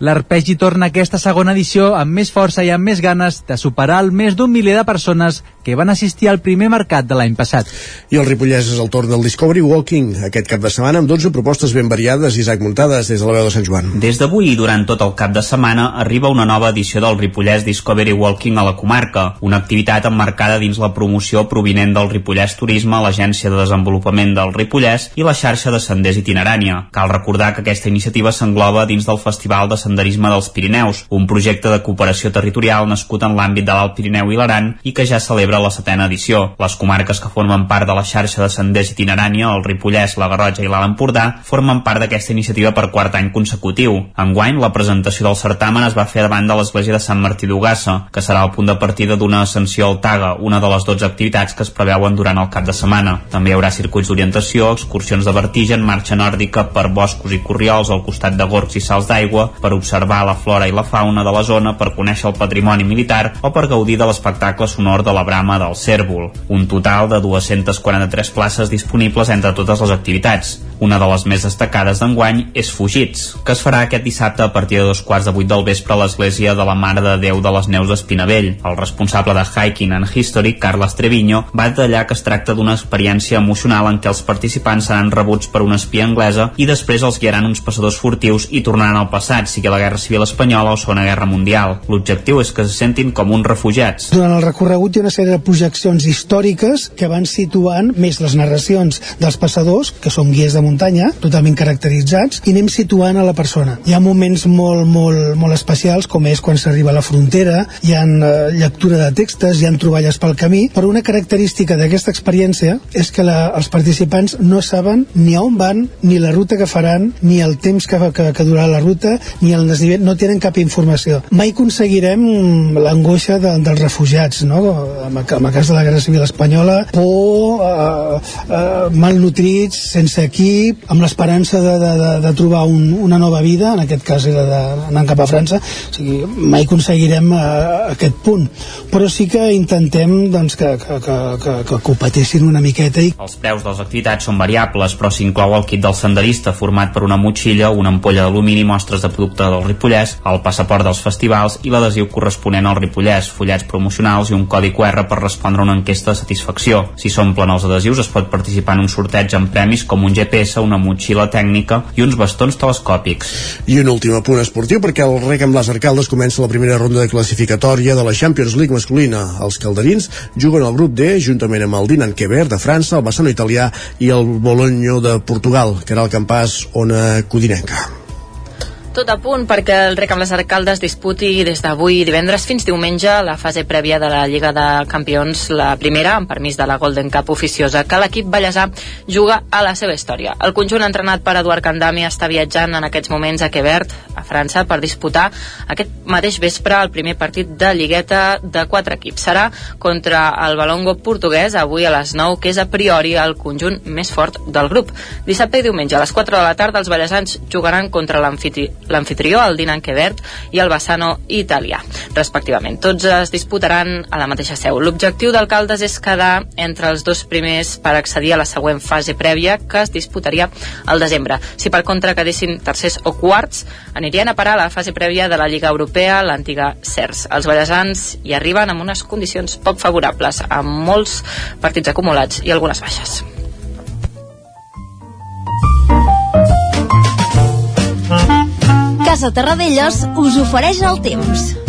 L'arpegi torna aquesta segona edició amb més força i amb més ganes de superar el més d'un miler de persones que van assistir al primer mercat de l'any passat.
I el Ripollès és el torn del Discovery Walking, aquest cap de setmana amb 12 propostes ben variades. Isaac Muntades, des de la veu de Sant Joan.
Des d'avui i durant tot el cap de setmana arriba una nova edició del Ripollès Discovery Walking a la comarca, una activitat emmarcada dins la promoció provinent del Ripollès Turisme, l'Agència de Desenvolupament del Ripollès i la xarxa de senders itinerània. Cal recordar que aquesta iniciativa s'engloba dins del Festival de Senderisme dels Pirineus, un projecte de cooperació territorial nascut en l'àmbit de l'Alt Pirineu i l'Aran i que ja celebra la setena edició. Les comarques que formen part de la xarxa de senders itinerània, el Ripollès, la Garrotxa i l'Alt Empordà, formen part d'aquesta iniciativa per quart any consecutiu. Enguany, la presentació del certamen es va fer davant de l'església de Sant Martí d'Ugassa, que serà el punt de partida d'una ascensió al Taga, una de les 12 activitats que es preveuen durant el cap de setmana. També hi haurà circuits d'orientació, excursions de vertigen, marxa nòrdica per boscos i corriols al costat de gorgs i salts d'aigua, per observar la flora i la fauna de la zona, per conèixer el patrimoni militar o per gaudir de l'espectacle sonor de la brama del cèrvol. Un total de 243 places disponibles entre totes les activitats. Una de les més destacades d'enguany és Fugits, que es farà aquest dissabte a partir de dos quarts de vuit del vespre a l'església de la Mare de Déu de les Neus d'Espinavell. El responsable de Hiking and History, Carles Treviño, va detallar que es tracta d'una experiència emocional en què els participants seran rebuts per una espia anglesa i després els guiaran uns passadors furtius i tornaran al passat, sigui la Guerra Civil Espanyola o Segona Guerra Mundial. L'objectiu és que se sentin com uns refugiats.
Durant el recorregut hi ha una sèrie de projeccions històriques que van situant més les narracions dels passadors, que són guies de muntanya, totalment caracteritzats, i anem situant a la persona. Hi ha moments molt, molt, molt especials, com és quan s'arriba a la frontera, hi ha eh, lectura de textos, hi ha troballes pel camí, però una característica d'aquesta experiència és que la, els participants no saben ni a on van, ni la ruta que faran, ni el temps que, que, que durarà la ruta, ni el desnivell, no tenen cap informació. Mai aconseguirem l'angoixa de, dels refugiats, no? En, el cas de la Guerra Civil Espanyola, por, eh, eh, malnutrits, sense equip, amb l'esperança de, de, de, de trobar un, una nova vida, en aquest cas era d'anar cap a França, o sigui, mai aconseguirem eh, aquest punt. Però sí que intentem doncs, que, que, que, que, que, patessin una miqueta. I...
Els preus de les activitats són variables, però s'inclou el kit del senderista format per una motxilla, una ampolla d'alumini, mostres de producte del Ripollès, el passaport dels festivals i l'adhesiu corresponent al Ripollès, fullets promocionals i un codi QR per respondre a una enquesta de satisfacció. Si s'omplen els adhesius es pot participar en un sorteig amb premis com un GPS, una motxilla tècnica i uns bastons telescòpics.
I un últim apunt esportiu perquè el rec amb les arcaldes comença la primera ronda de classificatòria de la Champions League masculina. Els calderins juguen al grup D juntament amb el Dinan Quever de França, el Bassano italià i el Bologna de Portugal, que era el campàs Ona Codinenca.
Tot a punt perquè el Rec amb les Arcaldes disputi des d'avui divendres fins diumenge la fase prèvia de la Lliga de Campions, la primera, amb permís de la Golden Cup oficiosa, que l'equip ballesà juga a la seva història. El conjunt entrenat per Eduard Candami està viatjant en aquests moments a Quebert, a França, per disputar aquest mateix vespre el primer partit de Lligueta de quatre equips. Serà contra el Balongo portuguès, avui a les 9, que és a priori el conjunt més fort del grup. Dissabte i diumenge a les 4 de la tarda els ballesans jugaran contra l'amfitri l'anfitrió, el Dinan Quebert, i el Bassano italià, respectivament. Tots es disputaran a la mateixa seu. L'objectiu d'alcaldes és quedar entre els dos primers per accedir a la següent fase prèvia, que es disputaria al desembre. Si per contra quedessin tercers o quarts, anirien a parar a la fase prèvia de la Lliga Europea, l'antiga CERS. Els ballesans hi arriben amb unes condicions poc favorables, amb molts partits acumulats i algunes baixes.
Casa Terradellos us ofereix el temps.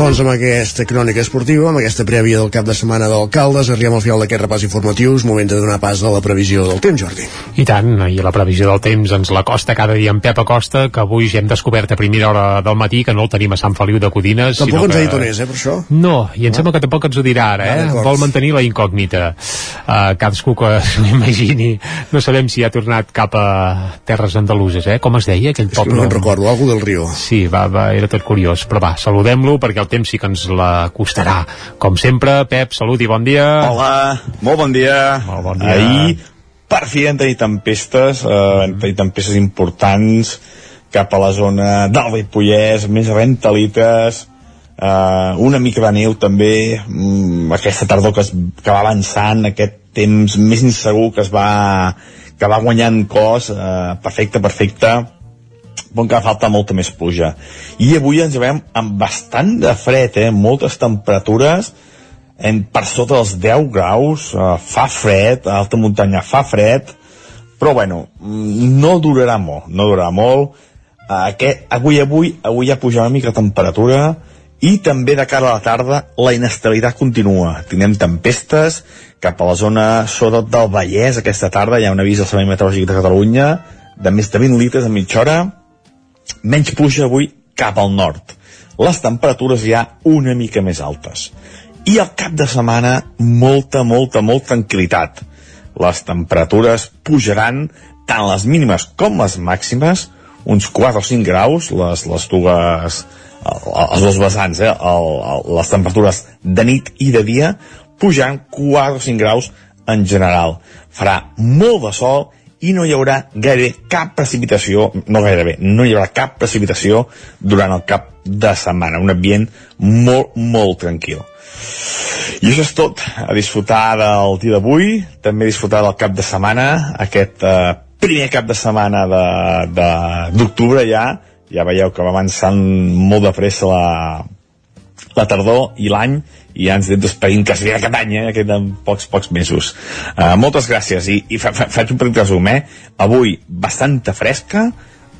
Doncs amb aquesta crònica esportiva, amb aquesta prèvia del cap de setmana d'alcaldes, arribem al final d'aquest repàs informatius, moment de donar pas a la previsió del temps, Jordi.
I tant, i la previsió del temps ens la costa cada dia en Pep Acosta, que avui ja hem descobert a primera hora del matí que no el tenim a Sant Feliu de Codines.
Tampoc
sinó
ens
que...
ha dit on és, eh, per això?
No, i em sembla que tampoc ens ho dirà ara,
Ah,
eh?
d'acord.
Vol mantenir la incògnita. Uh, cadascú que <laughs> s'imagini. No sabem si ha tornat cap a terres andaluses, eh? Com es deia aquell
És que
poble?
no en recordo, algú del Rio.
Sí, va, va, era tot curiós. Però va, saludem-lo perquè el temps sí que ens la costarà. Com sempre, Pep, salut i bon dia.
Hola, molt bon dia.
Molt bon dia.
Ahir, per fi, hem tenir tempestes, eh, hem tenir tempestes importants cap a la zona del Ripollès, més rentalites, eh, una mica de neu també, mm, aquesta tardor que, es, que va avançant, aquest temps més insegur que es va, que va guanyant cos, eh, perfecte, perfecte, bon que falta molta més pluja. I avui ens veiem amb bastant de fred, eh? moltes temperatures, en, per sota dels 10 graus, eh, fa fred, a alta muntanya fa fred, però bueno, mm, no durarà molt, no durarà molt. Eh, aquest, avui, avui, avui ja puja una mica la temperatura i també de cara a la tarda la inestabilitat continua. Tindrem tempestes cap a la zona sobretot del Vallès aquesta tarda, hi ha un avís del Servei Meteorològic de Catalunya de més de 20 litres a mitja hora, menys pluja avui cap al nord. Les temperatures ja una mica més altes. I al cap de setmana, molta, molta, molta tranquil·litat. Les temperatures pujaran tant les mínimes com les màximes, uns 4 o 5 graus, les, les dues, els dos vessants, eh? el, les temperatures de nit i de dia, pujant 4 o 5 graus en general. Farà molt de sol i no hi haurà gairebé cap precipitació, no gairebé, no hi haurà cap precipitació durant el cap de setmana, un ambient molt, molt tranquil. I això és tot, a disfrutar del dia d'avui, també a disfrutar del cap de setmana, aquest eh, primer cap de setmana d'octubre ja, ja veieu que va avançant molt de pressa la, la tardor i l'any i ja ens anem despedint quasi bé aquest any, eh? queden pocs, pocs mesos. Uh, moltes gràcies i, i fa, fa, faig un petit resum, eh? Avui bastanta fresca,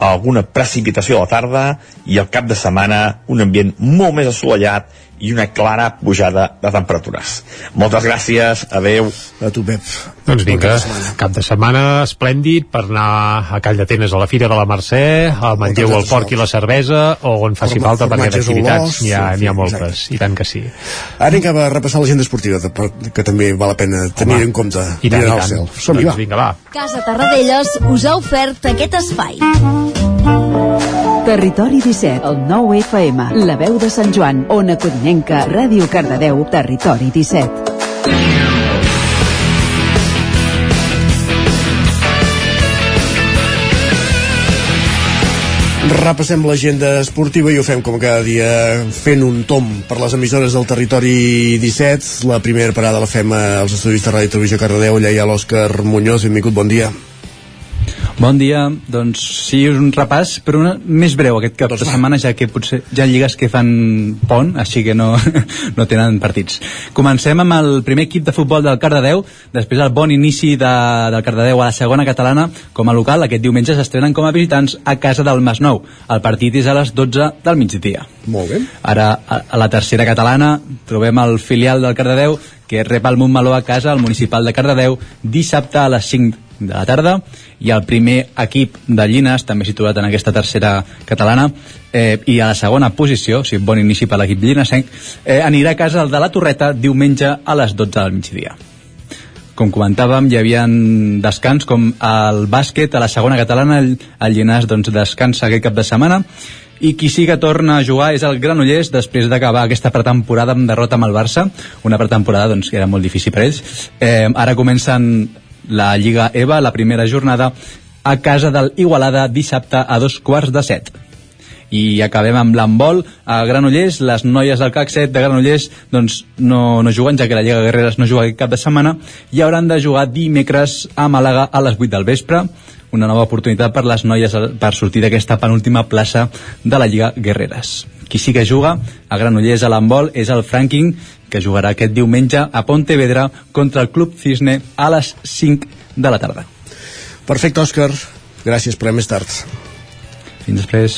alguna precipitació a la tarda i al cap de setmana un ambient molt més assolellat i una clara pujada de temperatures. Moltes gràcies, adeu.
A tu, Pep.
Doncs vinga, cap de setmana esplèndid per anar a Call d'Atenes a la Fira de la Mercè, al Manlleu el porc i la cervesa, o on faci
Forma-
falta perquè d'activitats n'hi ha, ha moltes, i tant que sí.
Ara anem cap a repassar l'agenda esportiva, que també val la pena tenir
Home,
en compte.
I tant, i
al
tant.
cel. Som-hi,
Doncs
va.
vinga, va.
Casa Tarradellas us ha ofert aquest espai.
Territori 17, el 9 FM, la veu de Sant Joan, Ona Codinenca, Ràdio Cardedeu, Territori 17.
Repassem l'agenda esportiva i ho fem com cada dia fent un tom per les emissores del territori 17. La primera parada la fem als estudis de Ràdio Televisió Cardedeu. Allà hi ha l'Òscar Muñoz. Benvingut, bon dia.
Bon dia, doncs sí, és un repàs, però una, més breu aquest cap de setmana, ja que potser ha lligues que fan pont, així que no, <laughs> no tenen partits. Comencem amb el primer equip de futbol del Cardedeu, després del bon inici de, del Cardedeu a la segona catalana com a local, aquest diumenge s'estrenen com a visitants a casa del Masnou. El partit és a les 12 del migdia.
Molt bé.
Ara, a, a la tercera catalana, trobem el filial del Cardedeu, que rep el Montmeló a casa, al municipal de Cardedeu, dissabte a les 5 de la tarda, i el primer equip de Llines, també situat en aquesta tercera catalana, eh, i a la segona posició, o sigui, bon inici per l'equip llinesenc, eh, anirà a casa el de la Torreta diumenge a les 12 del migdia. Com comentàvem, hi havia descans com el bàsquet a la segona catalana, el, el Llinàs doncs, descansa aquest cap de setmana. I qui sí que torna a jugar és el Granollers després d'acabar aquesta pretemporada amb derrota amb el Barça, una pretemporada doncs, que era molt difícil per ells. Eh, ara comencen la Lliga EVA, la primera jornada, a casa del Igualada dissabte a dos quarts de set. I acabem amb l'handbol a Granollers, les noies del CAC 7 de Granollers doncs no, no juguen ja que la Lliga Guerreres no juga aquest cap de setmana i hauran de jugar dimecres a Màlaga a les 8 del vespre. Una nova oportunitat per les noies per sortir d'aquesta penúltima plaça de la Lliga Guerreres. Qui sí que juga a Granollers a l'handbol és el Franking, que jugarà aquest diumenge a Pontevedra contra el Club Cisne a les 5 de la tarda.
Perfecte, Òscar. Gràcies, però més tard.
fins després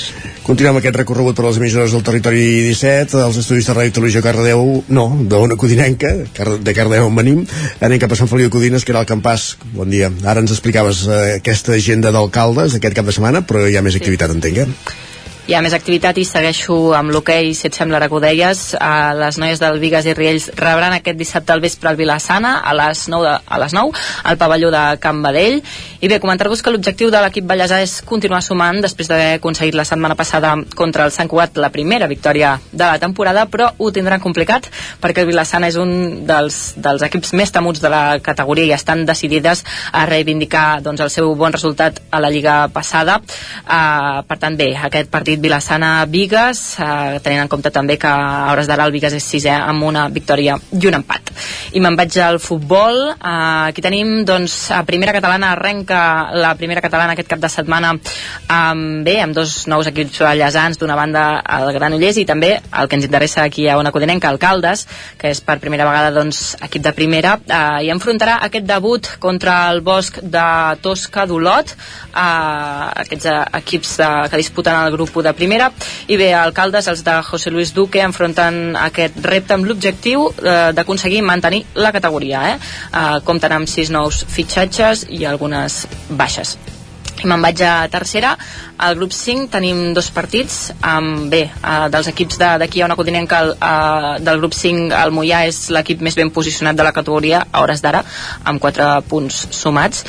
Continuem aquest recorregut per les emissores del territori 17, els estudis de Ràdio Televisió Cardedeu, no, d'Ona Codinenca, de Cardedeu on venim, anem cap a Sant Feliu de Codines, que era el campàs. Bon dia. Ara ens explicaves eh, aquesta agenda d'alcaldes d'aquest cap de setmana, però hi ha més activitat, entenc, eh?
Hi ha més activitat i segueixo amb l'hoquei, si et sembla, ara que ho deies. Uh, les noies del Vigues i Riells rebran aquest dissabte al vespre al Vilassana a les 9, de, a les 9 al pavelló de Can Badell. I bé, comentar-vos que l'objectiu de l'equip ballesà és continuar sumant després d'haver aconseguit la setmana passada contra el Sant Cugat la primera victòria de la temporada, però ho tindran complicat perquè el Vilassana és un dels, dels equips més temuts de la categoria i estan decidides a reivindicar doncs, el seu bon resultat a la Lliga passada. Uh, per tant, bé, aquest partit partit Vilassana-Vigues, eh, tenint en compte també que a hores d'ara el Vigues és sisè amb una victòria i un empat. I me'n vaig al futbol. Eh, aquí tenim, doncs, a primera catalana arrenca la primera catalana aquest cap de setmana amb, bé, amb dos nous equips llesans, d'una banda el Granollers i també el que ens interessa aquí a Ona Codinenca, el Caldes, que és per primera vegada doncs, equip de primera, eh, i enfrontarà aquest debut contra el Bosc de Tosca d'Olot, eh, aquests eh, equips de, que disputen el grup de primera i bé, alcaldes, els de José Luis Duque enfronten aquest repte amb l'objectiu eh, d'aconseguir mantenir la categoria eh? Eh, compten amb sis nous fitxatges i algunes baixes i me'n vaig a tercera. Al grup 5 tenim dos partits amb, bé, uh, dels equips d'aquí a una continenca el, uh, del grup 5 el Mollà és l'equip més ben posicionat de la categoria a hores d'ara amb 4 punts sumats.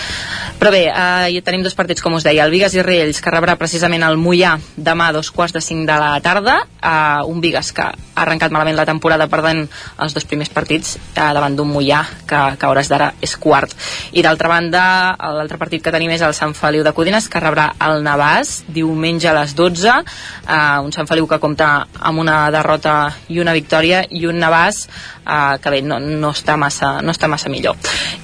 Però bé, uh, ja tenim dos partits com us deia, el Vigas i Riells que rebrà precisament el Mollà demà a dos quarts de 5 de la tarda. Uh, un Vigas que ha arrencat malament la temporada perdent els dos primers partits uh, davant d'un Mollà que, que a hores d'ara és quart. I d'altra banda l'altre partit que tenim és el Sant Feliu de Codines que rebrà el Navàs diumenge a les 12 eh, un Sant Feliu que compta amb una derrota i una victòria i un Navàs eh, que bé, no, no, està massa, no està massa millor.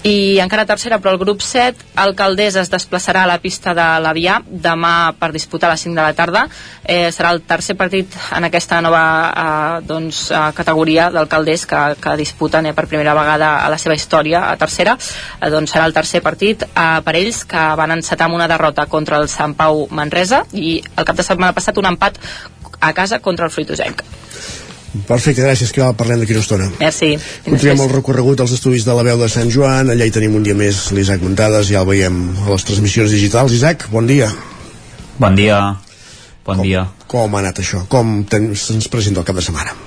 I encara tercera però el grup 7 el Caldés es desplaçarà a la pista de l'Avià demà per disputar a les 5 de la tarda. Eh, serà el tercer partit en aquesta nova eh, doncs, eh, categoria del Caldés que, que disputen eh, per primera vegada a la seva història a tercera. Eh, doncs serà el tercer partit eh, per ells que van encetar amb una derrota contra el Sant Pau Manresa i el cap de setmana passat un empat a casa contra el Fruitosenc
Perfecte, gràcies, que parlem d'aquí una estona.
Merci.
Continuem el recorregut als estudis de la veu de Sant Joan. Allà hi tenim un dia més l'Isaac Montades, ja el veiem a les transmissions digitals. Isaac, bon dia.
Bon dia. Bon
com,
dia.
Com ha anat això? Com se'ns presenta el cap de setmana?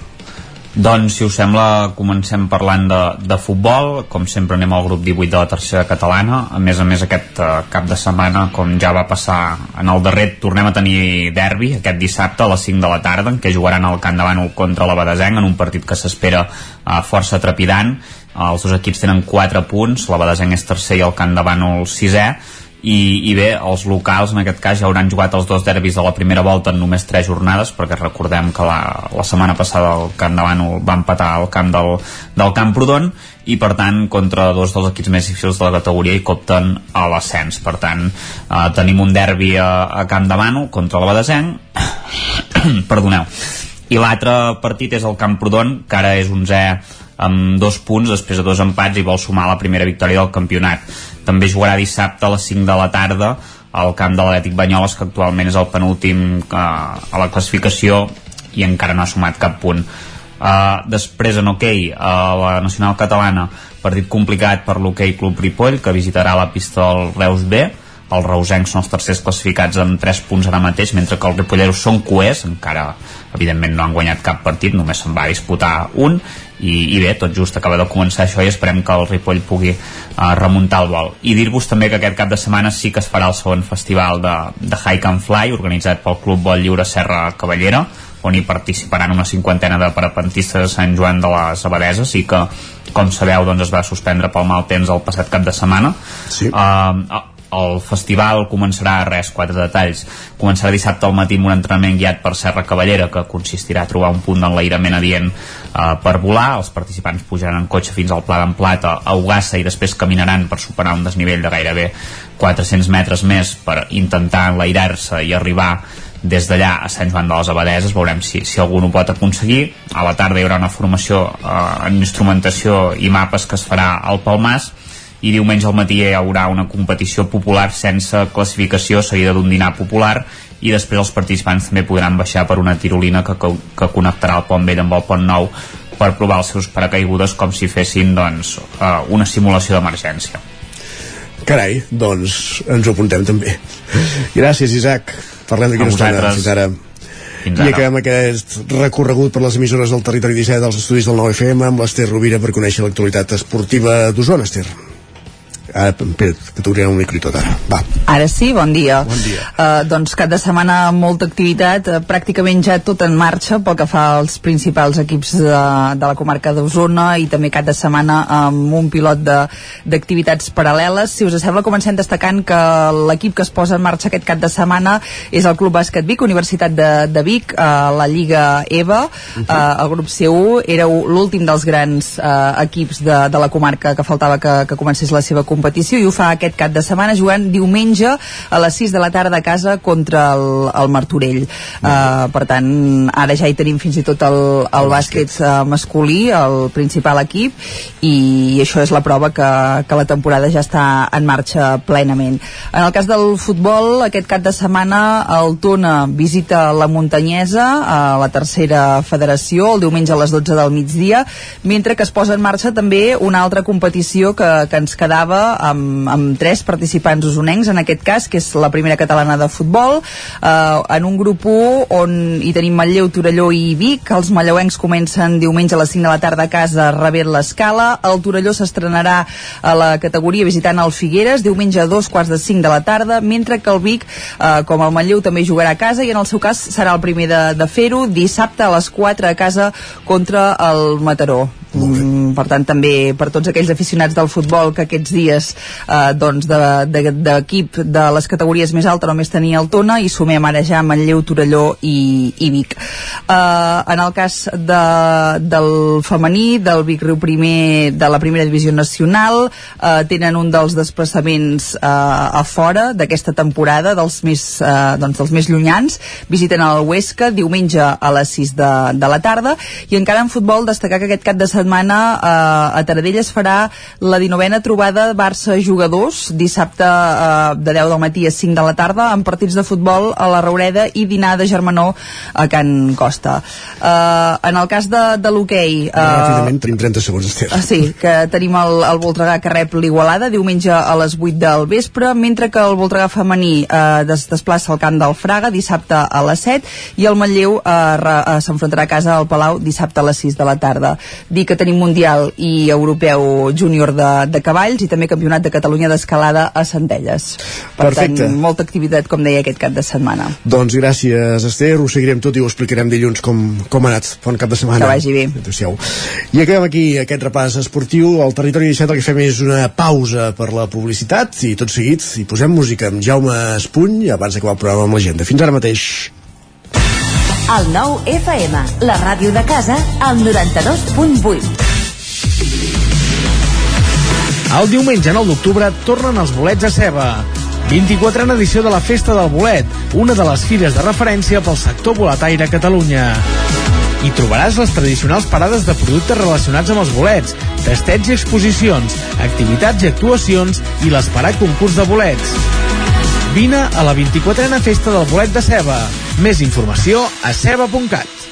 Doncs, si us sembla, comencem parlant de, de futbol. Com sempre anem al grup 18 de la tercera catalana. A més a més, aquest uh, cap de setmana, com ja va passar en el darrer, tornem a tenir derbi aquest dissabte a les 5 de la tarda, en què jugaran el Camp de Bànol contra la Badesenc en un partit que s'espera uh, força trepidant. Uh, els dos equips tenen 4 punts, la Badesenc és tercer i el Camp de Bànol sisè i, i bé, els locals en aquest cas ja hauran jugat els dos derbis de la primera volta en només tres jornades perquè recordem que la, la setmana passada el Camp de Bànol va empatar al camp del, del Camp Prodon i per tant contra dos dels equips més difícils de la categoria i copten a l'ascens. Per tant eh, tenim un derbi a, a Camp de Bànol contra el Badesenc. <coughs> Perdoneu. I l'altre partit és el Camp Prodon que ara és 11è amb dos punts després de dos empats i vol sumar la primera victòria del campionat també jugarà dissabte a les 5 de la tarda al camp de l'Atlètic Banyoles que actualment és el penúltim eh, a la classificació i encara no ha sumat cap punt. Uh, després en hoquei okay, a la Nacional Catalana partit complicat per l'hoquei Club Ripoll que visitarà la pista del Reus B. Els reusencs són els tercers classificats amb 3 punts ara mateix, mentre que els ripolleros són coers, encara evidentment no han guanyat cap partit, només se'n va disputar un i, i bé, tot just acaba de començar això i esperem que el Ripoll pugui uh, remuntar el vol. I dir-vos també que aquest cap de setmana sí que es farà el segon festival de, de Hike and Fly, organitzat pel Club Vol Lliure Serra Cavallera, on hi participaran una cinquantena de parapentistes de Sant Joan de les Abadeses i que, com sabeu, doncs es va suspendre pel mal temps el passat cap de setmana.
Sí.
Uh, el festival començarà, res, quatre detalls, començarà dissabte al matí amb un entrenament guiat per Serra Cavallera que consistirà a trobar un punt d'enlairament adient eh, per volar. Els participants pujaran en cotxe fins al Pla d'en Plata a Ugassa i després caminaran per superar un desnivell de gairebé 400 metres més per intentar enlairar-se i arribar des d'allà a Sant Joan de les Abadeses veurem si, si algú ho pot aconseguir. A la tarda hi haurà una formació eh, en instrumentació i mapes que es farà al Palmas i diumenge al matí hi haurà una competició popular sense classificació seguida d'un dinar popular i després els participants també podran baixar per una tirolina que, que, que connectarà el pont vell amb el pont nou per provar els seus paracaigudes com si fessin doncs, uh, una simulació d'emergència.
Carai, doncs ens ho apuntem també. Gràcies, Isaac. Parlem d'aquí una estona. Fins ara.
Fins
I acabem aquest recorregut per les emissores del territori 17 dels estudis del 9FM amb l'Ester Rovira per conèixer l'actualitat esportiva d'Osona, Ester. Ara, espera, que t'obrirem un micro i tot ara. Va.
Ara sí, bon dia.
Bon dia.
Uh, doncs cap de setmana molta activitat, uh, pràcticament ja tot en marxa pel que fa als principals equips de, de la comarca d'Osona i també cap de setmana amb un pilot de- d'activitats paral·leles. Si us sembla, comencem destacant que l'equip que es posa en marxa aquest cap de setmana és el Club Bàsquet Vic, Universitat de, de Vic, uh, la Lliga EVA, uh, el grup C1, era l'últim dels grans uh, equips de, de la comarca que faltava que, que comencés la seva competició i ho fa aquest cap de setmana jugant diumenge a les 6 de la tarda a casa contra el, el Martorell. Uh, per tant ara ja hi tenim fins i tot el, el bàsquet uh, masculí el principal equip i això és la prova que, que la temporada ja està en marxa plenament. En el cas del futbol aquest cap de setmana el Tona visita la Muntanyesa a la tercera federació el diumenge a les 12 del migdia mentre que es posa en marxa també una altra competició que, que ens quedava amb, amb tres participants usonencs en aquest cas, que és la primera catalana de futbol eh, en un grup 1 on hi tenim Manlleu, Torelló i Vic. Els manlleuencs comencen diumenge a les 5 de la tarda a casa rebent l'escala. El Torelló s'estrenarà a la categoria visitant el Figueres diumenge a dos quarts de 5 de la tarda mentre que el Vic, eh, com el Manlleu també jugarà a casa i en el seu cas serà el primer de, de fer-ho dissabte a les 4 a casa contra el Mataró. Mm, per tant també per tots aquells aficionats del futbol que aquests dies eh, doncs d'equip de, de, de les categories més altes només tenia el Tona i sumem ara ja Manlleu, Torelló i, i Vic. Eh, en el cas de, del femení del Vic Riu primer de la primera divisió nacional eh, tenen un dels desplaçaments eh, a fora d'aquesta temporada dels més, eh, doncs dels més llunyans. Visiten el Huesca diumenge a les 6 de, de la tarda. I encara en futbol destacar que aquest cap de setmana eh, a Taradell es farà la 19a trobada Barça-Jugadors dissabte eh, de 10 del matí a 5 de la tarda amb partits de futbol a la Raureda i dinar de Germanó a Can Costa eh, en el cas de, de l'hoquei eh,
Ràpidament, tenim 30 segons, Ester.
Ah, sí, que tenim el, el Voltregà que rep l'Igualada diumenge a les 8 del vespre, mentre que el Voltregà femení eh, es desplaça al camp del Fraga dissabte a les 7 i el Manlleu eh, eh, s'enfrontarà a casa al Palau dissabte a les 6 de la tarda. Dir que tenim Mundial i Europeu Júnior de, de cavalls i també Campionat de Catalunya d'escalada a Centelles. Per
Perfecte.
tant, molta activitat, com deia, aquest cap de setmana.
Doncs gràcies, Esther. Ho seguirem tot i ho explicarem dilluns com, com ha anat. Bon cap de setmana.
Que vagi bé.
Adéu-siau. I acabem aquí aquest repàs esportiu. Al territori 17 el que fem és una pausa per la publicitat i tot seguit hi posem música amb Jaume Espuny abans d'acabar el programa amb l'agenda. Fins ara mateix.
El nou FM, la ràdio de casa, al 92.8.
El diumenge 9 d'octubre tornen els bolets a ceba. 24a edició de la Festa del Bolet, una de les fires de referència pel sector boletaire a Catalunya. Hi trobaràs les tradicionals parades de productes relacionats amb els bolets, tastets i exposicions, activitats i actuacions i l'esperat concurs de bolets. Vine a la 24a Festa del Bolet de Ceba. Més informació a ceba.cat.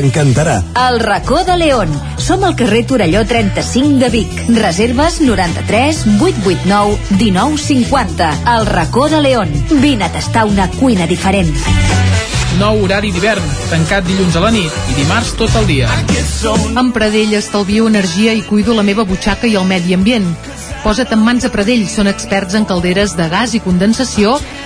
T'encantarà.
El racó de León. Som al carrer Torelló 35 de Vic. Reserves 93 889 1950. El racó de León. Vine a tastar una cuina diferent.
Nou horari d'hivern, tancat dilluns a la nit i dimarts tot el dia.
Amb Pradell estalvio energia i cuido la meva butxaca i el medi ambient. Posa't en mans a Pradell, són experts en calderes de gas i condensació,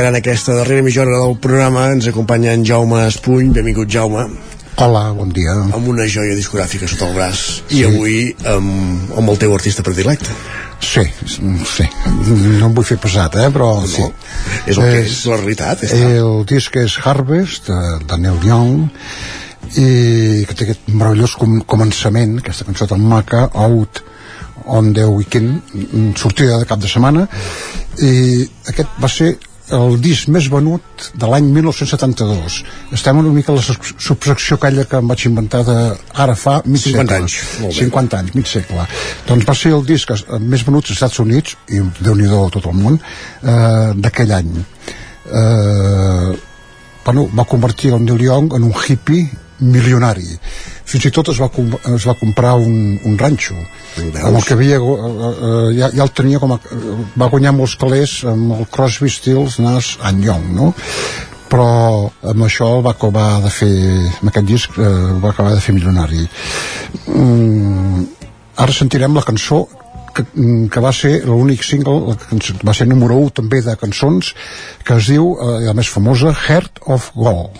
Encara en aquesta darrera mitja hora del programa, ens acompanya en Jaume Espuny. Benvingut, Jaume.
Hola, bon dia.
Amb una joia discogràfica sota el braç.
Sí.
I avui amb, amb el teu artista predilecte.
Sí, sí. No em vull fer pesat, eh, però no, sí.
És el que és la realitat. És
el disc és Harvest, de, de Neil Young, i que té aquest meravellós com, començament, aquesta cançó tan maca, Out on the Weekend, sortida de cap de setmana, i aquest va ser el disc més venut de l'any 1972 estem una mica a la sub- subsecció aquella que em vaig inventar de ara fa mig
50
segle
anys, molt bé.
50 anys, mig segle. Doncs va ser el disc més venut als Estats Units i déu nhi tot el món eh, d'aquell any. Eh, bueno, va convertir el Neil Young en un hippie milionari fins i tot es va, es va comprar un, un ranxo. Amb el que havia eh, eh, ja, ja el tenia com a, va guanyar molts calés amb el Crosby, Stills, Nash and Young no? però amb això el va acabar de fer amb aquest disc eh, el va acabar de fer milionari. Mm, ara sentirem la cançó que, mm, que va ser l'únic single va ser número 1 també de cançons que es diu, eh, la més famosa Heart of Gold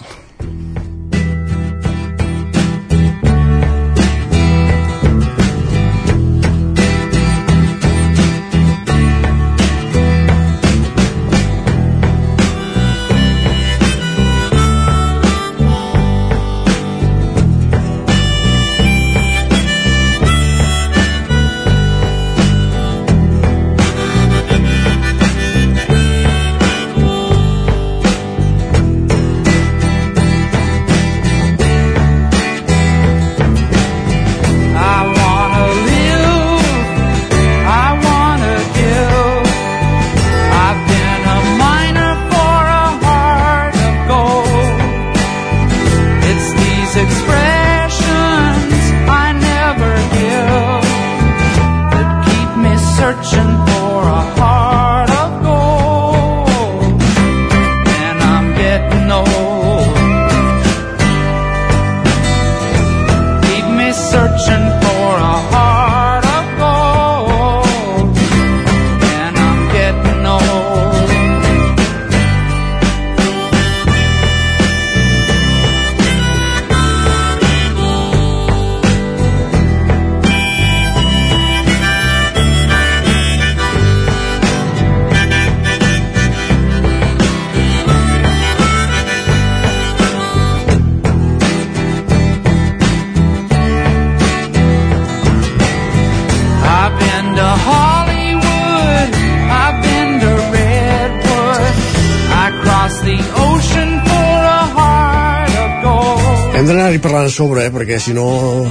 perquè si no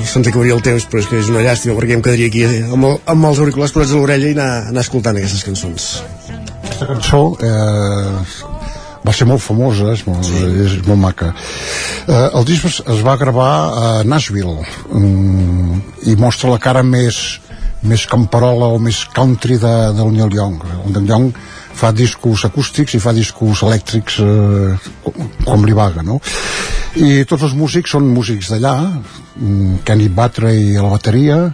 se'ns acabaria el temps, però és que és una llàstima, perquè em quedaria aquí amb, el, amb els auriculars posats a l'orella i anar, anar escoltant aquestes cançons.
Aquesta cançó eh, va ser molt famosa, és molt, sí. és molt maca. Eh, el disc es, es va gravar a Nashville mm, i mostra la cara més, més camperola o més country de, del Neil Young. El Neil Young fa discos acústics i fa discos elèctrics eh, com li vaga, no? I tots els músics són músics d'allà, mm, Kenny Battery a la bateria,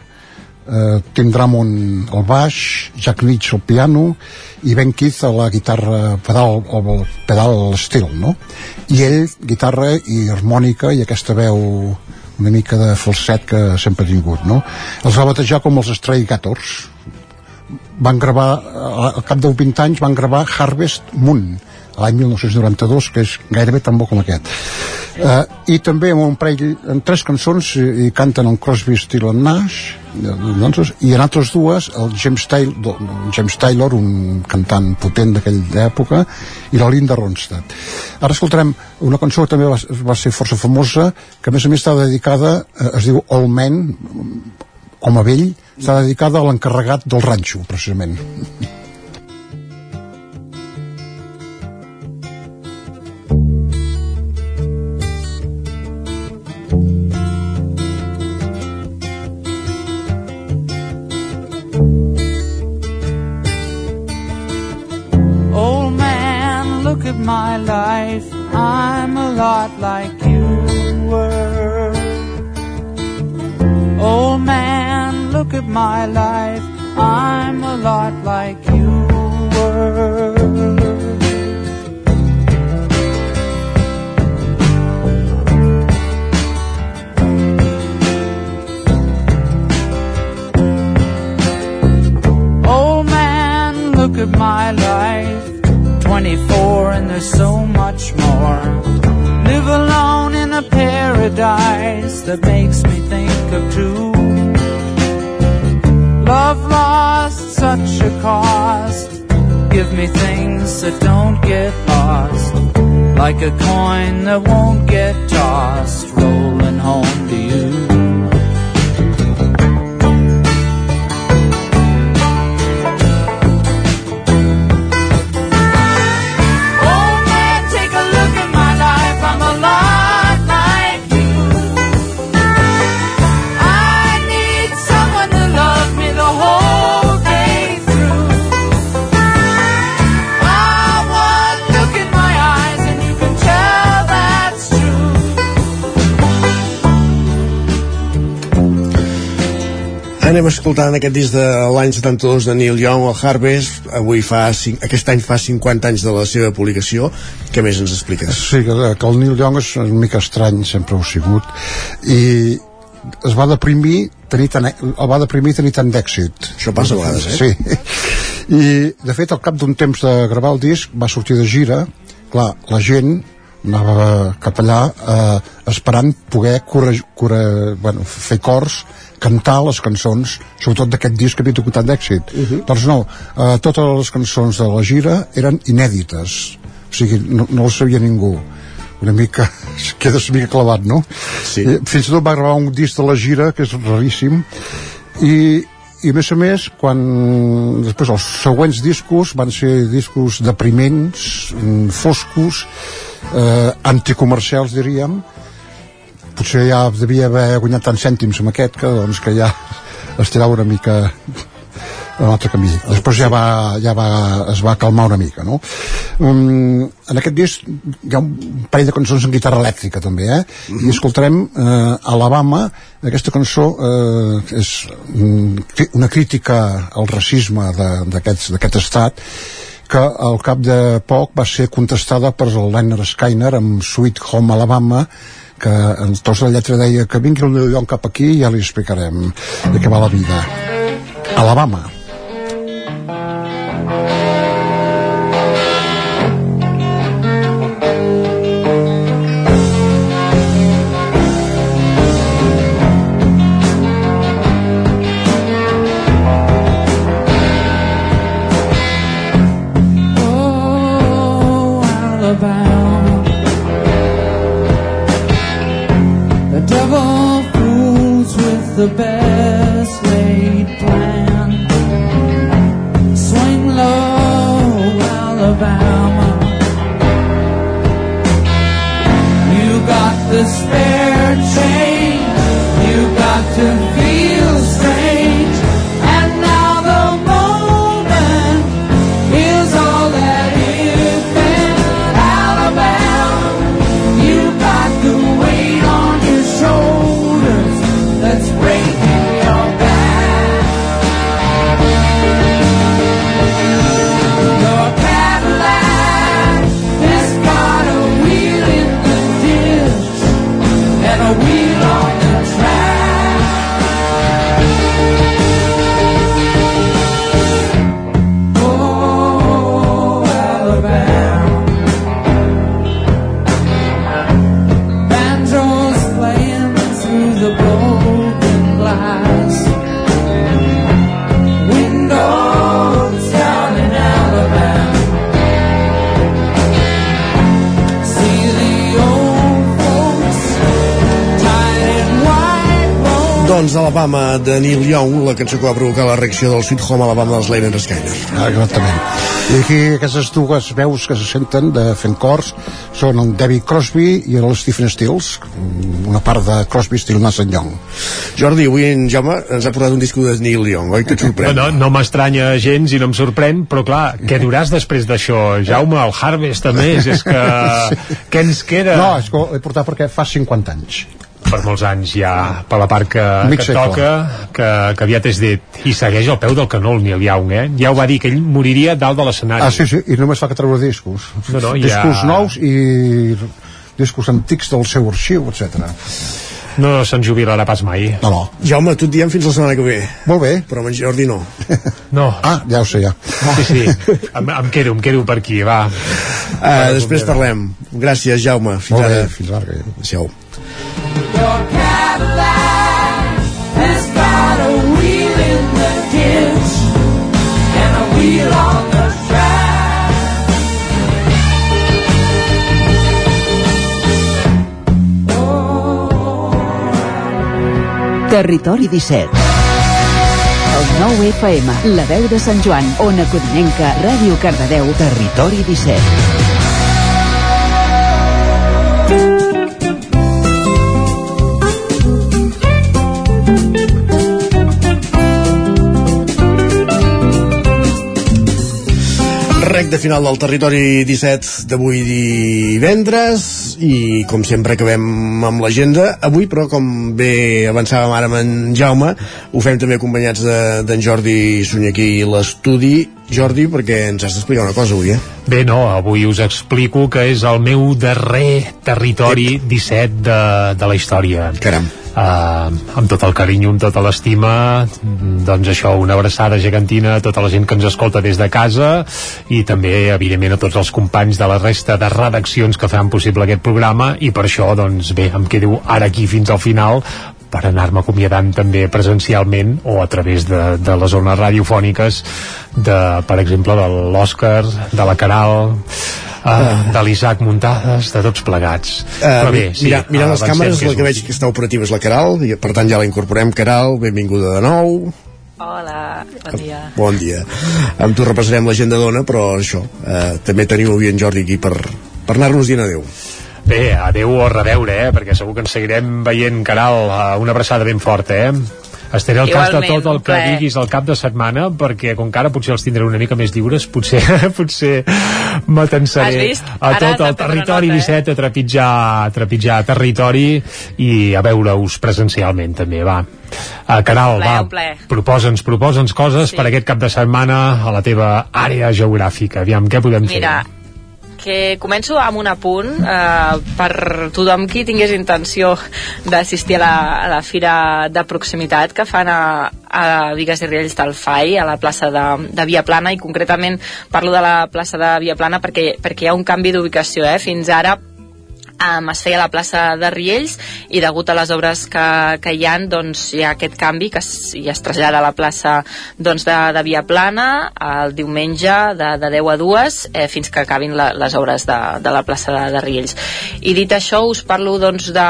eh, Tim Drummond al baix, Jack Leach al piano i Ben Keith a la guitarra pedal, el pedal estil, no? I ell, guitarra i harmònica i aquesta veu una mica de falset que sempre ha tingut, no? Els va batejar com els Stray Gators, van gravar, al cap de 20 anys van gravar Harvest Moon l'any 1992 que és gairebé tan bo com aquest. Uh, i també en un parell en tres cançons i, i canten el Crosby, Still and Nash i en altres dues el James Taylor, James Taylor un cantant potent d'aquella època i la Linda Ronstadt. Ara escoltarem una cançó que també va, va ser força famosa que a més a més està dedicada eh, es diu All Men home vell està dedicada a l'encarregat del ranxo precisament <laughs>
my life. I'm a lot like you were. Old man, look at my life. I'm a lot like you were. Old man, look at my life. 24 and there's so much more. Live alone in a paradise that makes me think of two. Love lost such a cost. Give me things that don't get lost. Like a coin that won't get tossed. Rolling home to you.
Anem escoltant aquest disc de l'any 72 de Neil Young, el Harvest, avui fa, aquest any fa 50 anys de la seva publicació. Què més ens expliques?
Sí, que, que el Neil Young és una mica estrany, sempre ho ha sigut, i es va deprimir tenir tant, e- el va deprimir tenir tant d'èxit.
Això passa a vegades, eh?
Sí. I, de fet, al cap d'un temps de gravar el disc, va sortir de gira, clar, la gent anava cap allà eh, esperant poder cura, cura, bueno, fer cors cantar les cançons, sobretot d'aquest disc que havia tingut tant d'èxit. Uh -huh. Doncs no, eh, totes les cançons de la gira eren inèdites, o sigui, no, no les sabia ningú una mica, <laughs> quedes una mica clavat, no?
Sí.
Fins i tot va gravar un disc de la gira, que és raríssim, i, i a més a més, quan després els següents discos van ser discos depriments, foscos, eh, anticomercials, diríem, potser ja devia haver guanyat tants cèntims amb aquest que, doncs, que ja es tirava una mica un altre camí. Després ja, va, ja va, es va calmar una mica, no? Um, en aquest disc hi ha un parell de cançons en guitarra elèctrica, també, eh? I escoltarem eh, Alabama, aquesta cançó eh, és mm, una crítica al racisme d'aquest estat, que al cap de poc va ser contestada per el Leonard Skinner amb Sweet Home Alabama que en tots la lletra deia que vingui el New York cap aquí i ja li explicarem de què va la vida Alabama.
The best laid plan. Swing low, Alabama. You got the spare change. You got to
Doncs Alabama de Neil Young, la cançó que va provocar la reacció del Sweet Home Alabama dels Leonard Skyner.
Ah, exactament. I aquí aquestes dues veus que se senten de fent cors són el David Crosby i el Stephen Stills, una part de Crosby, Stills, Nash Young.
Jordi, avui en Jaume ens ha portat un disco de Neil Young, oi que et sorprèn?
No, no, no m'estranya gens i no em sorprèn, però clar, què duràs després d'això? Jaume, el Harvest a més, és que... <laughs> Què ens queda?
No, és que ho he portat perquè fa 50 anys.
Per molts anys ja per la part que, que
segle.
toca que, que aviat és dit i segueix al peu del canó el Neil Young eh? ja ho va dir que ell moriria dalt de l'escenari
Ah, sí, sí, i només fa que treure discos.
No, no, ja-
discos nous i discos antics del seu arxiu, etc.
no se'n jubilarà pas mai
No, no.
Jaume, tu et diem fins la setmana que ve.
Molt bé.
Però amb en Jordi no.
no.
Ah, ja ho sé, ja.
sí, sí, em, em quedo, em quedo per aquí, va
Uh, després parlem. Gràcies, Jaume. Fins
Molt bé,
ara.
fins ara.
Adéu.
Got a wheel in the ditch and a wheel on the track.
Territori 17 El 9 FM, la veu de Sant Joan, Ona Codinenca, Ràdio Cardedeu, Territori 17
De final del territori 17 d'avui divendres i com sempre acabem amb l'agenda. Avui però com bé avançàvem ara amb en Jaume ho fem també acompanyats de- d'en Jordi Sunyaquí i l'estudi Jordi perquè ens has d'explicar una cosa avui eh?
Bé, no, avui us explico que és el meu darrer territori 17 de, de la història.
Caram.
Uh, amb tot el carinyo, amb tota l'estima, doncs això, una abraçada gegantina a tota la gent que ens escolta des de casa i també, evidentment, a tots els companys de la resta de redaccions que fan possible aquest programa i per això, doncs bé, em quedo ara aquí fins al final per anar-me acomiadant també presencialment o a través de, de les zones radiofòniques de, per exemple, de l'Òscar, de la Caral, uh, de l'Isaac Muntades, de tots plegats.
Uh, mira, mirant les
avancem,
càmeres,
que
la que veig que està operativa és la Caral, i per tant ja la incorporem. Caral, benvinguda de nou.
Hola, bon dia.
Bon dia. Amb tu repassarem l'agenda d'Ona, però això, eh, també tenim avui en Jordi aquí per, per anar-nos dient adeu.
Bé, adeu o reveure, eh? perquè segur que ens seguirem veient, Caral, una abraçada ben forta, eh? Estaré al cas de tot el que diguis al cap de setmana, perquè com que ara potser els tindré una mica més lliures, potser <laughs> potser m'atensaré a tot el territori
nota, eh?
17 a trepitjar, a trepitjar territori i a veure-us presencialment també, va. Uh, Caral, va, proposa'ns, proposa'ns coses
Sí.
per aquest cap de setmana a la teva àrea geogràfica. Aviam, què podem
Mira,
fer?
Que començo amb un apunt eh, per tothom qui tingués intenció d'assistir a, la, a la fira de proximitat que fan a, a Vigues i Riells del FAI, a la plaça de, de Via Plana, i concretament parlo de la plaça de Via Plana perquè, perquè hi ha un canvi d'ubicació. Eh? Fins ara um, es feia a la plaça de Riells i degut a les obres que, que hi han doncs hi ha aquest canvi que es, i es trasllada a la plaça doncs, de, de Via Plana el diumenge de, de 10 a 2 eh, fins que acabin la, les obres de, de la plaça de, de Riells. I dit això us parlo doncs, de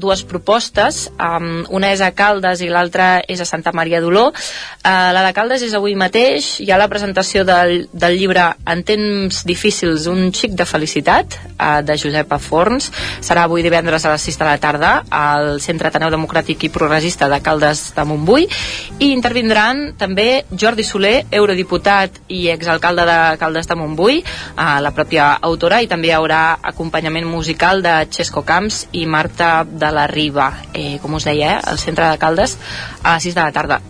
dues propostes. Um, una és a Caldes i l'altra és a Santa Maria d'Oló. Uh, la de Caldes és avui mateix. Hi ha la presentació del, del llibre En temps difícils un xic de felicitat uh, de Josepa Forns serà avui divendres a les 6 de la tarda al Centre Ateneu Democràtic i Progressista de Caldes de Montbui. I intervindran també Jordi Soler, eurodiputat i exalcalde de Caldes de Montbui uh, la pròpia autora i també hi haurà acompanyament musical de Xesco Camps i Marta de la Riba. Eh, com us deia, eh, al centre de Caldes a les 6 de la tarda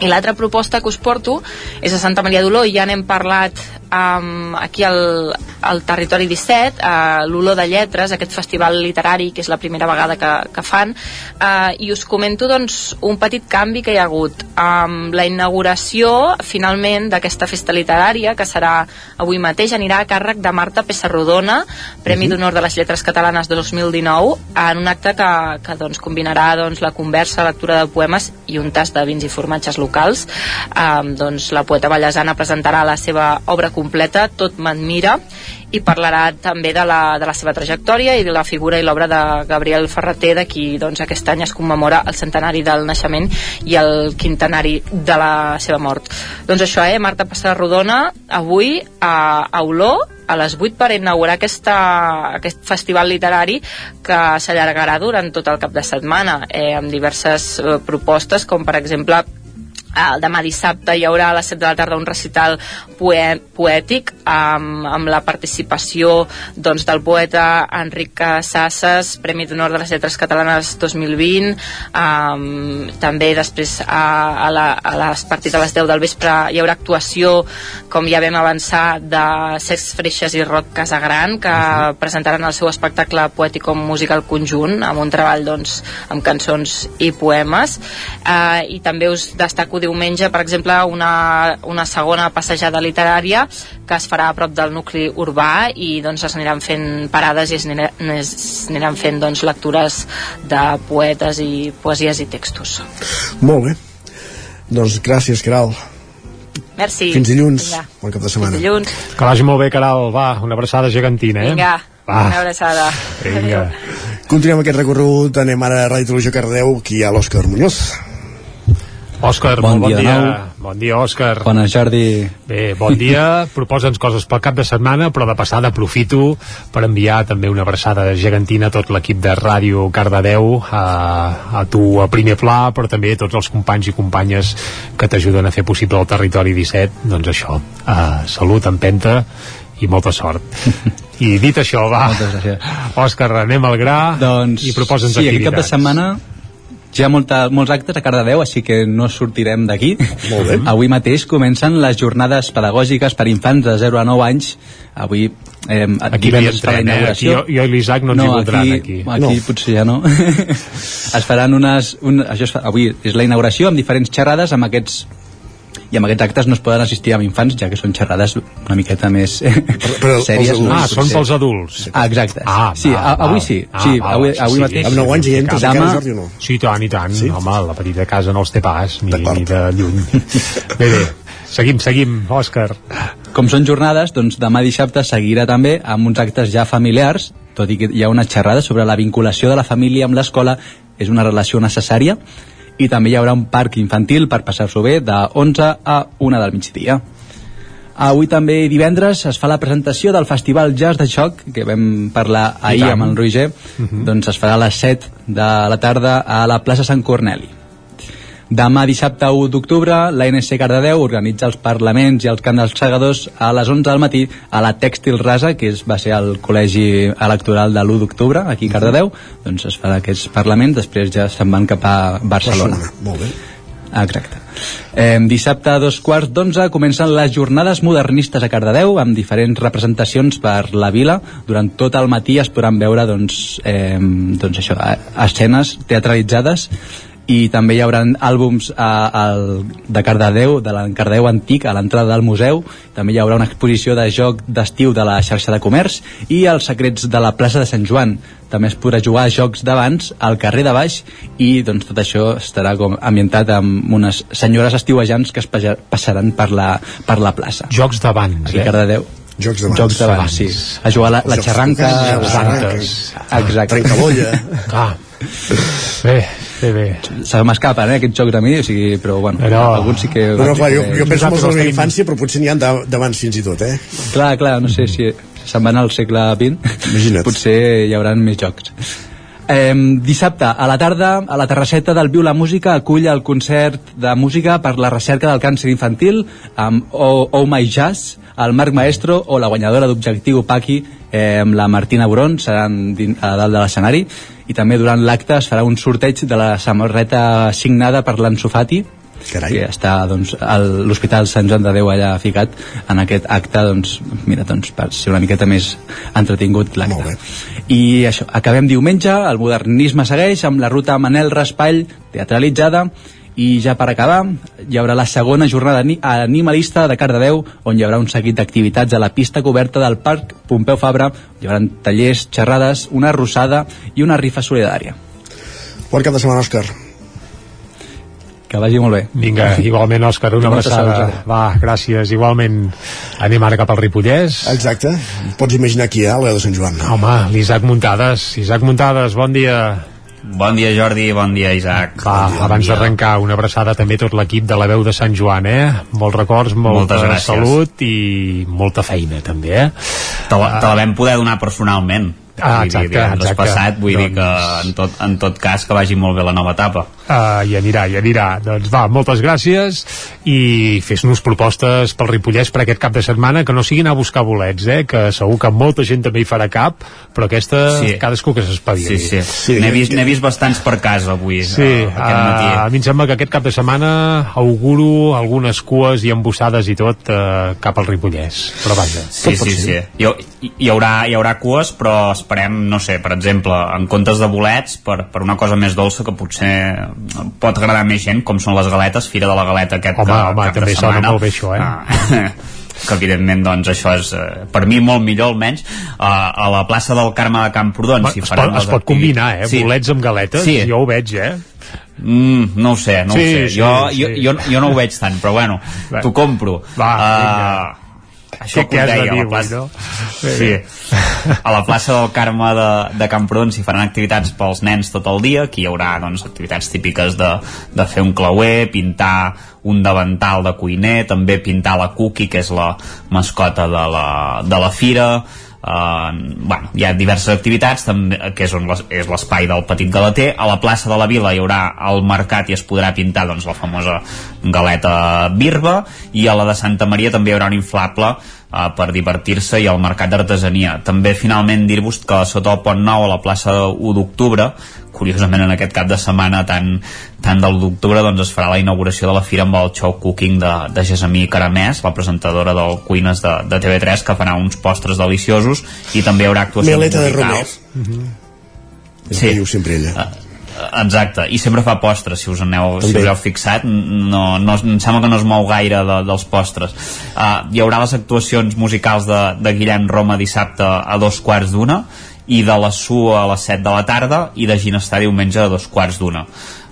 i l'altra proposta que us porto és a Santa Maria d'Oló i ja n'hem parlat um, aquí al, al Territori 17 uh, l'Olor de Lletres, aquest festival literari que és la primera vegada que, que fan uh, i us comento doncs, un petit canvi que hi ha hagut um, la inauguració finalment d'aquesta festa literària que serà avui mateix anirà a càrrec de Marta Pessarrodona Premi uh -huh. d'Honor de les Lletres Catalanes 2019 en un acte que, que doncs, combinarà doncs, la conversa, lectura de poemes i un tas de vins i formatges locals um, doncs, la poeta ballesana presentarà la seva obra completa, Tot m'admira, i parlarà també de la, de la seva trajectòria i de la figura i l'obra de Gabriel Ferreter, de qui doncs, aquest any es commemora el centenari del naixement i el quintenari de la seva mort. Doncs això, eh? Marta Passarrodona, avui a, a Olor, a les 8 per inaugurar aquesta, aquest festival literari que s'allargarà durant tot el cap de setmana eh, amb diverses eh, propostes com per exemple el demà dissabte hi haurà a les 7 de la tarda un recital poe poètic amb, amb la participació doncs, del poeta Enric Sasses, Premi d'Honor de les Lletres Catalanes 2020 um, també després a, a, la, a les partit de les 10 del vespre hi haurà actuació com ja vam avançar de Sex Freixes i Roc Casagran que uh -huh. presentaran el seu espectacle poètic com musical conjunt amb un treball doncs, amb cançons i poemes uh, i també us destaco diumenge, per exemple, una, una segona passejada literària que es farà a prop del nucli urbà i doncs es aniran fent parades i es aniran, es aniran fent doncs, lectures de poetes i poesies i textos.
Molt bé. Doncs gràcies, Caral.
Merci.
Fins dilluns.
Vinga.
Bon cap de setmana.
Fins dilluns.
Que vagi molt bé, Caral. Va, una abraçada gegantina, eh?
Vinga,
Va.
una abraçada.
Vinga.
Continuem aquest recorregut, anem ara a Ràdio Televisió Cardeu, aquí a l'Òscar Muñoz.
Òscar,
Bon
bon
dia de
dia. Bon dia, Òscar.
Bones, Jordi.
Bé, bon dia. <laughs> Proposa'ns coses pel cap de setmana, però de passada aprofito per enviar també una abraçada gegantina a tot l'equip de Ràdio Cardedeu, a, a tu a primer pla, però també a tots els companys i companyes que t'ajuden a fer possible el Territori 17. Doncs això, uh, salut, empenta i molta sort. <laughs> I dit això, va, Òscar, anem al gra
doncs,
i proposa'ns
sí, aquest cap de
activitats.
setmana hi ha molta, molts actes a Cardedeu, així que no sortirem d'aquí.
Molt bé.
Avui mateix comencen les jornades pedagògiques per infants de 0 a 9 anys. Avui eh,
Aquí
divendres farà
entrem, eh? Aquí jo, jo i l'Isaac no ens hi voldran, aquí.
Aquí, aquí potser ja no. <laughs> es faran unes... Un, això es fa, avui és la inauguració amb diferents xerrades amb aquests i amb aquests actes no es poden assistir amb infants ja que són xerrades una miqueta més <laughs>
però
sèries
els adults.
no?
Ah, són pels adults.
Ah, exacte.
Ah,
sí,
val,
a, avui sí.
Ah,
sí,
val,
avui,
sí,
avui
sí,
mateix.
Amb 9 anys hi entres
Demà-
encara, Jordi, o no?
Sí, i tant, i tant.
Sí?
Home, la petita casa no els té pas, ni, ni de lluny. <laughs> bé, bé, seguim, seguim, Òscar.
Com són jornades, doncs demà dissabte seguirà també amb uns actes ja familiars, tot i que hi ha una xerrada sobre la vinculació de la família amb l'escola, és una relació necessària, i també hi haurà un parc infantil per passar-s'ho bé de 11 a 1 del migdia. Avui també divendres es fa la presentació del Festival Jazz de Xoc, que vam parlar ahir amb el Roger, doncs es farà a les 7 de la tarda a la plaça Sant Corneli. Demà dissabte 1 d'octubre, l'ANC Cardedeu organitza els parlaments i els cants dels segadors a les 11 del matí a la Tèxtil Rasa, que és, va ser el col·legi electoral de l'1 d'octubre, aquí a Cardedeu, doncs es farà aquests parlaments, després ja se'n van cap a Barcelona.
Molt bé.
Exacte. Eh, dissabte a dos quarts d'onze comencen les jornades modernistes a Cardedeu amb diferents representacions per la vila. Durant tot el matí es podran veure doncs, eh, doncs això, eh, escenes teatralitzades i també hi haurà àlbums a, al, de Cardedeu, de l'Encardeu antic a l'entrada del museu, també hi haurà una exposició de joc d'estiu de la xarxa de comerç i els secrets de la plaça de Sant Joan també es podrà jugar a jocs d'abans al carrer de baix i doncs tot això estarà com ambientat amb unes senyores estiuejants que es passaran per la, per la plaça
Jocs d'abans,
eh? Cardedeu
Jocs d'abans.
Jocs d'abans, sí. A jugar la, la
jocs
les
d'abans.
anques. Exacte.
Trencabolla.
Ah. Bé, bé, bé.
Se m'escapen, eh, aquests jocs a mi, o sigui, però bueno,
Però...
alguns sí que...
No, no, clar, jo, jo penso molt en la meva infància, però potser n'hi ha d'abans fins i tot, eh?
Clar, clar, no sé si se'n van al segle XX,
Imagina't.
potser hi haurà més jocs. Eh, dissabte, a la tarda, a la terrasseta del Viu la Música acull el concert de música per la recerca del càncer infantil amb Oh, oh My Jazz, el Marc Maestro o la guanyadora d'Objectiu Paqui eh, amb la Martina Bron, seran a dalt de l'escenari i també durant l'acte es farà un sorteig de la samarreta signada per l'Anso Fati
Carai.
que està doncs, a l'Hospital Sant Joan de Déu allà ficat en aquest acte doncs, mira, doncs, per ser una miqueta més entretingut l'acte i això, acabem diumenge el modernisme segueix amb la ruta Manel Raspall teatralitzada i ja per acabar hi haurà la segona jornada ani- animalista de Cardedeu on hi haurà un seguit d'activitats a la pista coberta del Parc Pompeu Fabra hi haurà tallers, xerrades, una arrossada i una rifa solidària
Bon cap de setmana, Òscar.
que vagi molt bé
Vinga, igualment, Òscar, una abraçada. Va, gràcies. Igualment, anem ara cap al Ripollès.
Exacte. Pots imaginar qui hi ha, l'Eu de Sant Joan.
Home, l'Isaac Muntades. Isaac Muntades, bon dia.
Bon dia, Jordi, bon dia, Isaac.
Va,
bon dia,
abans
bon
d'arrencar, una abraçada també a tot l'equip de la veu de Sant Joan, eh? Molts records, molta salut i molta feina, també, eh?
Te la, te la vam poder donar personalment.
Ah,
Vull dir,
exacte, exacte.
passat, vull dir que
Doncs-
en tot, en tot cas que vagi molt bé la nova etapa.
Uh, i anirà, i anirà. Doncs va, moltes gràcies i fes-nos propostes pel Ripollès per aquest cap de setmana, que no siguin a buscar bolets, eh? que segur que molta gent també hi farà cap, però aquesta,
Sí.
cadascú que s'espavili.
Sí, sí. N'he vist, vist bastants per casa avui,
Sí,
eh, aquest matí.
uh, a mi em sembla que aquest cap de setmana auguro algunes cues i embossades i tot uh, cap al Ripollès. Però vaja,
Sí,
tot pot
sí, sí. hi, hi, haurà, hi haurà cues, però esperem, no sé, per exemple, en comptes de bolets, per, per una cosa més dolça que potser pot agradar més gent, com són les galetes, Fira de la Galeta aquest
Home,
que,
home,
cap
també
de
sona
setmana.
molt bé això, eh?
Ah, <laughs> que evidentment doncs això és eh, per mi molt millor almenys a, a la plaça del Carme de Camprodon
Home,
si
es, pot, es pot combinar, eh?
Sí.
Bolets amb galetes,
Sí.
jo ho veig, eh?
Mm, no ho sé, no
Sí,
ho sé.
sí,
jo,
sí.
jo, jo, jo no ho veig tant, però bueno,
Va.
t'ho compro.
Va,
uh, això que us
has de
deia, a
dir
plaça...
no?
Sí. A la plaça del Carme de, de Camprodon s'hi faran activitats pels nens tot el dia, aquí hi haurà doncs, activitats típiques de, de fer un clauer, pintar un davantal de cuiner, també pintar la Cookie, que és la mascota de la, de la fira, Uh, bueno, hi ha diverses activitats també, que és, on les, és l'espai del Petit Galater. A la plaça de la Vila hi haurà el mercat i es podrà pintar doncs, la famosa galeta birba. I a la de Santa Maria també hi haurà un inflable uh, per divertir-se i al mercat d'artesania també finalment dir-vos que sota el Pont Nou a la plaça 1 d'octubre curiosament en aquest cap de setmana tan, tan del d'octubre doncs es farà la inauguració de la fira amb el show cooking de, de Gesamí Caramès la presentadora del Cuines de, de TV3 que farà uns postres deliciosos i també hi haurà actuacions
Meleta de
musicals
Romer. És
Sí.
que diu sempre ella.
Exacte, i sempre fa postres, si us aneu, si us heu fixat, no, no, em sembla que no es mou gaire de, dels postres. Uh, hi haurà les actuacions musicals de, de Guillem Roma dissabte a dos quarts d'una, i de la SUA a les 7 de la tarda i de Ginestar diumenge a dos quarts d'una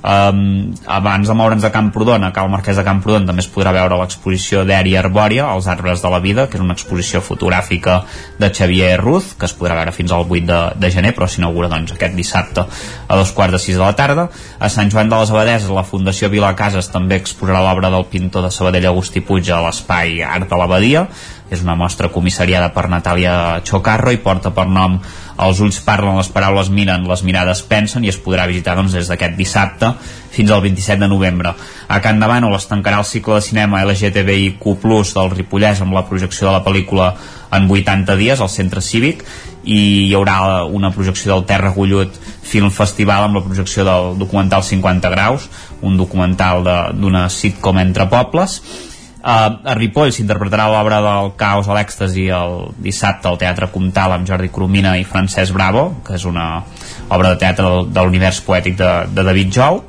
um, abans de moure'ns a Camprodon a Cal Marquès de Camprodon també es podrà veure l'exposició d'Èria Arbòria Els arbres de la vida, que és una exposició fotogràfica de Xavier Ruz que es podrà veure fins al 8 de, de gener però s'inaugura doncs, aquest dissabte a dos quarts de 6 de la tarda. A Sant Joan de les Abadeses la Fundació Vila Cases també exposarà l'obra del pintor de Sabadell Agustí Puig a l'espai Art de l'Abadia és una mostra comissariada per Natàlia Chocarro i porta per nom Els ulls parlen, les paraules miren, les mirades pensen i es podrà visitar doncs, des d'aquest dissabte fins al 27 de novembre. A Can Davano es tancarà el cicle de cinema LGTBIQ+, del Ripollès amb la projecció de la pel·lícula en 80 dies al centre cívic i hi haurà una projecció del Terra Gullut Film Festival amb la projecció del documental 50 graus, un documental de- d'una sitcom entre pobles Uh, a Ripoll s'interpretarà l'obra del Caos a l'èxtasi el dissabte al Teatre Comtal amb Jordi Coromina i Francesc Bravo, que és una obra de teatre del, de l'univers poètic de, de David Jou.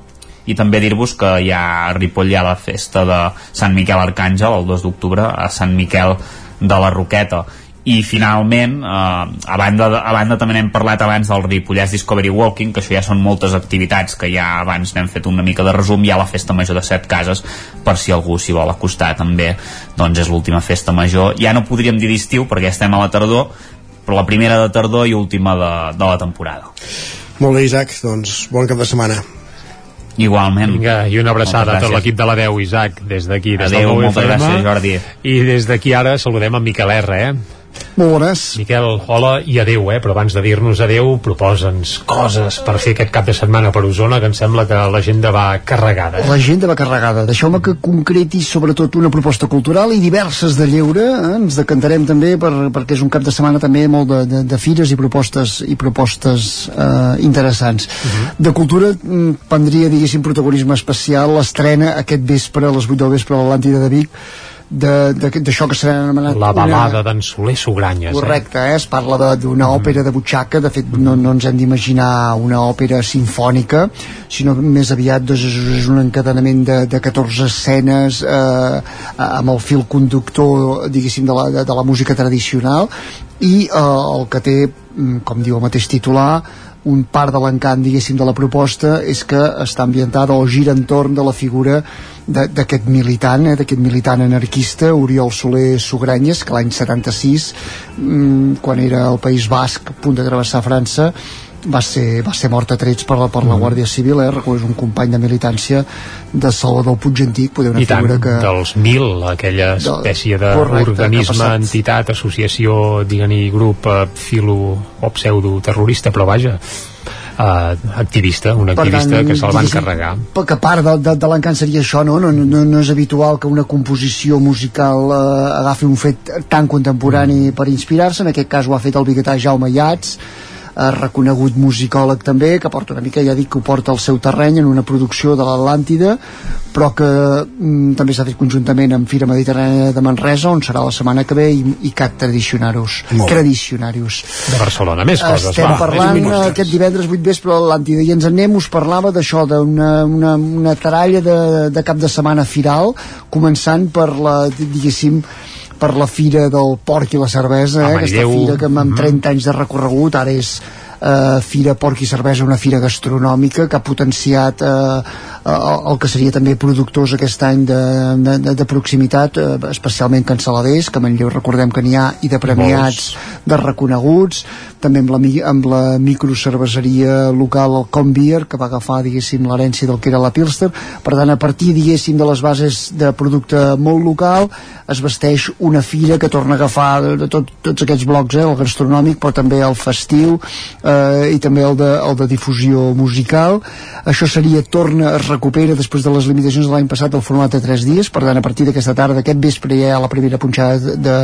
I també dir-vos que hi ha a Ripoll hi ha la festa de Sant Miquel Arcàngel el 2 d'octubre a Sant Miquel de la Roqueta i finalment, eh, a, banda de, a banda també n'hem parlat abans del Ripollès Discovery Walking, que això ja són moltes activitats que ja abans n'hem fet una mica de resum, hi ha la festa major de set cases per si algú s'hi vol acostar també doncs és l'última festa major ja no podríem dir d'estiu perquè estem a la tardor però la primera de tardor i última de, de la temporada
Molt bé Isaac, doncs bon cap de setmana
Igualment.
Vinga, i una abraçada a tot l'equip de la 10, Isaac, des d'aquí, des
Adéu,
del
moltes gràcies, Jordi.
I des d'aquí ara saludem en Miquel R, eh?
Molt bones.
Miquel, hola i adeu, eh? Però abans de dir-nos adeu, proposa'ns coses per fer aquest cap de setmana per Osona, que em sembla que l'agenda va carregada. Eh?
L'agenda va carregada. Deixeu-me que concreti sobretot una proposta cultural i diverses de lleure. Eh? Ens decantarem també per, perquè és un cap de setmana també molt de, de, de fires i propostes i propostes eh, interessants. Uh -huh. De cultura mm, prendria, diguéssim, protagonisme especial l'estrena aquest vespre, a les 8 del vespre a l'Atlàntida de Vic, d'això que s'ha anomenat
la balada una... d'en Soler Sugranyes
correcte, eh? es parla d'una mm. òpera de butxaca de fet no, no ens hem d'imaginar una òpera sinfònica sinó més aviat doncs, és, és un encadenament de, de 14 escenes eh, amb el fil conductor diguéssim de la, de, de la música tradicional i eh, el que té mm, com diu el mateix titular un part de l'encant, diguéssim, de la proposta és que està ambientada o gira entorn de la figura d'aquest militant, eh, d'aquest militant anarquista, Oriol Soler Sugranyes, que l'any 76, mm, quan era al País Basc, a punt de travessar França, va ser, va ser mort a trets per la, per la mm. Guàrdia Civil, eh? és un company de militància de Salvador Puig Antic, poder una
I tant,
figura que...
dels mil, aquella espècie d'organisme, entitat, associació, digue-n'hi grup, eh, filo o pseudo terrorista, però vaja, uh, activista, un activista tant, que se'l van carregar.
Que part de, de, de l'encant seria això, no? No, no? no és habitual que una composició musical uh, agafi un fet tan contemporani mm. per inspirar-se, en aquest cas ho ha fet el biguetà Jaume Iats, eh, reconegut musicòleg també, que porta una mica, ja dic que ho porta al seu terreny en una producció de l'Atlàntida, però que mm, també s'ha fet conjuntament amb Fira Mediterrània de Manresa, on serà la setmana que ve, i, i CAC Tradicionarius. Tradicionarius.
De Barcelona, més coses,
Estem
va.
parlant aquest divendres 8 vespre a l'Atlàntida, i ens en anem, us parlava d'això, d'una una, una taralla de, de cap de setmana firal, començant per la, diguéssim, per la fira del porc i la cervesa, eh? aquesta fira que amb 30 mhm. anys de recorregut ara és eh, Fira Porc i Cervesa, una fira gastronòmica que ha potenciat eh, el que seria també productors aquest any de, de, de proximitat, eh, especialment canceladers, que a Manlleu recordem que n'hi ha, i de premiats, de reconeguts, també amb la, amb la microcerveseria local, el Combier, que va agafar, diguéssim, l'herència del que era la Pilster. Per tant, a partir, diguéssim, de les bases de producte molt local, es vesteix una fira que torna a agafar de tot, tots aquests blocs, eh, el gastronòmic, però també el festiu eh, i també el de, el de difusió musical. Això seria, torna, es recupera després de les limitacions de l'any passat el format de 3 dies, per tant, a partir d'aquesta tarda, aquest vespre hi ha la primera punxada de, de,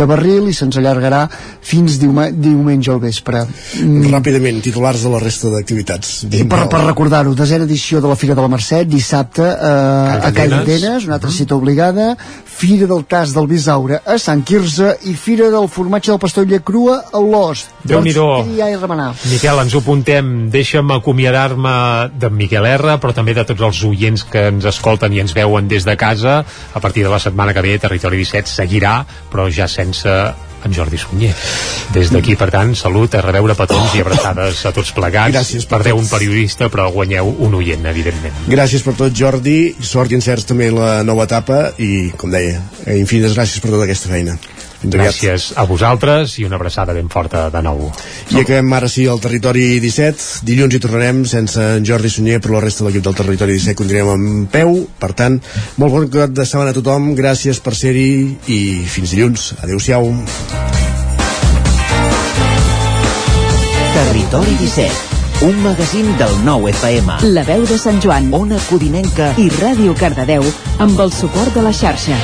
de barril i se'ns allargarà fins diuma, diumenge al vespre.
Mm. Ràpidament, titulars de la resta d'activitats.
Per, per recordar-ho, desena edició de la Fira de la Mercè, dissabte eh, a Call d'Atenes, una altra mm. cita obligada, Fira del Tas del Bisaure a Sant Quirze i Fira del Formatge del Pastolla Crua a l'Ost.
Déu-n'hi-do.
Doncs,
Miquel, ens ho apuntem. Deixa'm acomiadar-me d'en Miquel R, però també de tots els oients que ens escolten i ens veuen des de casa. A partir de la setmana que ve, Territori 17 seguirà, però ja sense en Jordi Sunyer. Des d'aquí, per tant, salut, a reveure petons i abraçades a tots plegats.
Gràcies per
Perdeu un periodista, però guanyeu un oient, evidentment.
Gràcies per tot, Jordi. Sort i encerts també la nova etapa i, com deia, infinites gràcies per tota aquesta feina.
Gràcies a vosaltres i una abraçada ben forta de nou.
I acabem ara sí al Territori 17. Dilluns hi tornarem sense en Jordi Sunyer, però la resta de l'equip del Territori 17 continuem en peu. Per tant, molt bon cap de setmana a tothom. Gràcies per ser-hi i fins dilluns. Adéu-siau.
Territori 17 un magazín del nou FM.
La veu de Sant Joan,
Ona Codinenca
i Ràdio Cardedeu amb el suport de la xarxa.